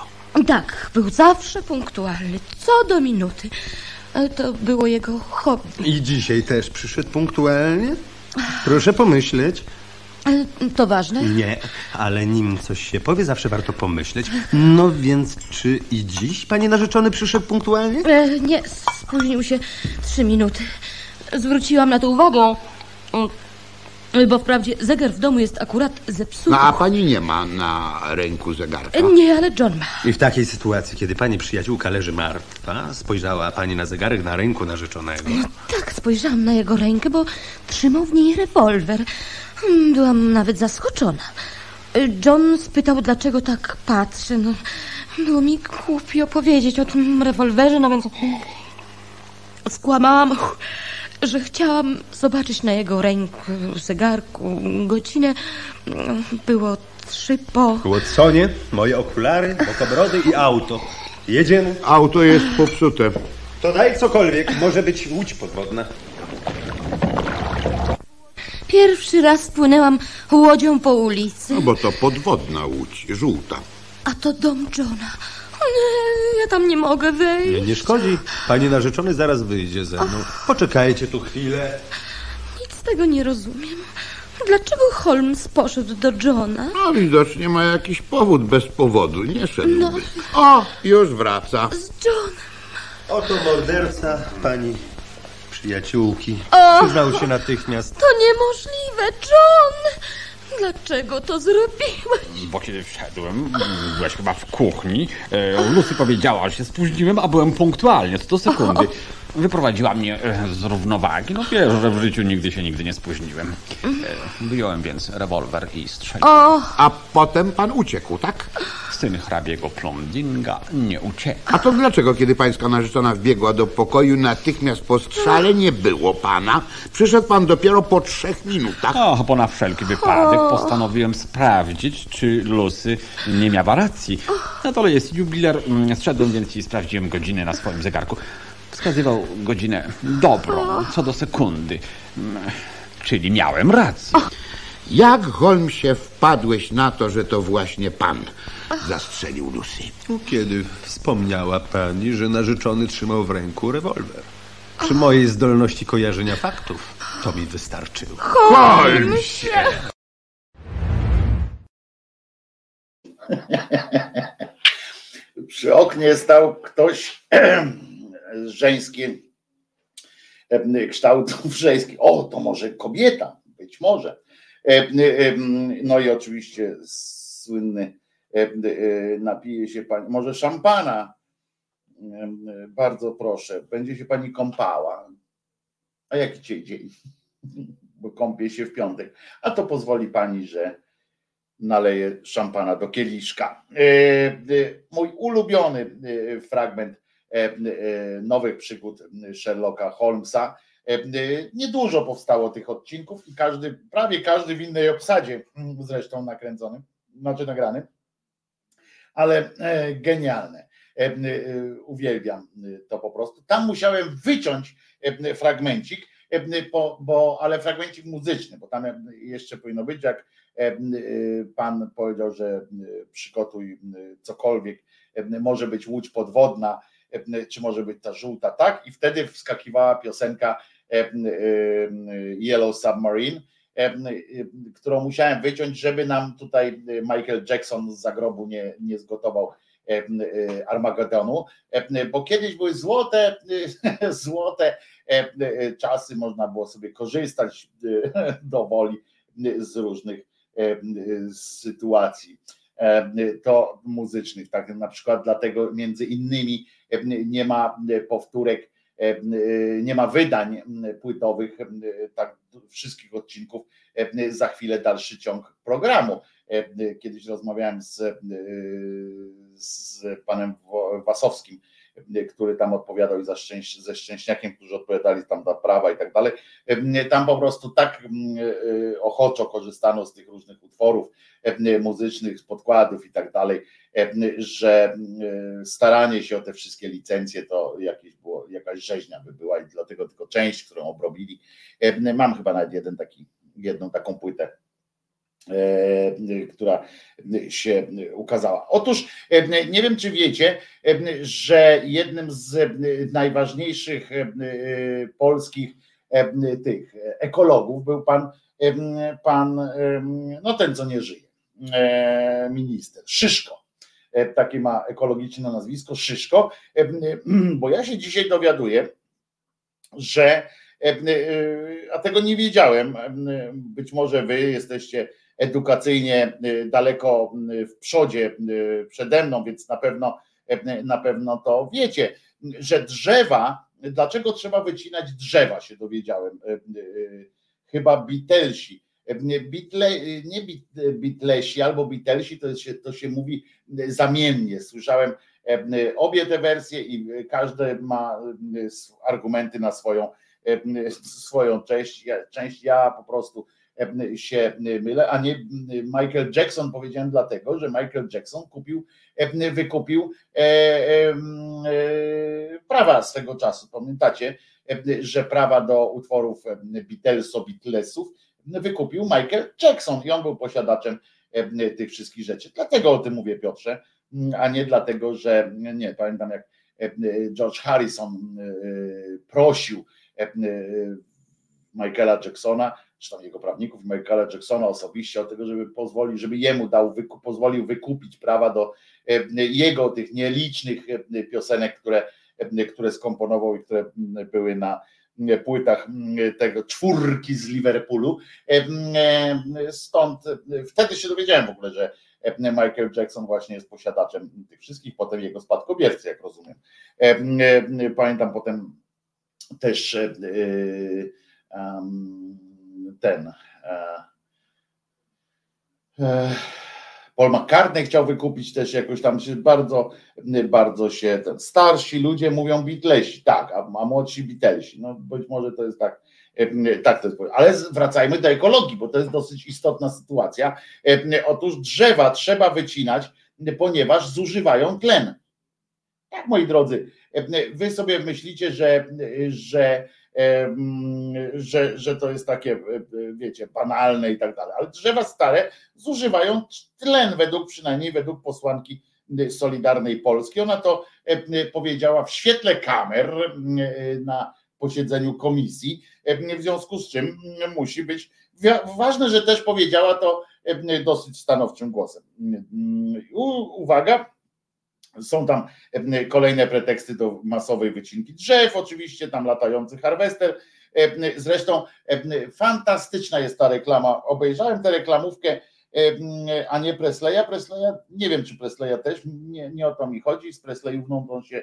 Tak, był zawsze punktualny, co do minuty. Ale To było jego hobby. I dzisiaj też przyszedł punktualnie? Proszę pomyśleć. Ale To ważne? Nie, ale nim coś się powie, zawsze warto pomyśleć. No więc, czy i dziś pani narzeczony przyszedł punktualnie? E, nie, spóźnił się trzy minuty. Zwróciłam na to uwagę, mm, bo wprawdzie zegar w domu jest akurat zepsuty. No, a pani nie ma na ręku zegarka. Nie, ale John ma. I w takiej sytuacji, kiedy pani przyjaciółka leży martwa, spojrzała pani na zegarek na ręku narzeczonego. Tak, spojrzałam na jego rękę, bo trzymał w niej rewolwer. Mm, Byłam nawet zaskoczona. John spytał, dlaczego tak patrzę. No, było mi głupio powiedzieć o tym rewolwerze, no więc skłamałam, że chciałam zobaczyć na jego ręku, zegarku, godzinę. Było trzy po... Watsonie, moje okulary, bokobrody i auto. Jedziemy. Auto jest popsute. To daj cokolwiek, może być łódź podwodna. Pierwszy raz płynęłam łodzią po ulicy, No bo to podwodna łódź, żółta. a to dom Johna. Nie, ja tam nie mogę wejść. Nie, nie szkodzi. Pani narzeczony zaraz wyjdzie ze mną. Poczekajcie tu chwilę. Nic z tego nie rozumiem. Dlaczego Holmes poszedł do Johna? No widocznie ma jakiś powód bez powodu, nie szedłby. No. O, już wraca. Z Johnem. Oto morderca pani przyjaciółki. O! Przyznał się natychmiast. To niemożliwe, John! Dlaczego to zrobiłeś? Bo kiedy wszedłem, byłeś chyba w kuchni, e, Lucy powiedziała, że się spóźniłem, a byłem punktualnie, co do sekundy. Wyprowadziła mnie e, z równowagi. No wiesz, że w życiu nigdy się nigdy nie spóźniłem. E, Wyjąłem więc rewolwer i strzeliłem. O! A potem pan uciekł, tak? Syn hrabiego Plomdinga nie uciekł. A to dlaczego, kiedy pańska narzeczona wbiegła do pokoju, natychmiast po strzale nie było pana? Przyszedł pan dopiero po trzech minutach. A, bo na wszelki wypadek postanowiłem sprawdzić, czy Lucy nie miała racji. Na dole jest jubiler. Mm, Zszedłem więc i sprawdziłem godzinę na swoim zegarku. Wskazywał godzinę dobrą, co do sekundy. Czyli miałem rację. Jak, Holmesie, wpadłeś na to, że to właśnie pan zastrzelił Lucy? Kiedy wspomniała pani, że narzeczony trzymał w ręku rewolwer. Przy mojej zdolności kojarzenia faktów to mi wystarczyło. Holmesie! Przy oknie stał ktoś żeńskie kształtów żeńskich. O, to może kobieta, być może. No i oczywiście słynny napije się pani, może szampana, bardzo proszę, będzie się pani kąpała. A jaki dzisiaj dzień? Bo kąpie się w piątek. A to pozwoli pani, że naleje szampana do kieliszka. Mój ulubiony fragment nowych przygód Sherlocka Holmesa. Niedużo powstało tych odcinków i każdy, prawie każdy w innej obsadzie zresztą nakręcony, znaczy nagrany, ale genialne. Uwielbiam to po prostu. Tam musiałem wyciąć fragmencik, bo, bo, ale fragmencik muzyczny, bo tam jeszcze powinno być, jak pan powiedział, że przygotuj cokolwiek, może być łódź podwodna, czy może być ta żółta, tak? I wtedy wskakiwała piosenka Yellow Submarine, którą musiałem wyciąć, żeby nam tutaj Michael Jackson z zagrobu nie, nie zgotował Armagedonu, bo kiedyś były złote, złote czasy, można było sobie korzystać do woli z różnych sytuacji to muzycznych, tak na przykład dlatego między innymi nie ma powtórek, nie ma wydań płytowych tak wszystkich odcinków, za chwilę dalszy ciąg programu. Kiedyś rozmawiałem z, z panem Wasowskim, który tam odpowiadał i za szczęś, ze Szczęśniakiem, którzy odpowiadali tam za prawa i tak dalej. Tam po prostu tak ochoczo korzystano z tych różnych utworów muzycznych, z podkładów i tak dalej, że staranie się o te wszystkie licencje to jakieś było, jakaś rzeźnia by była i dlatego tylko część, którą obrobili. Mam chyba nawet jeden taki, jedną taką płytę która się ukazała. Otóż nie wiem, czy wiecie, że jednym z najważniejszych polskich tych ekologów był pan, pan no ten, co nie żyje, minister Szyszko. Takie ma ekologiczne nazwisko, Szyszko, bo ja się dzisiaj dowiaduję, że a tego nie wiedziałem. Być może wy jesteście edukacyjnie daleko w przodzie przede mną, więc na pewno, na pewno to wiecie, że drzewa, dlaczego trzeba wycinać drzewa, się dowiedziałem. Chyba Beatlesi. Bitle, nie Beatlesi albo Beatlesi, to się, to się mówi zamiennie. Słyszałem obie te wersje i każdy ma argumenty na swoją, swoją część. Część ja po prostu się mylę, a nie Michael Jackson powiedziałem dlatego, że Michael Jackson kupił, wykupił e, e, prawa swego czasu. Pamiętacie, że prawa do utworów Beatleso, Beatlesów wykupił Michael Jackson i on był posiadaczem tych wszystkich rzeczy. Dlatego o tym mówię, Piotrze, a nie dlatego, że nie pamiętam jak George Harrison prosił Michaela Jacksona, czy tam jego prawników, Michaela Jacksona osobiście o tego, żeby pozwolił, żeby jemu dał, wykup, pozwolił wykupić prawa do jego tych nielicznych piosenek, które, które skomponował i które były na płytach tego czwórki z Liverpoolu. Stąd wtedy się dowiedziałem w ogóle, że Michael Jackson właśnie jest posiadaczem tych wszystkich, potem jego spadkobiercy, jak rozumiem. Pamiętam potem też ten Paul McCartney chciał wykupić też jakoś tam się bardzo, bardzo się ten, starsi ludzie mówią Beatlesi, tak, a, a młodsi Beatlesi. No być może to jest tak, tak to jest. Ale wracajmy do ekologii, bo to jest dosyć istotna sytuacja. Otóż drzewa trzeba wycinać, ponieważ zużywają tlen. Tak, moi drodzy, wy sobie myślicie, że, że że, że to jest takie, wiecie, banalne i tak dalej. Ale drzewa stare zużywają tlen, według przynajmniej według posłanki Solidarnej Polski. Ona to powiedziała w świetle kamer na posiedzeniu komisji, w związku z czym musi być ważne, że też powiedziała to dosyć stanowczym głosem. Uwaga, Są tam kolejne preteksty do masowej wycinki drzew, oczywiście tam latający harwester. Zresztą fantastyczna jest ta reklama. Obejrzałem tę reklamówkę, a nie Presleya. Presleya, nie wiem czy Presleya też, nie, nie o to mi chodzi. Z Presleyówną on się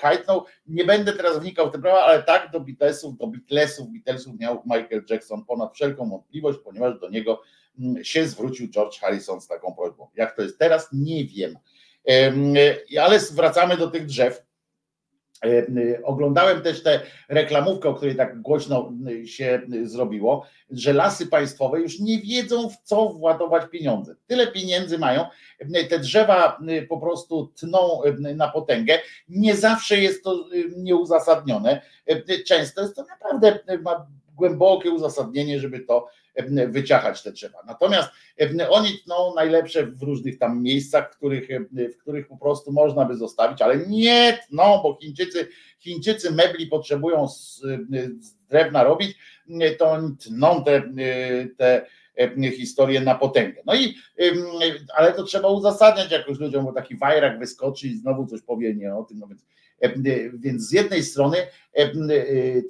hajtnął. Nie będę teraz wnikał w te prawa, ale tak do Beatlesów, do Beatlesów, Beatlesów miał Michael Jackson ponad wszelką wątpliwość, ponieważ do niego się zwrócił George Harrison z taką prośbą. Jak to jest teraz, nie wiem. Ale wracamy do tych drzew. Oglądałem też tę reklamówkę, o której tak głośno się zrobiło, że lasy państwowe już nie wiedzą, w co władować pieniądze. Tyle pieniędzy mają, te drzewa po prostu tną na potęgę. Nie zawsze jest to nieuzasadnione. Często jest to naprawdę głębokie uzasadnienie, żeby to wyciachać te drzewa. Natomiast oni tną najlepsze w różnych tam miejscach, w których, w których po prostu można by zostawić, ale nie tną, bo Chińczycy, Chińczycy mebli potrzebują z, z drewna robić, to oni tną te, te historię na potęgę. No i ale to trzeba uzasadniać jakoś ludziom, bo taki wajrak wyskoczy i znowu coś powie nie o tym, no więc więc z jednej strony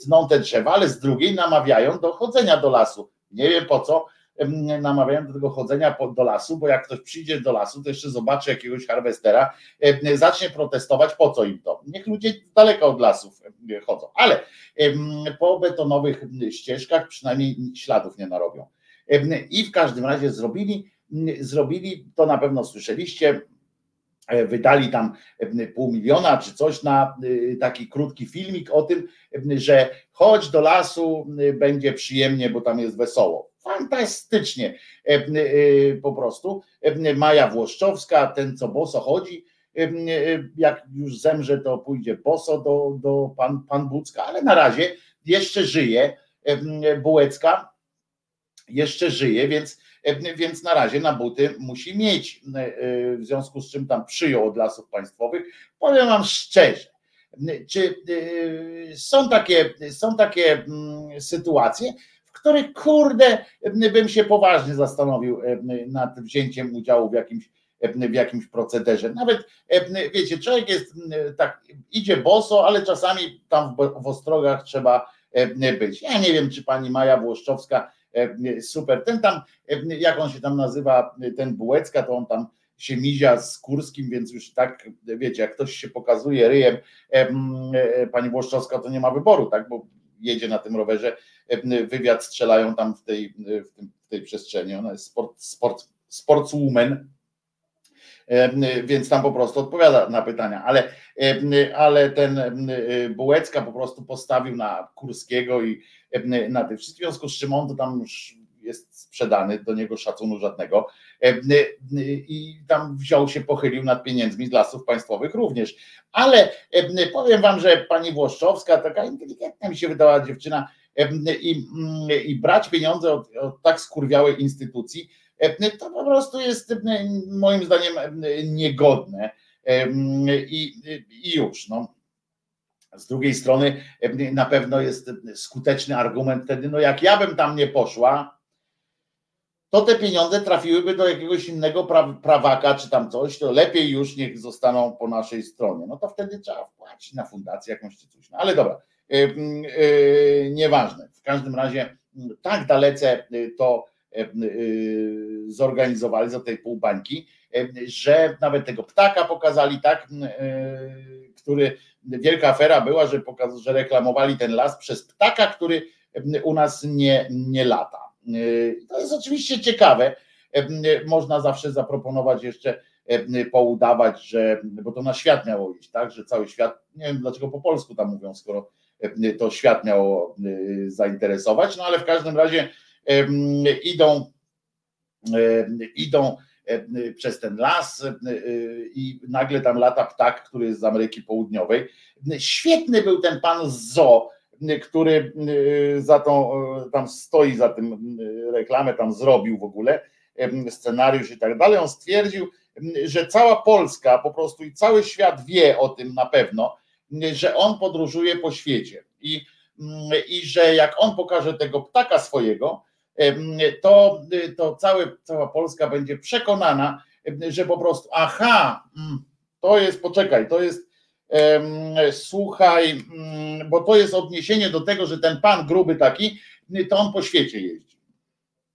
tną te drzewa, ale z drugiej namawiają do chodzenia do lasu. Nie wiem po co namawiają do tego chodzenia do lasu, bo jak ktoś przyjdzie do lasu, to jeszcze zobaczy jakiegoś harwestera, zacznie protestować, po co im to. Niech ludzie daleko od lasów chodzą, ale po betonowych ścieżkach przynajmniej śladów nie narobią. I w każdym razie zrobili, zrobili, to na pewno słyszeliście, E, wydali tam e, pół miliona czy coś na e, taki krótki filmik o tym, że chodź do lasu, będzie przyjemnie, bo tam jest wesoło. Fantastycznie po prostu. Maja Włoszczowska, ten co boso chodzi, jak już zemrze, to pójdzie boso do, do pan, pan Bucka, ale na razie jeszcze żyje Bułecka, jeszcze żyje, więc E, więc na razie na buty musi mieć, e, w związku z czym tam przyjął od lasów państwowych. Powiem Wam szczerze, czy e, są takie, są takie sytuacje, w których kurde bym się poważnie zastanowił nad wzięciem udziału w jakimś w jakimś procederze. Nawet wiecie, człowiek jest tak, idzie boso, ale czasami tam w ostrogach trzeba być. Ja nie wiem, czy pani Maja Włoszczowska E, super. Ten tam, e, jak on się tam nazywa, ten Bułecka, to on tam się mizia z Kurskim, więc już tak, wiecie, jak ktoś się pokazuje ryjem, e, pani Włoszczowska to nie ma wyboru, tak, bo jedzie na tym rowerze, wywiad strzelają tam w tej, w tej przestrzeni, ona jest sport, sport, sportswoman, więc tam po prostu odpowiada na pytania, ale, ale ten Bułecka po prostu postawił na Kurskiego i na tym wszystkim, w związku z czym on to tam już jest sprzedany, do niego szacunku żadnego. I tam wziął się, pochylił nad pieniędzmi z lasów państwowych również, ale powiem wam, że pani Włoszczowska, taka inteligentna mi się wydała dziewczyna i, i brać pieniądze od, od tak skurwiałej instytucji, to po prostu jest moim zdaniem niegodne i, i już, no. Z drugiej strony na pewno jest skuteczny argument wtedy, no jak ja bym tam nie poszła, to te pieniądze trafiłyby do jakiegoś innego prawaka czy tam coś, to lepiej już niech zostaną po naszej stronie. No to wtedy trzeba wpłacić na fundację jakąś czy coś. No ale dobra, yy, yy, nieważne. W każdym razie tak dalece to zorganizowali za tej półbańki, że nawet tego ptaka pokazali, tak, który wielka afera była, że, pokaz, że reklamowali ten las przez ptaka, który u nas nie, nie lata. To jest oczywiście ciekawe. Można zawsze zaproponować jeszcze poudawać, że, bo to na świat miało iść, tak, że cały świat, nie wiem dlaczego po polsku tam mówią, skoro to świat miało zainteresować, no ale w każdym razie idą, idą E, przez ten las e, i nagle tam lata ptak, który jest z Ameryki Południowej. Świetny był ten pan z zoo, który e, za tą, tam stoi za tym reklamę, tam zrobił w ogóle scenariusz i tak dalej. On stwierdził, że cała Polska po prostu i cały świat wie o tym na pewno, że on podróżuje po świecie i, i że jak on pokaże tego ptaka swojego, to, to całe, cała Polska będzie przekonana, że po prostu aha, mm, To jest, poczekaj, to jest, słuchaj, mm, bo to jest odniesienie do tego, że ten pan gruby taki, to on po świecie jeździ.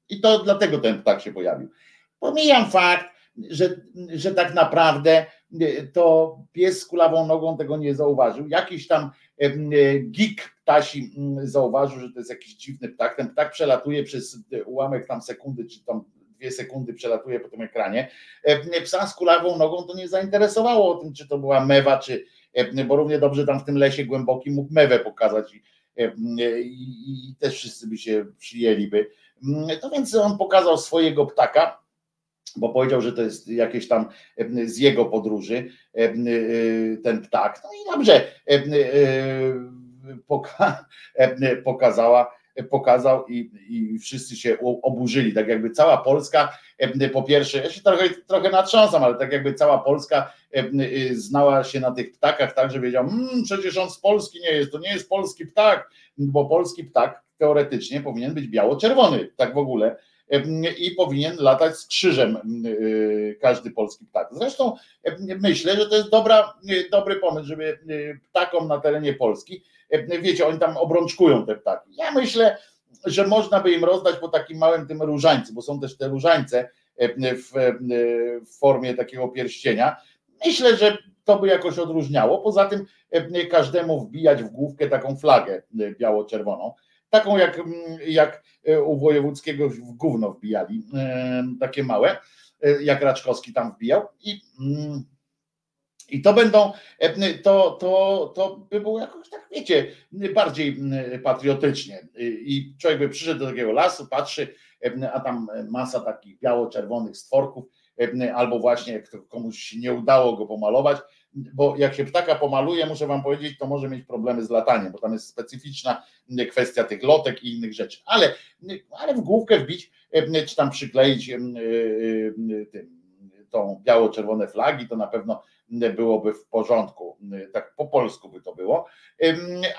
I to dlatego ten ptak się pojawił. Pomijam fakt, że, że tak naprawdę to pies z kulawą nogą tego nie zauważył. Jakiś tam geek ptasi mm, zauważył, że to jest jakiś dziwny ptak. Ten ptak przelatuje przez ułamek tam sekundy, czy tam dwie sekundy przelatuje po tym ekranie. Psa z kulawą nogą to nie zainteresowało o tym, czy to była mewa, czy bo równie dobrze tam w tym lesie głębokim mógł mewę pokazać i, i, i też wszyscy by się przyjęliby. Mm, to więc on pokazał swojego ptaka, bo powiedział, że to jest jakieś tam z jego podróży ten ptak. No i dobrze pokazała, pokazał i, i wszyscy się oburzyli, tak jakby cała Polska, po pierwsze, ja się trochę, trochę natrząsam, ale tak jakby cała Polska znała się na tych ptakach, tak, że wiedział, mmm, przecież on z Polski nie jest, to nie jest polski ptak, bo polski ptak teoretycznie powinien być biało-czerwony, tak w ogóle, i powinien latać z krzyżem y, każdy polski ptak. Zresztą myślę, że to jest dobra, y, dobry pomysł, żeby y, ptakom na terenie Polski, wiecie, oni tam obrączkują te ptaki. Ja myślę, że można by im rozdać po takim małym tym różańcu, bo są też te różańce w, w formie takiego pierścienia. Myślę, że to by jakoś odróżniało. Poza tym każdemu wbijać w główkę taką flagę biało-czerwoną taką jak, mm, jak e, u Wojewódzkiego w gówno wbijali, e, takie małe, e, jak Raczkowski tam wbijał i mm, i to będą, to, to, to by było jakoś tak, wiecie, bardziej mm, patriotycznie. I człowiek by przyszedł do takiego lasu, patrzy, a tam masa takich biało-czerwonych stworków, albo właśnie komuś nie udało go pomalować, bo jak się ptaka pomaluje, muszę wam powiedzieć, to może mieć problemy z lataniem, bo tam jest specyficzna kwestia tych lotek i innych rzeczy. Ale, ale w główkę wbić, czy tam przykleić e, e, tym, tą biało-czerwone flagi, to na pewno byłoby w porządku, tak po polsku by to było.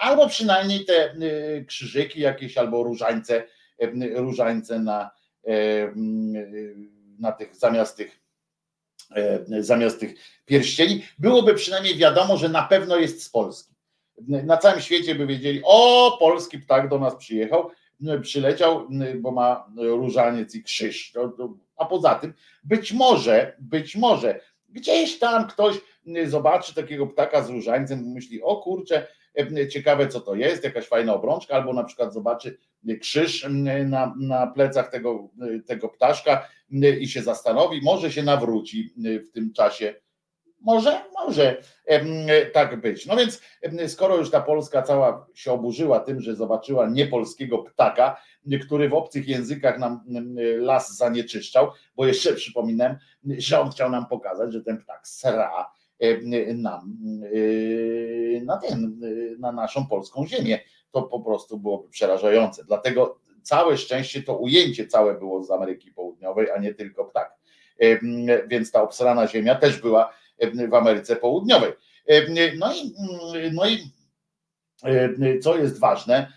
Albo przynajmniej te krzyżyki jakieś, albo różańce, różańce na, na tych, zamiast tych E, zamiast tych pierścieni, byłoby przynajmniej wiadomo, że na pewno jest z Polski. Na całym świecie by wiedzieli, o, polski ptak do nas przyjechał, przyleciał, bo ma różaniec i krzyż. A poza tym, być może, być może, gdzieś tam ktoś zobaczy takiego ptaka z różańcem myśli, o kurczę, ciekawe co to jest, jakaś fajna obrączka, albo na przykład zobaczy krzyż na, na plecach tego, tego ptaszka i się zastanowi, może się nawróci w tym czasie. Może, może tak być. No więc, skoro już ta Polska cała się oburzyła tym, że zobaczyła niepolskiego ptaka, który w obcych językach nam las zanieczyszczał, bo jeszcze przypominam, że on chciał nam pokazać, że ten ptak sra nam na, ten, na naszą polską ziemię. To po prostu byłoby przerażające. Dlatego całe szczęście to ujęcie całe było z Ameryki Południowej, a nie tylko ptak. Więc ta obsrana ziemia też była w Ameryce Południowej. No i, no i co jest ważne,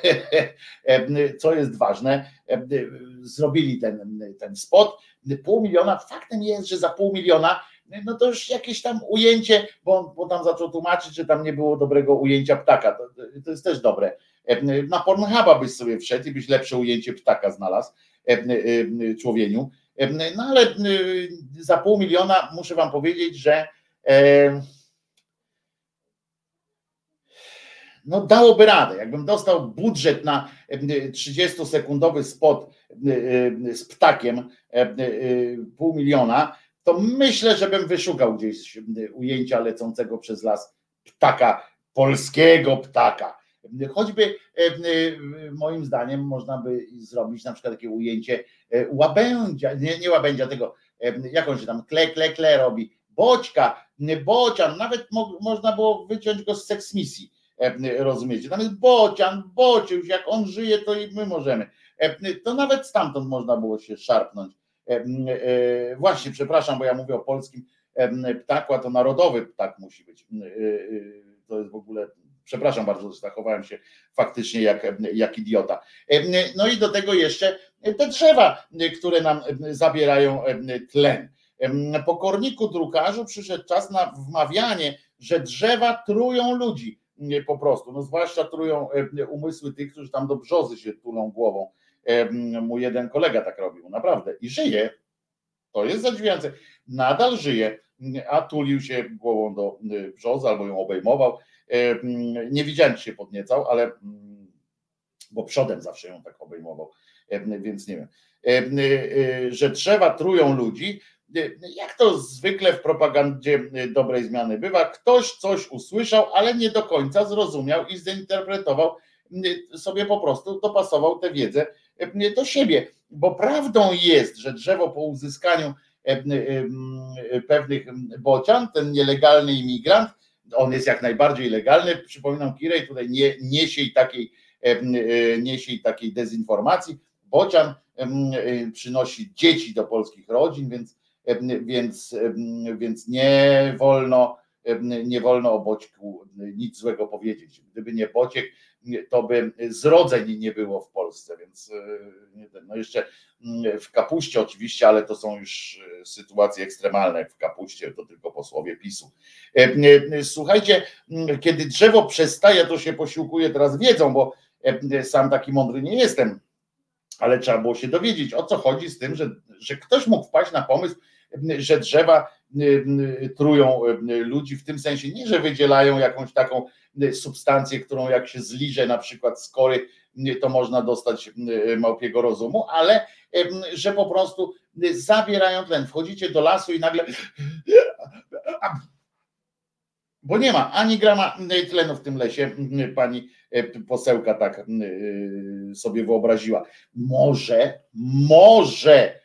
co jest ważne, zrobili ten, ten spot, pół miliona, faktem jest, że za pół miliona no to już jakieś tam ujęcie, bo, bo tam zaczął tłumaczyć, że tam nie było dobrego ujęcia ptaka. To, to jest też dobre. Na Pornhuba byś sobie wszedł i byś lepsze ujęcie ptaka znalazł człowieniu. No ale za pół miliona muszę wam powiedzieć, że no dałoby radę. Jakbym dostał budżet na 30-sekundowy spot z ptakiem pół miliona, to myślę, że bym wyszukał gdzieś ujęcia lecącego przez las ptaka, polskiego ptaka. Choćby e, e, moim zdaniem można by zrobić na przykład takie ujęcie e, łabędzia, nie, nie łabędzia, tego, jak on się tam kle, kle, kle robi, boćka, bocian, nawet mo, można było wyciąć go z seksmisji, rozumiecie? Tam jest bocian, bociuś, jak on żyje, to i my możemy. To nawet stamtąd można było się szarpnąć właśnie, przepraszam, bo ja mówię o polskim ptaku, a to narodowy ptak musi być. E, e, to jest w ogóle, przepraszam bardzo, zachowałem się faktycznie jak, jak idiota. No i do tego jeszcze te drzewa, które nam zabierają tlen. Po korniku drukarzu przyszedł czas na wmawianie, że drzewa trują ludzi po prostu, no zwłaszcza trują umysły tych, którzy tam do brzozy się tulą głową. Mój jeden kolega tak robił, naprawdę. I żyje. To jest zadziwiające. Nadal żyje, a tulił się głową do brzozy albo ją obejmował. Nie widziałem, czy się podniecał, ale bo przodem zawsze ją tak obejmował, więc nie wiem. Że drzewa trują ludzi, jak to zwykle w propagandzie dobrej zmiany bywa, ktoś coś usłyszał, ale nie do końca zrozumiał i zinterpretował sobie po prostu, dopasował tę wiedzę do siebie. Bo prawdą jest, że drzewo po uzyskaniu pewnych bocian, ten nielegalny imigrant, on jest jak najbardziej legalny. Przypominam, Kirej tutaj nie niesie takiej, niesie i takiej dezinformacji. Bocian przynosi dzieci do polskich rodzin, więc więc, więc nie wolno nie wolno o Boćku nic złego powiedzieć. Gdyby nie Bociek, to by zrodzeń nie było w Polsce, więc no jeszcze w kapuście oczywiście, ale to są już sytuacje ekstremalne, w kapuście to tylko posłowie PiSu. Słuchajcie, kiedy drzewo przestaje, to się posiłkuje teraz wiedzą, bo sam taki mądry nie jestem, ale trzeba było się dowiedzieć, o co chodzi z tym, że, że ktoś mógł wpaść na pomysł, że drzewa trują ludzi w tym sensie, nie, że wydzielają jakąś taką substancję, którą jak się zliże na przykład z kory, to można dostać małpiego rozumu, ale że po prostu zabierają tlen. Wchodzicie do lasu i nagle bo nie ma ani grama tlenu w tym lesie, pani posełka tak sobie wyobraziła. Może, może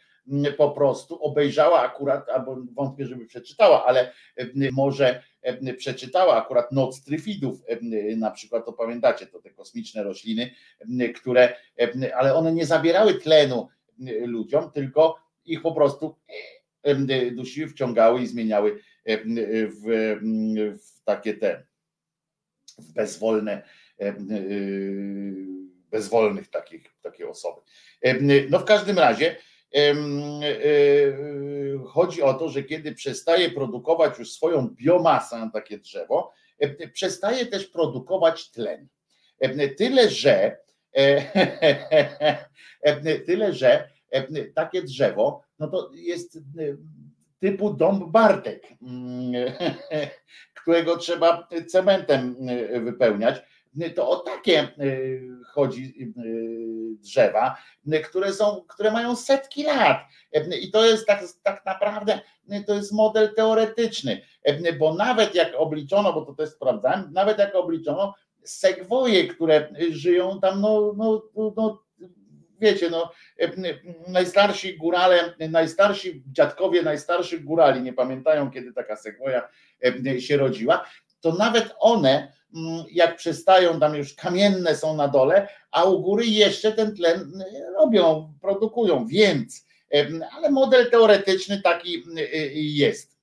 po prostu obejrzała akurat, albo wątpię, żeby przeczytała, ale może przeczytała akurat Noc Tryfidów, na przykład, to pamiętacie, to te kosmiczne rośliny, które, ale one nie zabierały tlenu ludziom, tylko ich po prostu dusiły, wciągały i zmieniały w, w takie te w bezwolne bezwolnych takich, takie osoby. No w każdym razie chodzi o to, że kiedy przestaje produkować już swoją biomasę takie drzewo, przestaje też produkować tlen. Tyle, że tyle, że takie drzewo, no to jest typu dom Bartek, którego trzeba cementem wypełniać to o takie y, chodzi y, drzewa, które są, które mają setki lat. I to jest tak, tak naprawdę, to jest model teoretyczny, bo nawet jak obliczono, bo to też sprawdzałem, nawet jak obliczono segwoje, które żyją tam, no, no, no wiecie, no, najstarsi górale, najstarsi dziadkowie najstarszych górali nie pamiętają, kiedy taka segwoja się rodziła, to nawet one jak przystają, tam już kamienne są na dole, a u góry jeszcze ten tlen mm, robią, produkują, więc, ale model teoretyczny taki y, y, jest,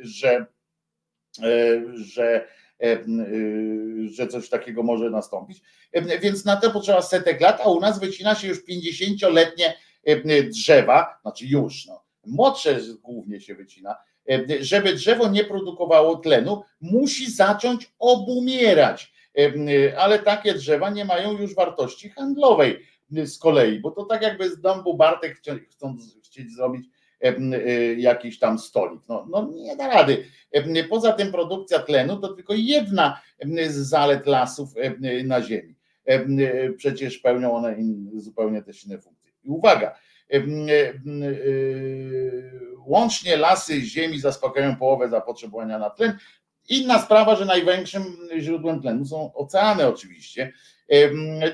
że, e, że, y, że coś takiego może nastąpić. Więc na to potrzeba setek lat, a u nas wycina się już 50-letnie drzewa, znaczy już, no, młodsze głównie się wycina, żeby drzewo nie produkowało tlenu, musi zacząć obumierać. E, e, ale takie drzewa nie mają już wartości handlowej z kolei, bo to tak jakby z dąbu Bartek chcąc chcieć zrobić jakiś tam stolik. No, no nie da rady. Poza tym produkcja tlenu to tylko jedna z zalet lasów na ziemi. Przecież pełnią one zupełnie też inne funkcje. I uwaga, Łącznie lasy ziemi zaspokajają połowę zapotrzebowania na tlen. Inna sprawa, że największym źródłem tlenu są oceany oczywiście.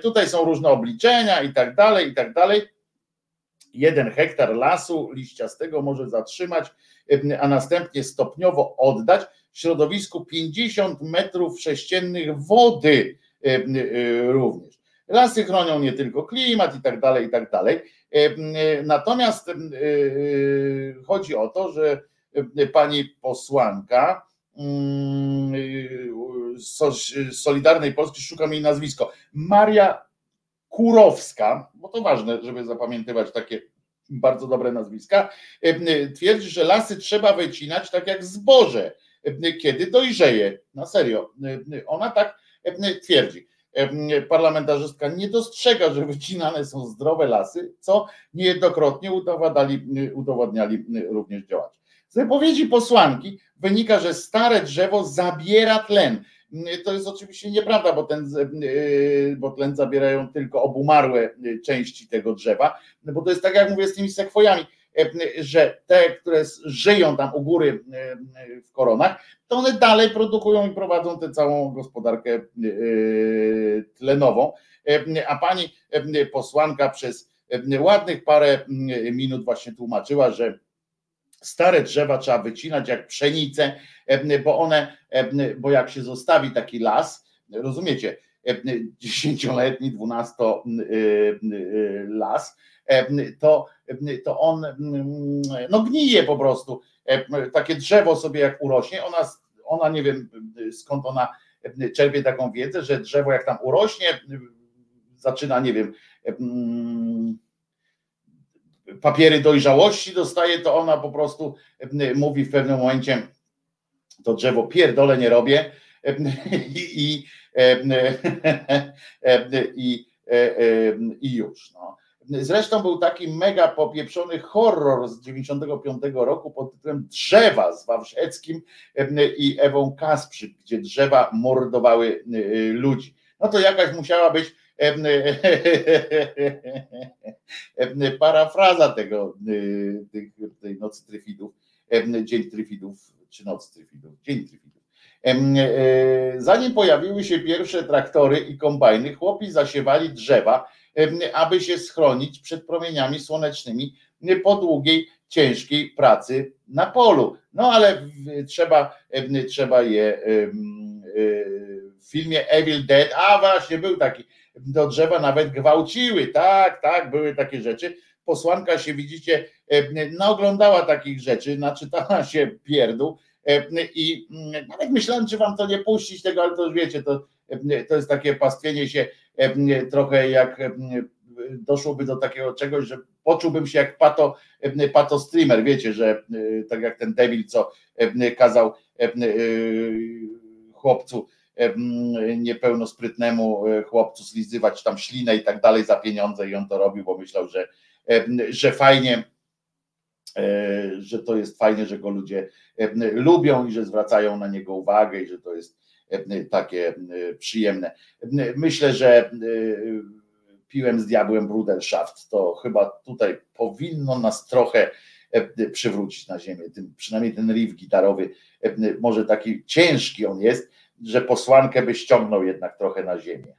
Tutaj są różne obliczenia i tak dalej, i tak dalej. Jeden hektar lasu liściastego może zatrzymać, a następnie stopniowo oddać środowisku 50 metrów sześciennych wody również. Lasy chronią nie tylko klimat i tak dalej, i tak dalej. Natomiast chodzi o to, że pani posłanka mm, Solidarnej Polski, szukam jej nazwisko, Maria Kurowska, bo to ważne, żeby zapamiętywać takie bardzo dobre nazwiska, twierdzi, że lasy trzeba wycinać tak jak zboże, kiedy dojrzeje. Na serio, ona tak twierdzi. Parlamentarzystka nie dostrzega, że wycinane są zdrowe lasy, co niejednokrotnie udowadniali, udowadniali również działacze. Z wypowiedzi posłanki wynika, że stare drzewo zabiera tlen. To jest oczywiście nieprawda, bo ten, bo tlen zabierają tylko obumarłe części tego drzewa, bo to jest tak jak mówię z tymi sekwojami, że te, które żyją tam u góry w koronach, to one dalej produkują i prowadzą tę całą gospodarkę tlenową. A pani posłanka przez ładnych parę minut właśnie tłumaczyła, że stare drzewa trzeba wycinać jak pszenicę, bo one, bo jak się zostawi taki las, rozumiecie, dziesięcioletni, dwunasto las, to, to on no gnije po prostu. Takie drzewo sobie jak urośnie, ona, ona nie wiem skąd ona czerpie taką wiedzę, że drzewo jak tam urośnie, zaczyna, nie wiem, papiery dojrzałości dostaje, to ona po prostu mówi w pewnym momencie, to drzewo pierdolę nie robię i, i, i, i już. No. Zresztą był taki mega popieprzony horror z 95 roku pod tytułem Drzewa z Wawrzeckim i Ewą Kasprzyk, gdzie drzewa mordowały ludzi. No to jakaś musiała być parafraza tego, tej, tej nocy tryfidów, dzień tryfidów, czy noc tryfidów, dzień tryfidów. Zanim pojawiły się pierwsze traktory i kombajny, chłopi zasiewali drzewa, aby się schronić przed promieniami słonecznymi po długiej, ciężkiej pracy na polu. No ale trzeba, trzeba je w filmie Evil Dead, a właśnie był taki, do drzewa nawet gwałciły, tak, tak, były takie rzeczy. Posłanka się, widzicie, naoglądała takich rzeczy, naczytała się pierdół i nawet myślałem, czy wam to nie puścić tego, ale to wiecie, to, to jest takie pastwienie się trochę jak doszłoby do takiego czegoś, że poczułbym się jak pato, pato streamer, wiecie, że tak jak ten debil, co kazał chłopcu niepełnosprytnemu chłopcu zlizywać tam ślinę i tak dalej za pieniądze i on to robił, bo myślał, że, że fajnie, że to jest fajnie, że go ludzie lubią i że zwracają na niego uwagę i że to jest takie przyjemne. Myślę, że piłem z diabłem Brudelschaft, to chyba tutaj powinno nas trochę przywrócić na ziemię, tym, przynajmniej ten riff gitarowy, może taki ciężki on jest, że posłankę by ściągnął jednak trochę na ziemię.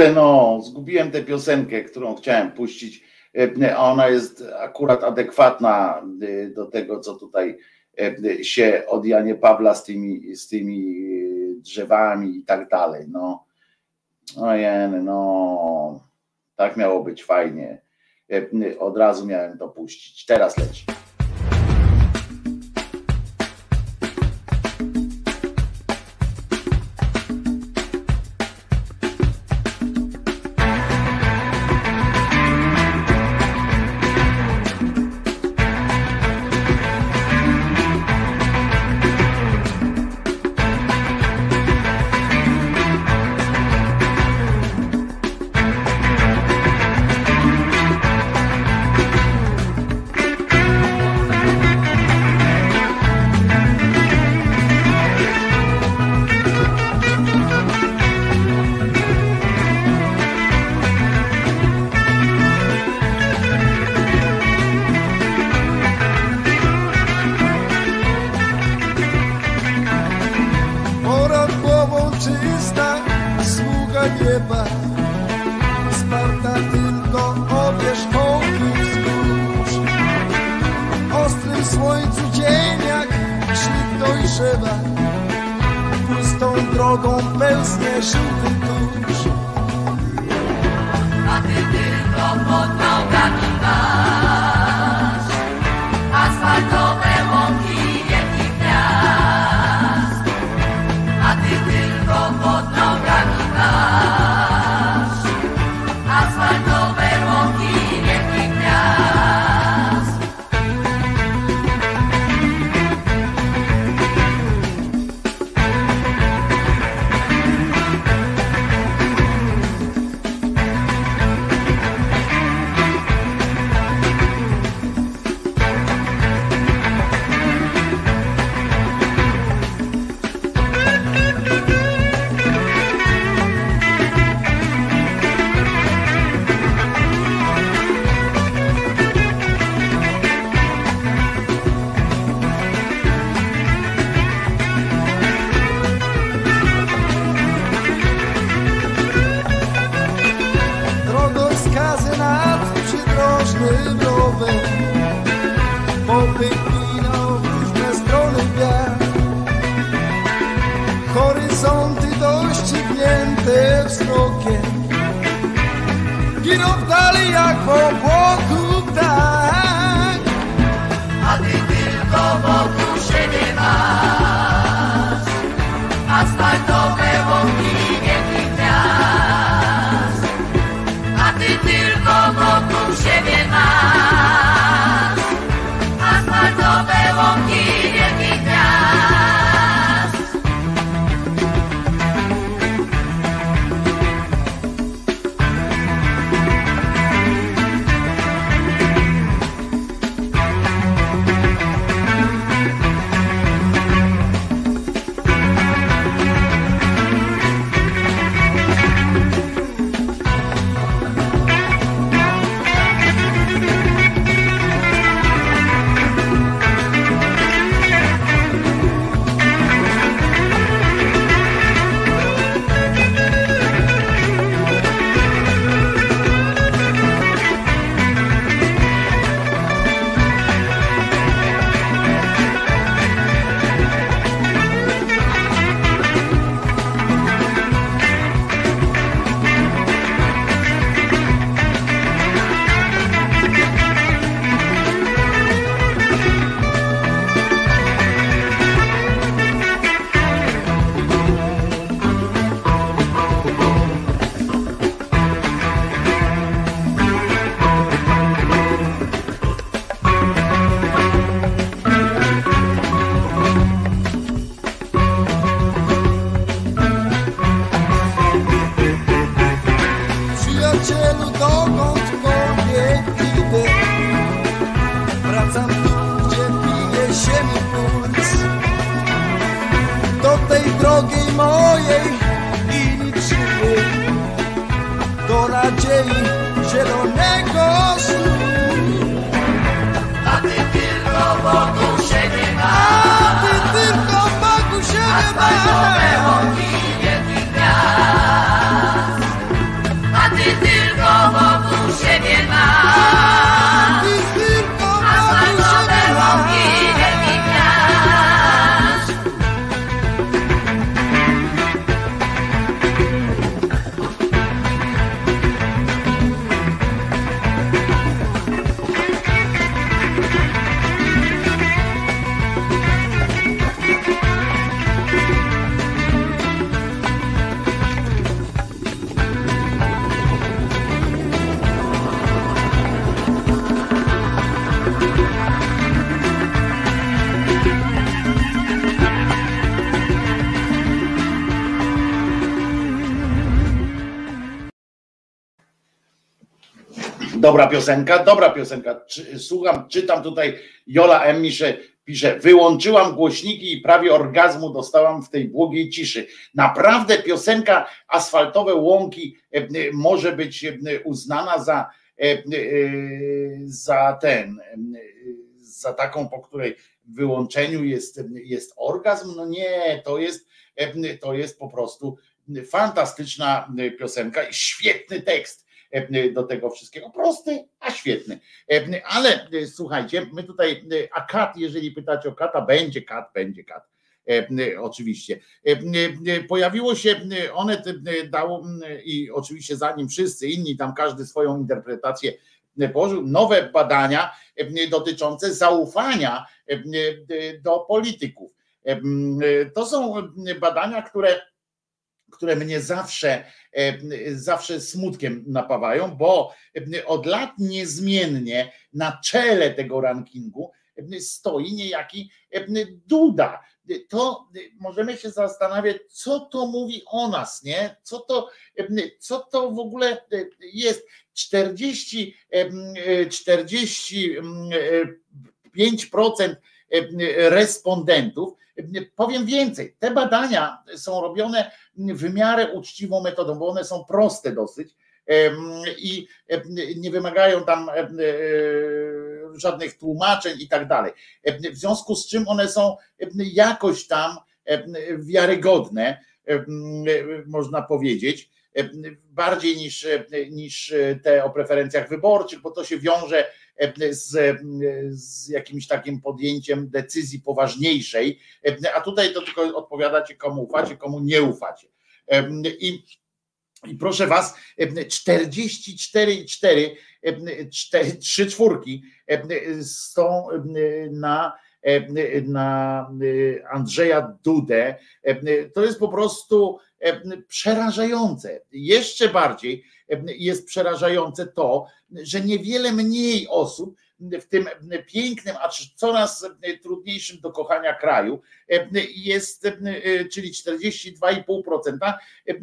Kurde, no, zgubiłem tę piosenkę, którą chciałem puścić. E, a Ona jest akurat adekwatna e, do tego, co tutaj e, się od Janie Pawła z tymi, z tymi drzewami i tak dalej. No. Ojej, no. Tak miało być fajnie. Od razu miałem to puścić. Teraz leci. Dobra piosenka, dobra piosenka. Czy, słucham, czytam tutaj Jola M. Pisze, pisze, wyłączyłam głośniki i prawie orgazmu dostałam w tej błogiej ciszy. Naprawdę piosenka Asfaltowe Łąki e, e, może być e, uznana za, za ten, za taką, po której wyłączeniu jest, jest orgazm. No nie, to jest, to jest po prostu fantastyczna piosenka i świetny tekst do tego wszystkiego. Prosty, a świetny. E, ale e, słuchajcie, my tutaj, a kat, jeżeli pytacie o kata, będzie kat, będzie kat. Oczywiście. Pojawiło się, one dało i oczywiście zanim wszyscy inni, tam każdy swoją interpretację położył, nowe badania dotyczące zaufania do polityków. To są badania, które które mnie zawsze, e, zawsze smutkiem napawają, bo od lat niezmiennie na czele tego rankingu stoi niejaki Duda. To możemy się zastanawiać, co to mówi o nas, nie? Co to, co to w ogóle jest? 40, 45% respondentów Powiem więcej, te badania są robione w miarę uczciwą metodą, bo one są proste dosyć i nie wymagają tam żadnych tłumaczeń i tak dalej. W związku z czym one są jakoś tam wiarygodne, można powiedzieć, bardziej niż, niż te o preferencjach wyborczych, bo to się wiąże z, z jakimś takim podjęciem decyzyi poważniejszej, a tutaj to tylko odpowiadacie, komu ufacie, komu nie ufacie. I, i proszę was, 44,4, 3 czwórki są na na Andrzeja Dudę, to jest po prostu przerażające. Jeszcze bardziej jest przerażające to, że niewiele mniej osób w tym pięknym, a coraz trudniejszym do kochania kraju jest, czyli 42,5%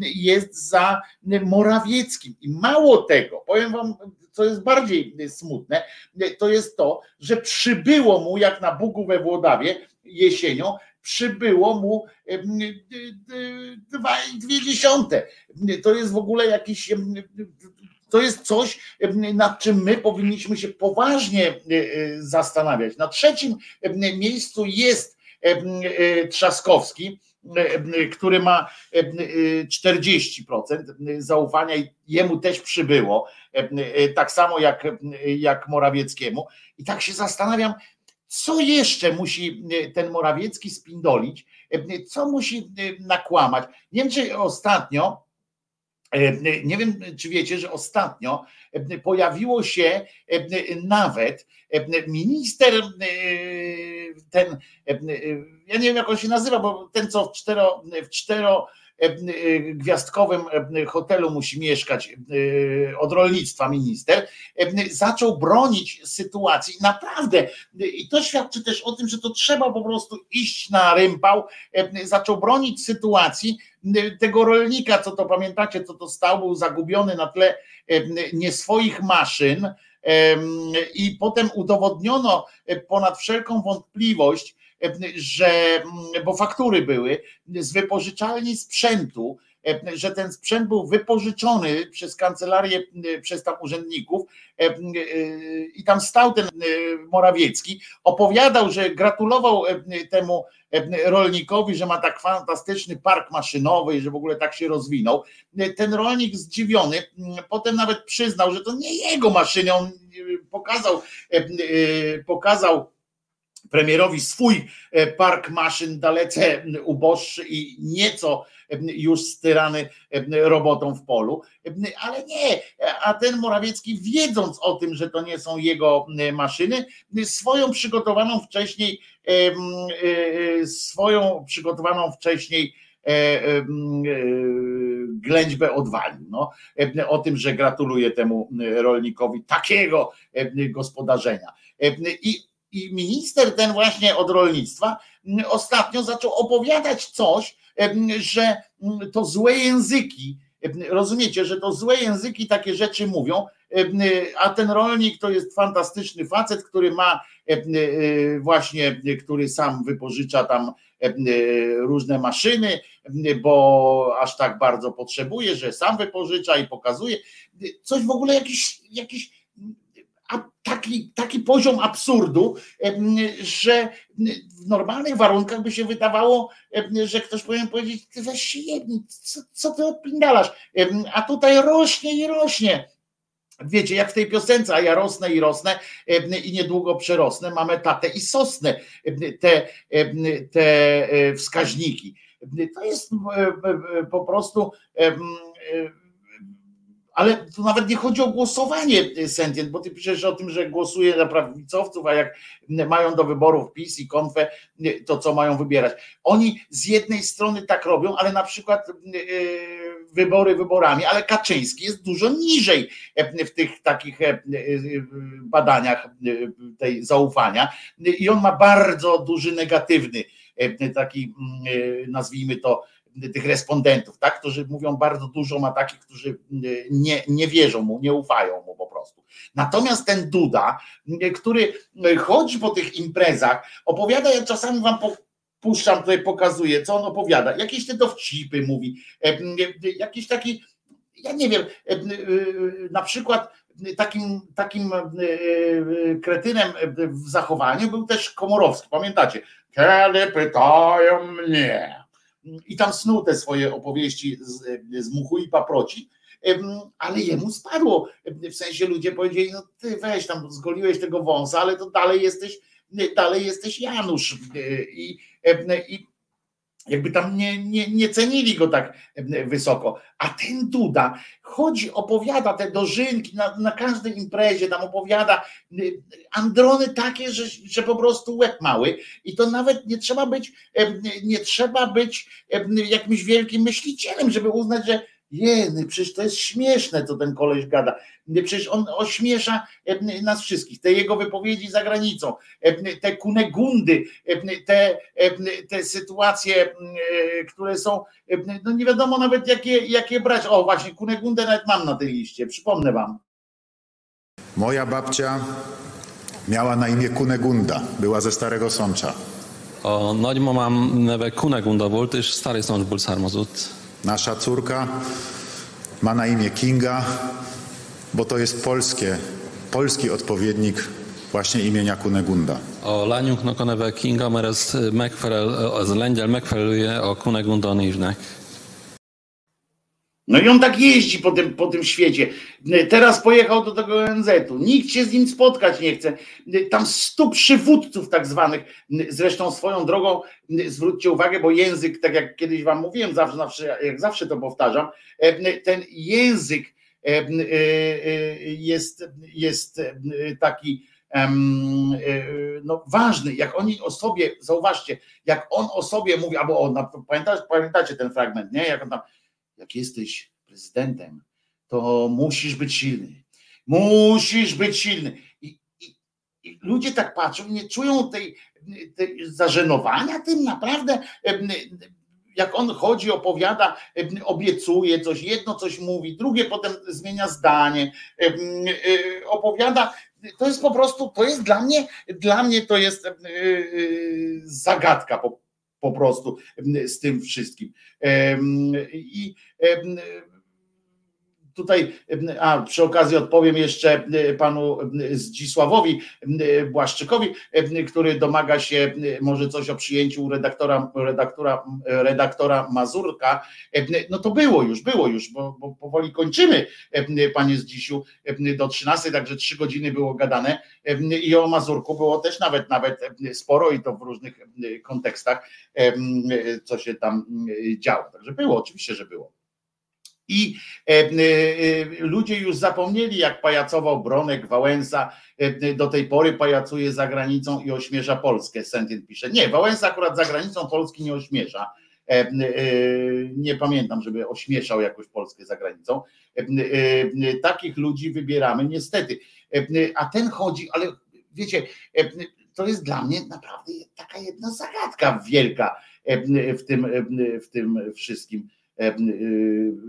jest za Morawieckim. I mało tego, powiem wam, co jest bardziej smutne, to jest to, że przybyło mu jak na Bugu we Włodawie jesienią przybyło mu dwa dwie dziesiąte. To jest w ogóle jakiś to jest coś, nad czym my powinniśmy się poważnie zastanawiać. Na trzecim miejscu jest Trzaskowski, który ma 40% zaufania i jemu też przybyło, tak samo jak, jak Morawieckiemu. I tak się zastanawiam, co jeszcze musi e, ten Morawiecki spindolić? E, co musi e, nakłamać? Nie wiem, czy ostatnio, nie wiem, czy wiecie, że ostatnio pojawiło się nawet minister, ten, ja nie wiem, jak on się nazywa, bo ten, co w cztero, w cztero gwiazdkowym hotelu musi mieszkać od rolnictwa minister, zaczął bronić sytuacji. Naprawdę i to świadczy też o tym, że to trzeba po prostu iść na rympał, zaczął bronić sytuacji tego rolnika, co to pamiętacie, co to stał, był zagubiony na tle nie swoich maszyn i potem udowodniono ponad wszelką wątpliwość, że, bo faktury były z wypożyczalni sprzętu, że ten sprzęt był wypożyczony przez kancelarię, przez tam urzędników i tam stał ten Morawiecki, opowiadał, że gratulował temu rolnikowi, że ma tak fantastyczny park maszynowy i że w ogóle tak się rozwinął. Ten rolnik zdziwiony potem nawet przyznał, że to nie jego maszyny, on pokazał, pokazał premierowi swój e, park maszyn dalece uboższy i nieco już styrany robotą w polu, ale nie, a ten Morawiecki wiedząc o tym, że to nie są jego maszyny, swoją przygotowaną wcześniej e, swoją przygotowaną wcześniej e, ględźbę odwalił. No, o tym, że gratuluję temu rolnikowi takiego gospodarzenia. I i minister ten właśnie od rolnictwa ostatnio zaczął opowiadać coś, że to złe języki Rozumiecie, że to złe języki takie rzeczy mówią, a ten rolnik to jest fantastyczny facet, który ma właśnie, który sam wypożycza tam różne maszyny, bo aż tak bardzo potrzebuje, że sam wypożycza i pokazuje. Coś w ogóle jakiś, jakiś taki, taki poziom absurdu, że w normalnych warunkach by się wydawało, że ktoś powinien powiedzieć, ty weź się jedni, co, co ty odpindalasz, a tutaj rośnie i rośnie. Wiecie, jak w tej piosence, a ja rosnę i rosnę i niedługo przerosnę, mamy tatę i sosnę, te, te wskaźniki. To jest po prostu ale tu nawet nie chodzi o głosowanie y, sentient, bo ty piszesz o tym, że głosuje na prawicowców, a jak mają do wyborów PiS i konfę, y, to co mają wybierać. Oni z jednej strony tak robią, ale na przykład y, wybory wyborami, ale Kaczyński jest dużo niżej w tych takich badaniach tej zaufania i on ma bardzo duży negatywny taki nazwijmy to tych respondentów, tak, którzy mówią bardzo dużo, ma takich, którzy y, nie, nie wierzą mu, nie ufają mu po prostu. Natomiast ten Duda, y, który chodzi po tych imprezach, opowiada, ja czasami wam puszczam, tutaj pokazuję, co on opowiada, jakieś te dowcipy mówi, e, jakiś taki, ja nie wiem, e, na przykład takim, takim kretynem w zachowaniu był też Komorowski, pamiętacie? Kiedy pytają mnie, i tam snuł te swoje opowieści z, z muchu i paproci, ale jemu spadło. W sensie ludzie powiedzieli, no ty weź tam, zgoliłeś tego wąsa, ale to dalej jesteś, dalej jesteś Janusz. I, i jakby tam nie, nie, nie cenili go tak wysoko. A ten Duda chodzi, opowiada te dożynki na, na każdej imprezie, tam opowiada androny takie, że, że po prostu łeb mały i to nawet nie trzeba być, nie trzeba być jakimś wielkim myślicielem, żeby uznać, że Jeny, przecież to jest śmieszne, co ten koleś gada. Przecież on ośmiesza nas wszystkich. Te jego wypowiedzi za granicą, te kunegundy, te, te sytuacje, które są, no nie wiadomo nawet jakie, jakie brać. O, właśnie, kunegundę nawet mam na tej liście, przypomnę wam. Moja babcia miała na imię Kunegunda, była ze Starego Sącza. O nagymamám neve Kunegunda volt, és Stary był származott. Nasza córka ma na imię Kinga, bo to jest polskie, polski odpowiednik właśnie imienia Kunegunda. A lányunknak a neve Kinga, mert ez, megfelel, az lengyel megfelelője a. No i on tak jeździ po tym, po tym świecie. Teraz pojechał do tego ONZ-u. Nikt się z nim spotkać nie chce. Tam stu przywódców tak zwanych. Zresztą swoją drogą zwróćcie uwagę, bo język, tak jak kiedyś wam mówiłem, zawsze, zawsze jak zawsze to powtarzam, ten język jest, jest taki no, ważny, jak oni o sobie, zauważcie, jak on o sobie mówi, albo on, pamiętacie, pamiętacie ten fragment, nie? Jak on tam jak jesteś prezydentem, to musisz być silny. Musisz być silny. I, i, i ludzie tak patrzą, nie czują tej, tej zażenowania tym naprawdę. Jak on chodzi, opowiada, obiecuje coś, jedno coś mówi, drugie potem zmienia zdanie, opowiada. To jest po prostu, to jest dla mnie, dla mnie to jest zagadka po, po prostu z tym wszystkim. I tutaj, a przy okazji odpowiem jeszcze panu Zdzisławowi Błaszczykowi, który domaga się może coś o przyjęciu redaktora, redaktora, redaktora Mazurka. No to było już, było już, bo, bo powoli kończymy, panie Zdzisiu, do 13, także trzy godziny było gadane i o Mazurku było też nawet, nawet sporo i to w różnych kontekstach, co się tam działo. Także było, oczywiście, że było. I e, e, ludzie już zapomnieli, jak pajacował Bronek, Wałęsa, e, do tej pory pajacuje za granicą i ośmiesza Polskę. Sentient pisze. Nie, Wałęsa akurat za granicą Polski nie ośmiesza. Nie pamiętam, żeby ośmieszał jakoś Polskę za granicą. Takich ludzi wybieramy niestety. A ten chodzi, ale wiecie, to jest dla mnie naprawdę taka jedna zagadka wielka w tym, w tym wszystkim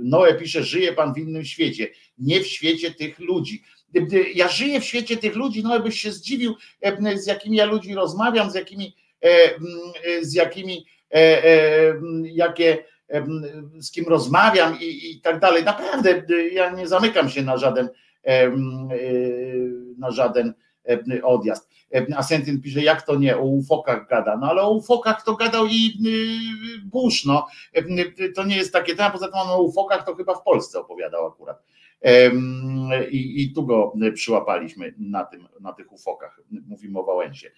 Noe pisze, żyje pan w innym świecie, nie w świecie tych ludzi. Ja żyję w świecie tych ludzi, no byś się zdziwił, z jakimi ja ludzi rozmawiam, z jakimi, z jakimi, jakie, z kim rozmawiam i, i tak dalej. Naprawdę ja nie zamykam się na żaden, na żaden odjazd. Asentyn pisze, jak to nie, o ufokach gada. No ale o ufokach to gadał i Bush, no. To nie jest takie, a poza tym on o ufokach to chyba w Polsce opowiadał akurat. I, I tu go przyłapaliśmy na, tym, na tych ufokach, mówimy o Wałęsie.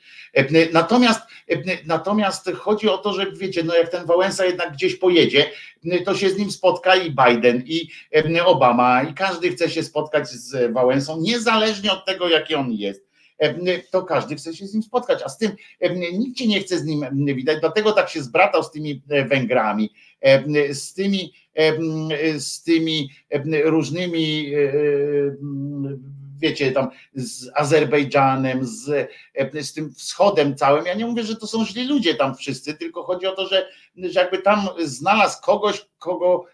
Natomiast, natomiast chodzi o to, że wiecie, no jak ten Wałęsa jednak gdzieś pojedzie, to się z nim spotka i Biden, i Obama, i każdy chce się spotkać z Wałęsą, niezależnie od tego, jaki on jest to każdy chce się z nim spotkać, a z tym nikt cię nie chce z nim widać, dlatego tak się zbratał z tymi Węgrami, z tymi, z tymi różnymi wiecie, tam z Azerbejdżanem, z, z tym wschodem całym. Ja nie mówię, że to są źli ludzie tam wszyscy, tylko chodzi o to, że, że jakby tam znalazł kogoś, kogo,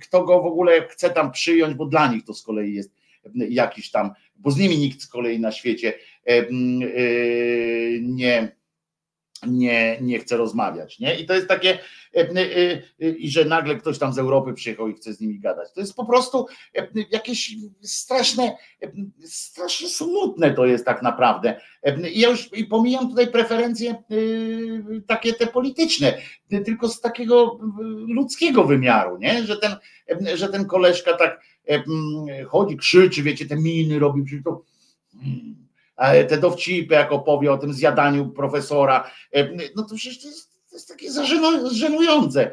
kto go w ogóle chce tam przyjąć, bo dla nich to z kolei jest jakiś tam, bo z nimi nikt z kolei na świecie nie, nie, nie chce rozmawiać. Nie? I to jest takie, i że nagle ktoś tam z Europy przyjechał i chce z nimi gadać. To jest po prostu jakieś straszne, strasznie smutne to jest tak naprawdę. I ja już i pomijam tutaj preferencje takie te polityczne, tylko z takiego ludzkiego wymiaru, nie? Że, ten, że ten koleżka tak chodzi, krzyczy, wiecie, te miny robi, to te dowcipy, jak opowie o tym zjadaniu profesora, no to przecież to jest, to jest takie żenujące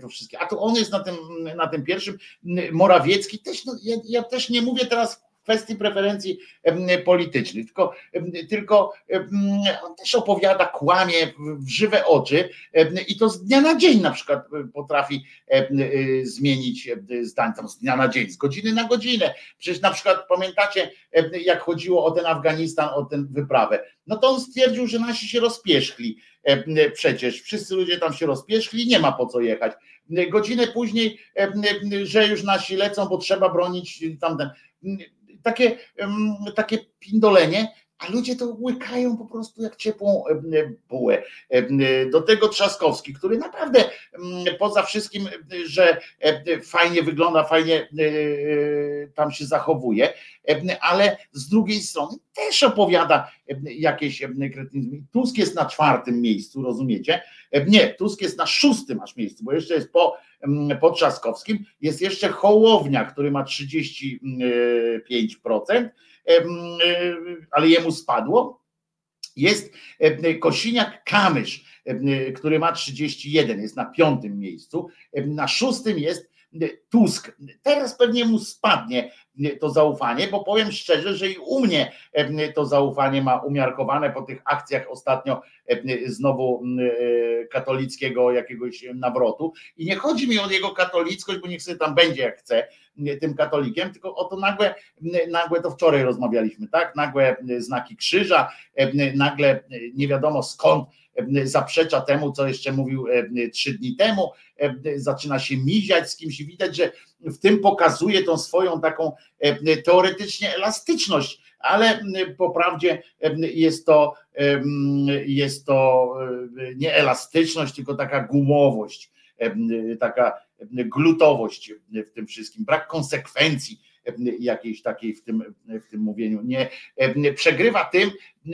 to wszystkie. A to on jest na tym, na tym pierwszym. Morawiecki też, no, ja, ja też nie mówię teraz kwestii preferencji politycznych, tylko, tylko on też opowiada, kłamie w żywe oczy i to z dnia na dzień na przykład potrafi zmienić zdań, tam z dnia na dzień, z godziny na godzinę. Przecież na przykład pamiętacie, jak chodziło o ten Afganistan, o tę wyprawę, no to on stwierdził, że nasi się rozpieszkli przecież, wszyscy ludzie tam się rozpieszkli, nie ma po co jechać. Godzinę później, że już nasi lecą, bo trzeba bronić tamten takie, takie pindolenie, a ludzie to łykają po prostu jak ciepłą bułę. Do tego Trzaskowski, który naprawdę poza wszystkim, że fajnie wygląda, fajnie tam się zachowuje, ale z drugiej strony też opowiada jakieś kretynizmy. Tusk jest na czwartym miejscu, rozumiecie? Nie, Tusk jest na szóstym aż miejscu, bo jeszcze jest po, po Trzaskowskim, jest jeszcze Hołownia, który ma 35%, ale jemu spadło. Jest Kosiniak-Kamysz, który ma 31, jest na piątym miejscu. Na szóstym jest Tusk. Teraz pewnie mu spadnie to zaufanie, bo powiem szczerze, że i u mnie to zaufanie ma umiarkowane po tych akcjach ostatnio znowu katolickiego jakiegoś nawrotu. I nie chodzi mi o jego katolickość, bo niech sobie tam będzie jak chce tym katolikiem, tylko o to nagłe, nagłe to wczoraj rozmawialiśmy, tak? Nagłe znaki krzyża, nagle nie wiadomo skąd zaprzecza temu, co jeszcze mówił trzy dni temu, zaczyna się miziać z kimś widać, że w tym pokazuje tą swoją taką teoretycznie elastyczność, ale po prawdzie jest to, jest to nie elastyczność, tylko taka gumowość, taka glutowość w tym wszystkim, brak konsekwencji jakiejś takiej w tym, w tym mówieniu. Nie, przegrywa tym,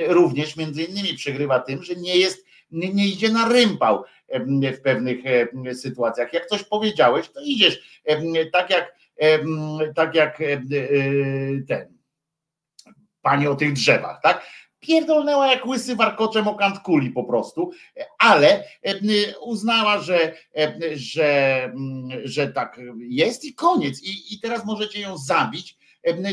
również między innymi przegrywa tym, że nie jest, nie idzie na rympał w pewnych sytuacjach. Jak coś powiedziałeś, to idziesz. Tak jak, tak jak ten pani o tych drzewach, tak? Pierdolnęła jak łysy warkoczem o kant kuli po prostu, ale uznała, że, że, że tak jest i koniec. I, I teraz możecie ją zabić.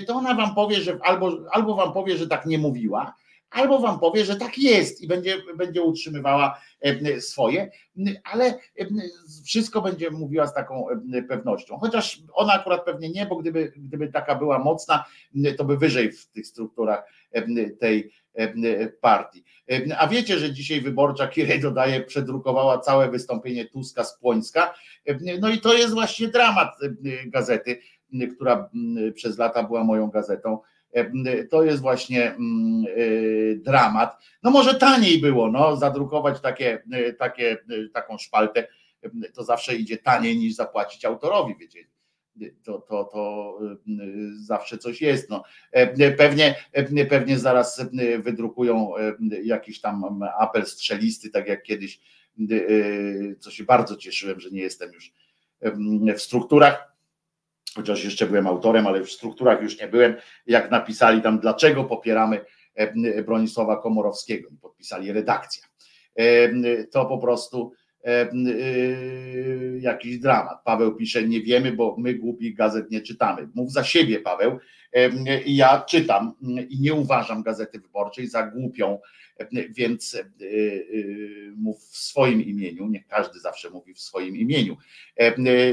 To ona wam powie, że albo, albo wam powie, że tak nie mówiła, albo wam powie, że tak jest i będzie, będzie utrzymywała swoje, ale wszystko będzie mówiła z taką pewnością. Chociaż ona akurat pewnie nie, bo gdyby, gdyby taka była mocna, to by wyżej w tych strukturach tej partii. A wiecie, że dzisiaj wyborcza Kirej dodaje, przedrukowała całe wystąpienie Tuska z Płońska. No i to jest właśnie dramat gazety, która przez lata była moją gazetą. To jest właśnie dramat. No może taniej było, no, zadrukować takie, takie, taką szpaltę, to zawsze idzie taniej niż zapłacić autorowi, wiecie to, to, to zawsze coś jest. No. Pewnie, pewnie zaraz wydrukują jakiś tam apel strzelisty, tak jak kiedyś, co się bardzo cieszyłem, że nie jestem już w strukturach, chociaż jeszcze byłem autorem, ale w strukturach już nie byłem, jak napisali tam, dlaczego popieramy Bronisława Komorowskiego podpisali redakcja. To po prostu Y, jakiś dramat. Paweł pisze, nie wiemy, bo my głupich gazet nie czytamy. Mów za siebie, Paweł. Ja czytam i nie uważam Gazety Wyborczej za głupią, więc y, y, mów w swoim imieniu. Niech każdy zawsze mówi w swoim imieniu.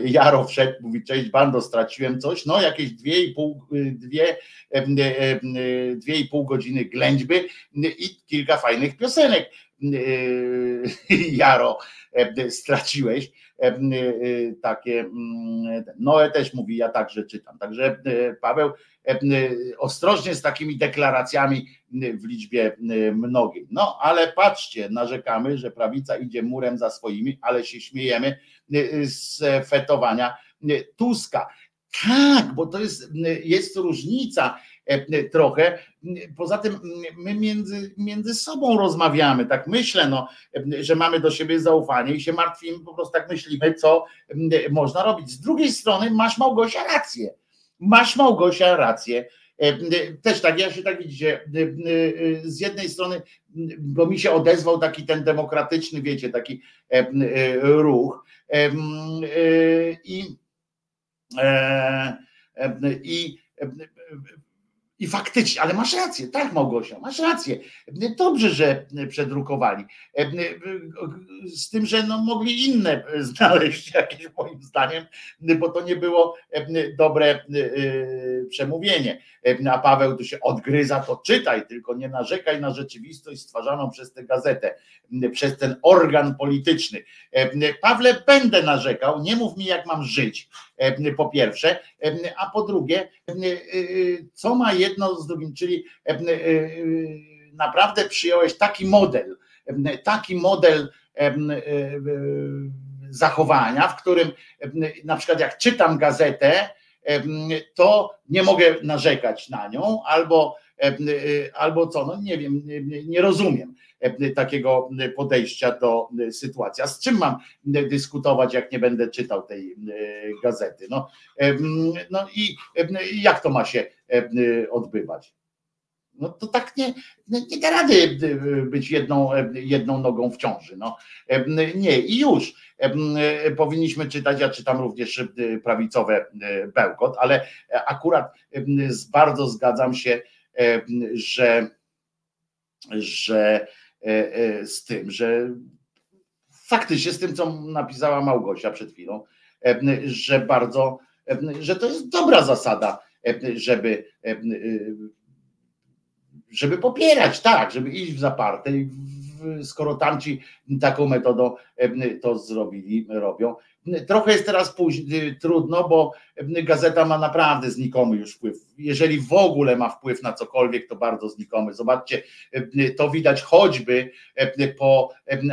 Jaro wszedł, mówi, cześć bando, straciłem coś. No jakieś dwie i pół, dwie, dwie i pół godziny ględźby i kilka fajnych piosenek. Jaro E, straciłeś e, e, takie. Mm, Noe też mówi, ja także czytam. Także Paweł, ostrożnie z takimi deklaracjami w liczbie mnogiej. No ale patrzcie, narzekamy, że prawica idzie murem za swoimi, ale się śmiejemy z fetowania Tuska. Tak, bo to jest, jest różnica trochę. Poza tym my między, między sobą rozmawiamy, tak myślę, no, że mamy do siebie zaufanie i się martwimy, po prostu tak myślimy, co można robić. Z drugiej strony masz Małgosia rację. Masz Małgosia rację. E, też tak, ja się tak widzicie, z jednej strony, bo mi się odezwał taki ten demokratyczny, wiecie, taki e, ruch i, i i faktycznie, ale masz rację, tak Małgosia, masz rację. Dobrze, że przedrukowali. Z tym, że no mogli inne znaleźć jakieś moim zdaniem, bo to nie było dobre e, przemówienie. A Paweł tu się odgryza, to czytaj, tylko nie narzekaj na rzeczywistość stwarzaną przez tę gazetę, przez ten organ polityczny. Pawle, będę narzekał, nie mów mi jak mam żyć, po pierwsze, a po drugie, co ma jedno z drugim, czyli naprawdę przyjąłeś taki model, taki model zachowania, w którym na przykład jak czytam gazetę, to nie mogę narzekać na nią, albo, albo co, no nie wiem, nie rozumiem takiego podejścia do sytuacji. A z czym mam dyskutować, jak nie będę czytał tej gazety? No, no i jak to ma się odbywać? No to tak nie, nie da rady być jedną, jedną nogą w ciąży. No. Nie, i już powinniśmy czytać, ja czytam również prawicowe bełkot, ale akurat bardzo zgadzam się, że, że z tym, że faktycznie z tym, co napisała Małgosia przed chwilą, że bardzo, że to jest dobra zasada, żeby żeby popierać, tak, żeby iść w zaparte, skoro tamci taką metodą to zrobili, robią. Trochę jest teraz później, trudno, bo gazeta ma naprawdę znikomy już wpływ. Jeżeli w ogóle ma wpływ na cokolwiek, to bardzo znikomy. Zobaczcie, to widać choćby po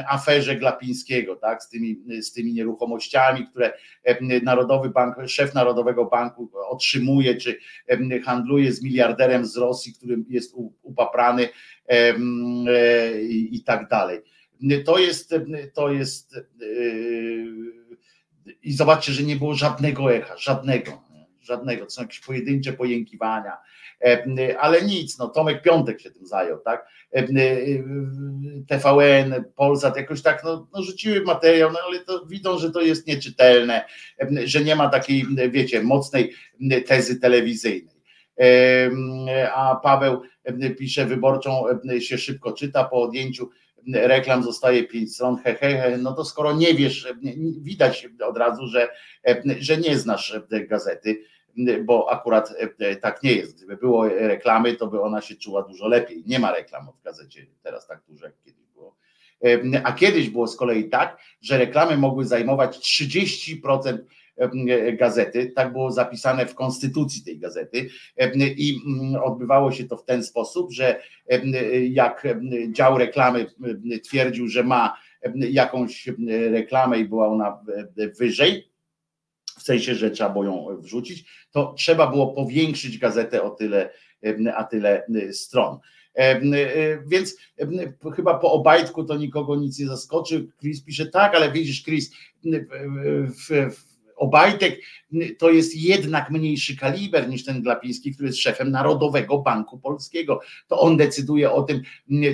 aferze Glapińskiego, tak, z tymi, z tymi nieruchomościami, które Narodowy Bank, szef Narodowego Banku otrzymuje, czy handluje z miliarderem z Rosji, którym jest upaprany e, i tak dalej. To jest, to jest i zobaczcie, że nie było żadnego echa, żadnego, żadnego, to są jakieś pojedyncze pojękiwania, e, ale nic, no Tomek Piątek się tym zajął, tak, e, TVN, Polsat jakoś tak, no, no rzuciły materiał, no ale to widzą, że to jest nieczytelne, że nie ma takiej, wiecie, mocnej tezy telewizyjnej. A Paweł pisze, wyborczą się szybko czyta, po odjęciu reklam zostaje pięć stron, he, he, he. no to skoro nie wiesz, widać od razu, że, że nie znasz gazety, bo akurat tak nie jest. Gdyby było reklamy, to by ona się czuła dużo lepiej. Nie ma reklam w gazecie teraz tak dużo jak kiedyś było. A kiedyś było z kolei tak, że reklamy mogły zajmować 30% gazety, tak było zapisane w konstytucji tej gazety i odbywało się to w ten sposób, że jak dział reklamy twierdził, że ma jakąś reklamę i była ona wyżej, w sensie, że trzeba było ją wrzucić, to trzeba było powiększyć gazetę o tyle, a tyle stron. Więc chyba po Obajtku to nikogo nic nie zaskoczy. Chris pisze tak, ale widzisz, Chris, w, w, Obajtek to jest jednak mniejszy kaliber niż ten Glapiński, który jest szefem Narodowego Banku Polskiego. To on decyduje o tym,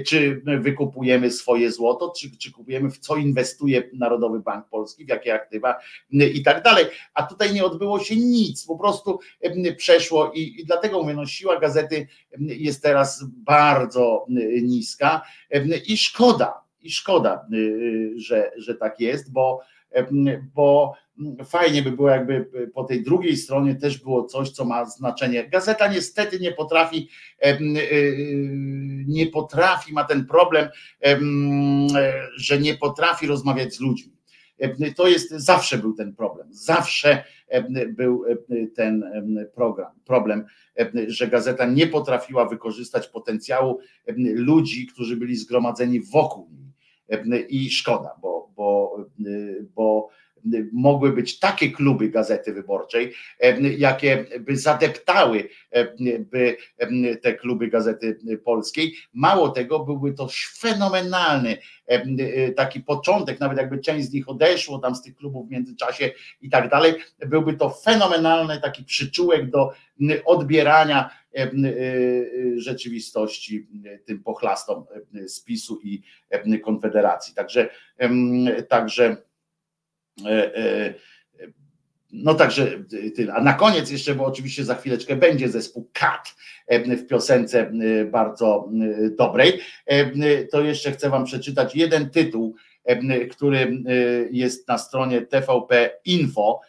czy wykupujemy swoje złoto, czy, czy kupujemy, w co inwestuje Narodowy Bank Polski, w jakie aktywa i tak dalej. A tutaj nie odbyło się nic, po prostu przeszło i, i dlatego mówię, no, siła gazety jest teraz bardzo niska i szkoda, i szkoda, że, że tak jest, bo bo fajnie by było, jakby po tej drugiej stronie też było coś, co ma znaczenie. Gazeta niestety nie potrafi, y, nie potrafi, ma ten problem, że nie potrafi rozmawiać z ludźmi. To jest, zawsze był ten problem, zawsze był ten program, problem, że gazeta nie potrafiła wykorzystać potencjału ludzi, którzy byli zgromadzeni wokół niej. I szkoda, bo, bo, bo mogły być takie kluby Gazety Wyborczej, jakie by zadeptały by te kluby Gazety Polskiej. Mało tego, byłby to fenomenalny taki początek, nawet jakby część z nich odeszło tam z tych klubów w międzyczasie i tak dalej, byłby to fenomenalny taki przyczółek do odbierania rzeczywistości tym pochlastom z PiSu i Konfederacji. Także, także E, e, no także tyle. A na koniec jeszcze, bo oczywiście za chwileczkę będzie zespół Kat e, w piosence bardzo dobrej, to jeszcze chcę wam przeczytać jeden tytuł, który jest na stronie TVP Info.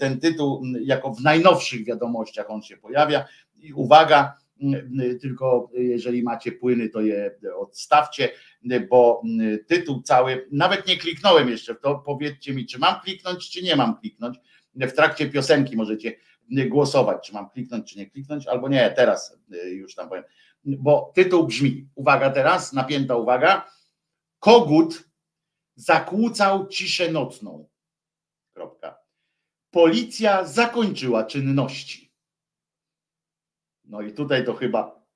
Ten tytuł jako w najnowszych wiadomościach on się pojawia i uwaga, tylko jeżeli macie płyny, to je odstawcie, bo tytuł cały, nawet nie kliknąłem jeszcze w to, powiedzcie mi, czy mam kliknąć, czy nie mam kliknąć. W trakcie piosenki możecie głosować, czy mam kliknąć, czy nie kliknąć, albo nie, teraz już tam powiem. Bo tytuł brzmi, uwaga teraz, napięta uwaga, kogut zakłócał ciszę nocną. Kropka. Policja zakończyła czynności. No i tutaj to chyba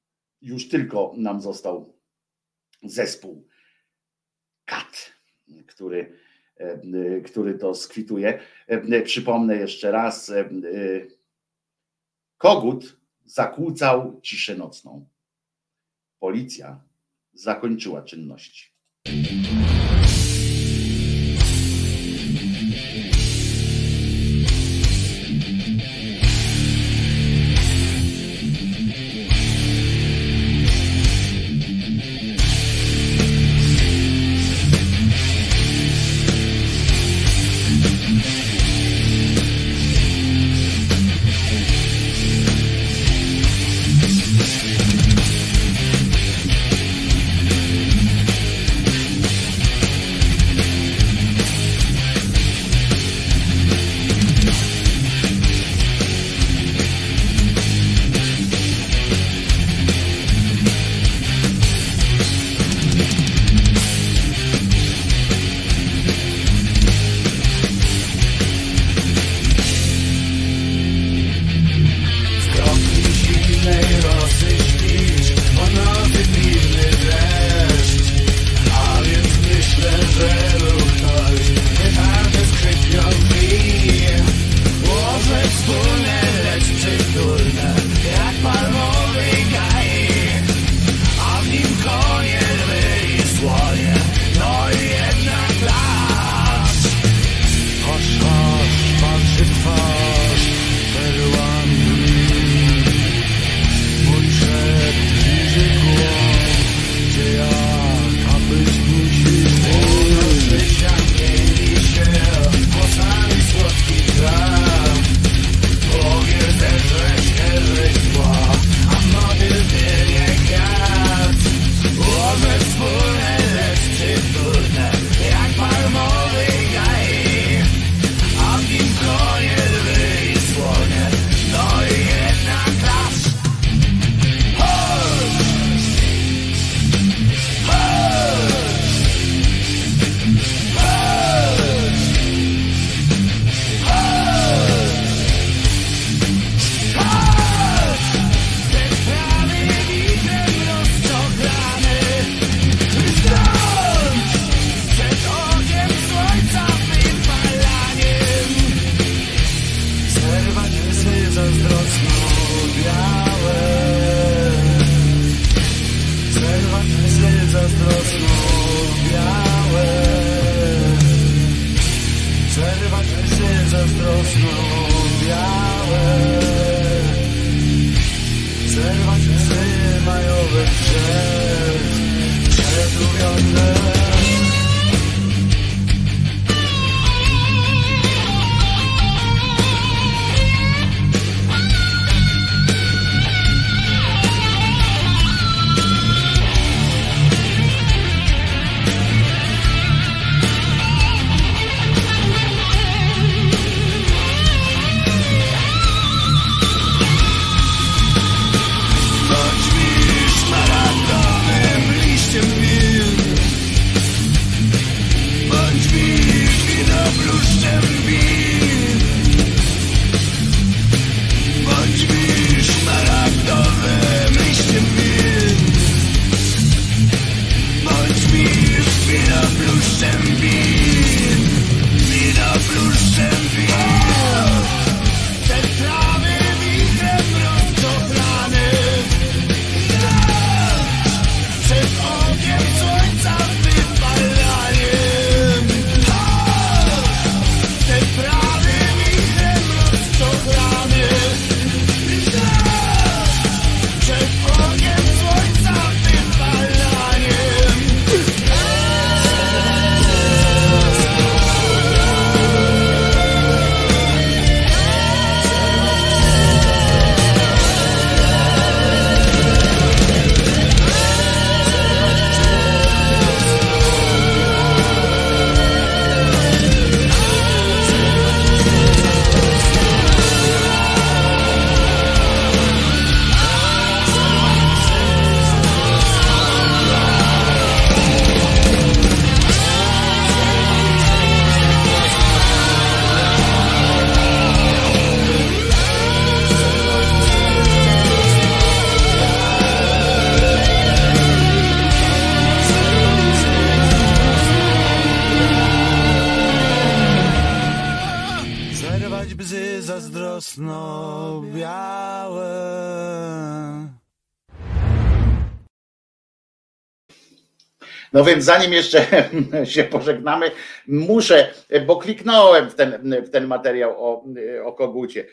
już tylko nam został zespół KAT, który, e, który to skwituje. E, przypomnę jeszcze raz, e, kogut zakłócał ciszę nocną. Policja zakończyła czynności. Więc zanim jeszcze się pożegnamy, muszę, bo kliknąłem w ten, w ten materiał o, o kogucie.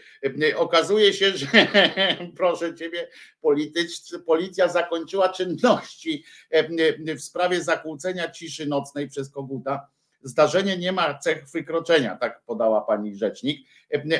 Okazuje się, że proszę ciebie, policja zakończyła czynności w sprawie zakłócenia ciszy nocnej przez koguta. Zdarzenie nie ma cech wykroczenia, tak podała pani rzecznik,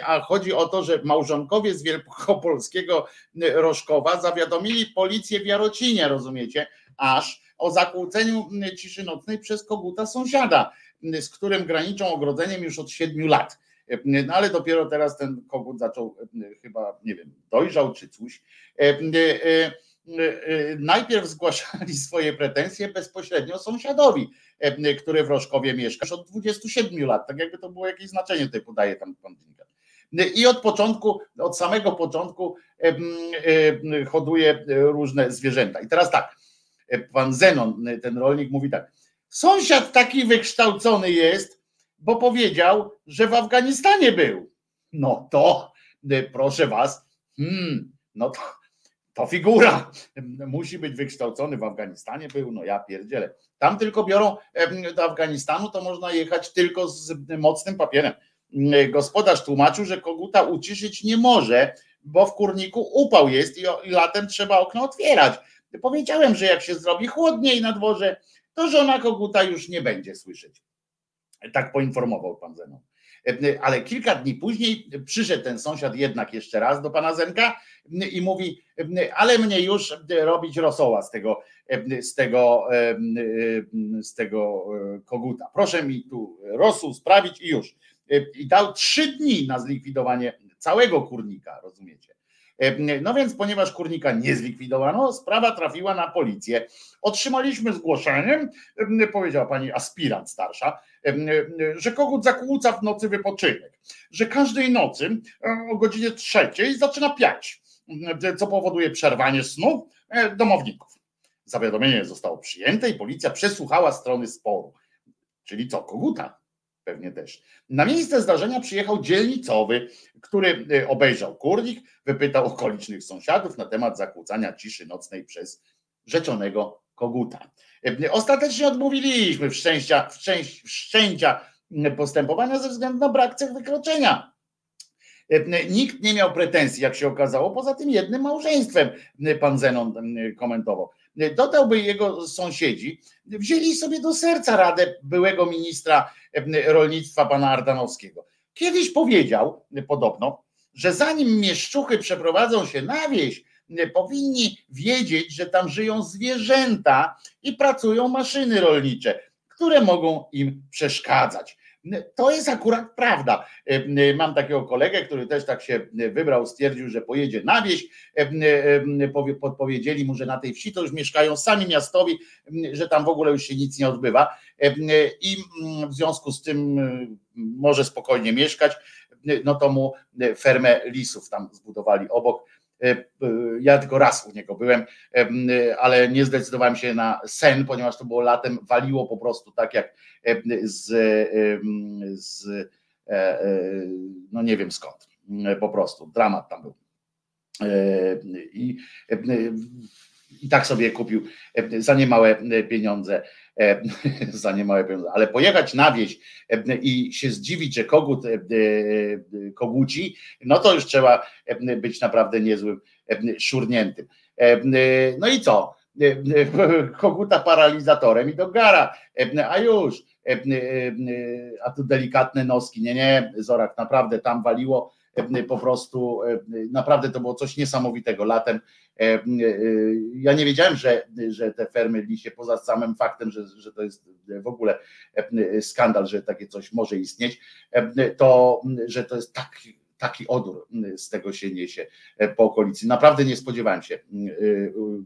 a chodzi o to, że małżonkowie z wielkopolskiego Rożkowa zawiadomili policję w Jarocinie, rozumiecie, aż o zakłóceniu ciszy nocnej przez koguta sąsiada, z którym graniczą ogrodzeniem już od siedmiu lat. No ale dopiero teraz ten kogut zaczął chyba, nie wiem, dojrzał czy coś. Najpierw zgłaszali swoje pretensje bezpośrednio sąsiadowi, który w Rożkowie mieszka już od 27 lat. Tak jakby to było jakieś znaczenie, tutaj podaje tam pan I od początku, od samego początku hoduje różne zwierzęta. I teraz tak, pan Zenon, ten rolnik mówi tak, sąsiad taki wykształcony jest, bo powiedział, że w Afganistanie był. No to, proszę was, hmm, no to, to figura. Musi być wykształcony w Afganistanie był, no ja pierdzielę. Tam tylko biorą do Afganistanu, to można jechać tylko z mocnym papierem. Gospodarz tłumaczył, że koguta uciszyć nie może, bo w kurniku upał jest i latem trzeba okno otwierać. Powiedziałem, że jak się zrobi chłodniej na dworze, to żona koguta już nie będzie słyszeć. Tak poinformował pan Zenon. Ale kilka dni później przyszedł ten sąsiad jednak jeszcze raz do pana Zenka i mówi, ale mnie już robić rosoła z tego, z tego, z tego koguta. Proszę mi tu rosół sprawić i już. I dał trzy dni na zlikwidowanie całego kurnika, rozumiecie? No więc, ponieważ kurnika nie zlikwidowano, sprawa trafiła na policję. Otrzymaliśmy zgłoszenie, powiedziała pani aspirant starsza, że kogut zakłóca w nocy wypoczynek, że każdej nocy o godzinie trzeciej zaczyna piać, co powoduje przerwanie snu domowników. Zawiadomienie zostało przyjęte i policja przesłuchała strony sporu. Czyli co, koguta? Pewnie też. Na miejsce zdarzenia przyjechał dzielnicowy, który y, obejrzał kurnik, wypytał okolicznych sąsiadów na temat zakłócania ciszy nocnej przez rzeczonego koguta. Y, ostatecznie odmówiliśmy wszczęcia, wszczęcia postępowania ze względu na brak cech wykroczenia. Y, nikt nie miał pretensji, jak się okazało, poza tym jednym małżeństwem, pan Zenon komentował. Dodałby jego sąsiedzi, wzięli sobie do serca radę byłego ministra rolnictwa pana Ardanowskiego. Kiedyś powiedział podobno, że zanim mieszczuchy przeprowadzą się na wieś, powinni wiedzieć, że tam żyją zwierzęta i pracują maszyny rolnicze, które mogą im przeszkadzać. To jest akurat prawda. Mam takiego kolegę, który też tak się wybrał, stwierdził, że pojedzie na wieś. Podpowiedzieli mu, że na tej wsi to już mieszkają sami miastowi, że tam w ogóle już się nic nie odbywa. I w związku z tym może spokojnie mieszkać. No to mu fermę lisów tam zbudowali obok ja tylko raz u niego byłem, ale nie zdecydowałem się na sen, ponieważ to było latem, waliło po prostu tak jak z, z e, e, no nie wiem skąd, po prostu dramat tam był. E, I, i tak sobie kupił za niemałe pieniądze, za niemałe pieniądze, ale pojechać na wieś i się zdziwić, że kogut koguci, no to już trzeba być naprawdę niezłym szurniętym. No i co? Koguta paralizatorem i do gara, a już, a tu delikatne noski, nie, nie, Zorak, naprawdę tam waliło po prostu, naprawdę to było coś niesamowitego latem. Ja nie wiedziałem, że, że te fermy lisie, poza samym faktem, że, że to jest w ogóle skandal, że takie coś może istnieć, to, że to jest tak taki odór z tego się niesie po okolicy. Naprawdę nie spodziewałem się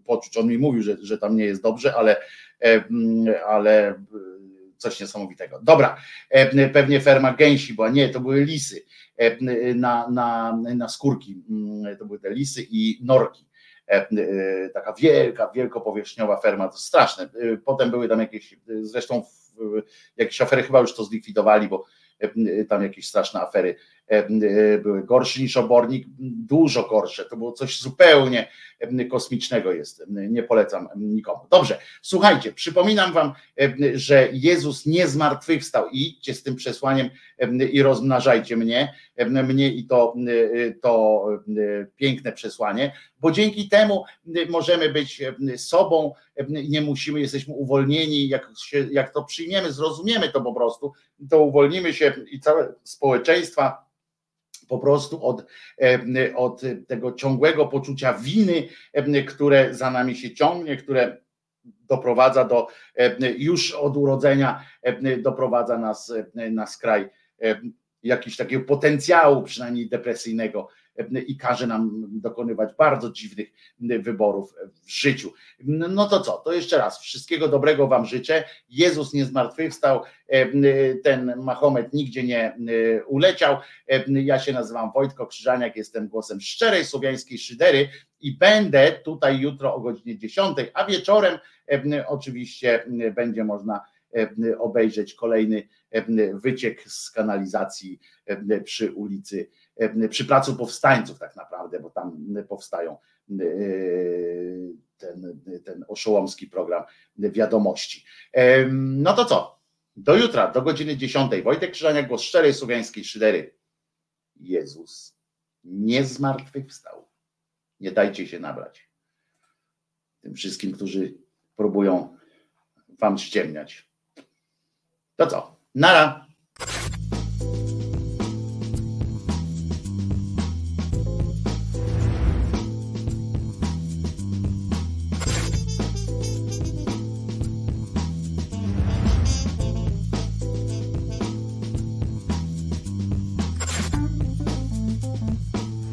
poczuć. On mi mówił, że, że tam nie jest dobrze, ale, ale coś niesamowitego. Dobra, pewnie ferma gęsi była, nie, to były lisy na, na, na skórki, to były te lisy i norki. Taka wielka, wielkopowierzchniowa ferma, to straszne. Potem były tam jakieś, zresztą jakieś afery chyba już to zlikwidowali, bo tam jakieś straszne afery były gorszy niż obornik, dużo gorsze. To było coś zupełnie kosmicznego jest. Nie polecam nikomu. Dobrze, słuchajcie, przypominam wam, że Jezus nie zmartwychwstał. Idźcie z tym przesłaniem i rozmnażajcie mnie, mnie i to, to piękne przesłanie, bo dzięki temu możemy być sobą, nie musimy, jesteśmy uwolnieni, jak, się, jak to przyjmiemy, zrozumiemy to po prostu, to uwolnimy się i całe społeczeństwa po prostu od, od tego ciągłego poczucia winy, które za nami się ciągnie, które doprowadza do już od urodzenia doprowadza nas na skraj jakiegoś takiego potencjału, przynajmniej depresyjnego, i każe nam dokonywać bardzo dziwnych wyborów w życiu. No to co? To jeszcze raz wszystkiego dobrego Wam życzę. Jezus nie zmartwychwstał, ten Mahomet nigdzie nie uleciał. Ja się nazywam Wojtko Krzyżaniak, jestem głosem szczerej słowiańskiej szydery i będę tutaj jutro o godzinie 10, a wieczorem oczywiście będzie można obejrzeć kolejny wyciek z kanalizacji przy ulicy, przy Placu Powstańców tak naprawdę, bo tam powstają ten, ten oszołomski program wiadomości. No to co? Do jutra, do godziny 10. Wojtek Krzyżania, głos szczerej słowiańskiej szydery. Jezus nie zmartwychwstał. Nie dajcie się nabrać. Tym wszystkim, którzy próbują wam ściemniać. To co? Nara.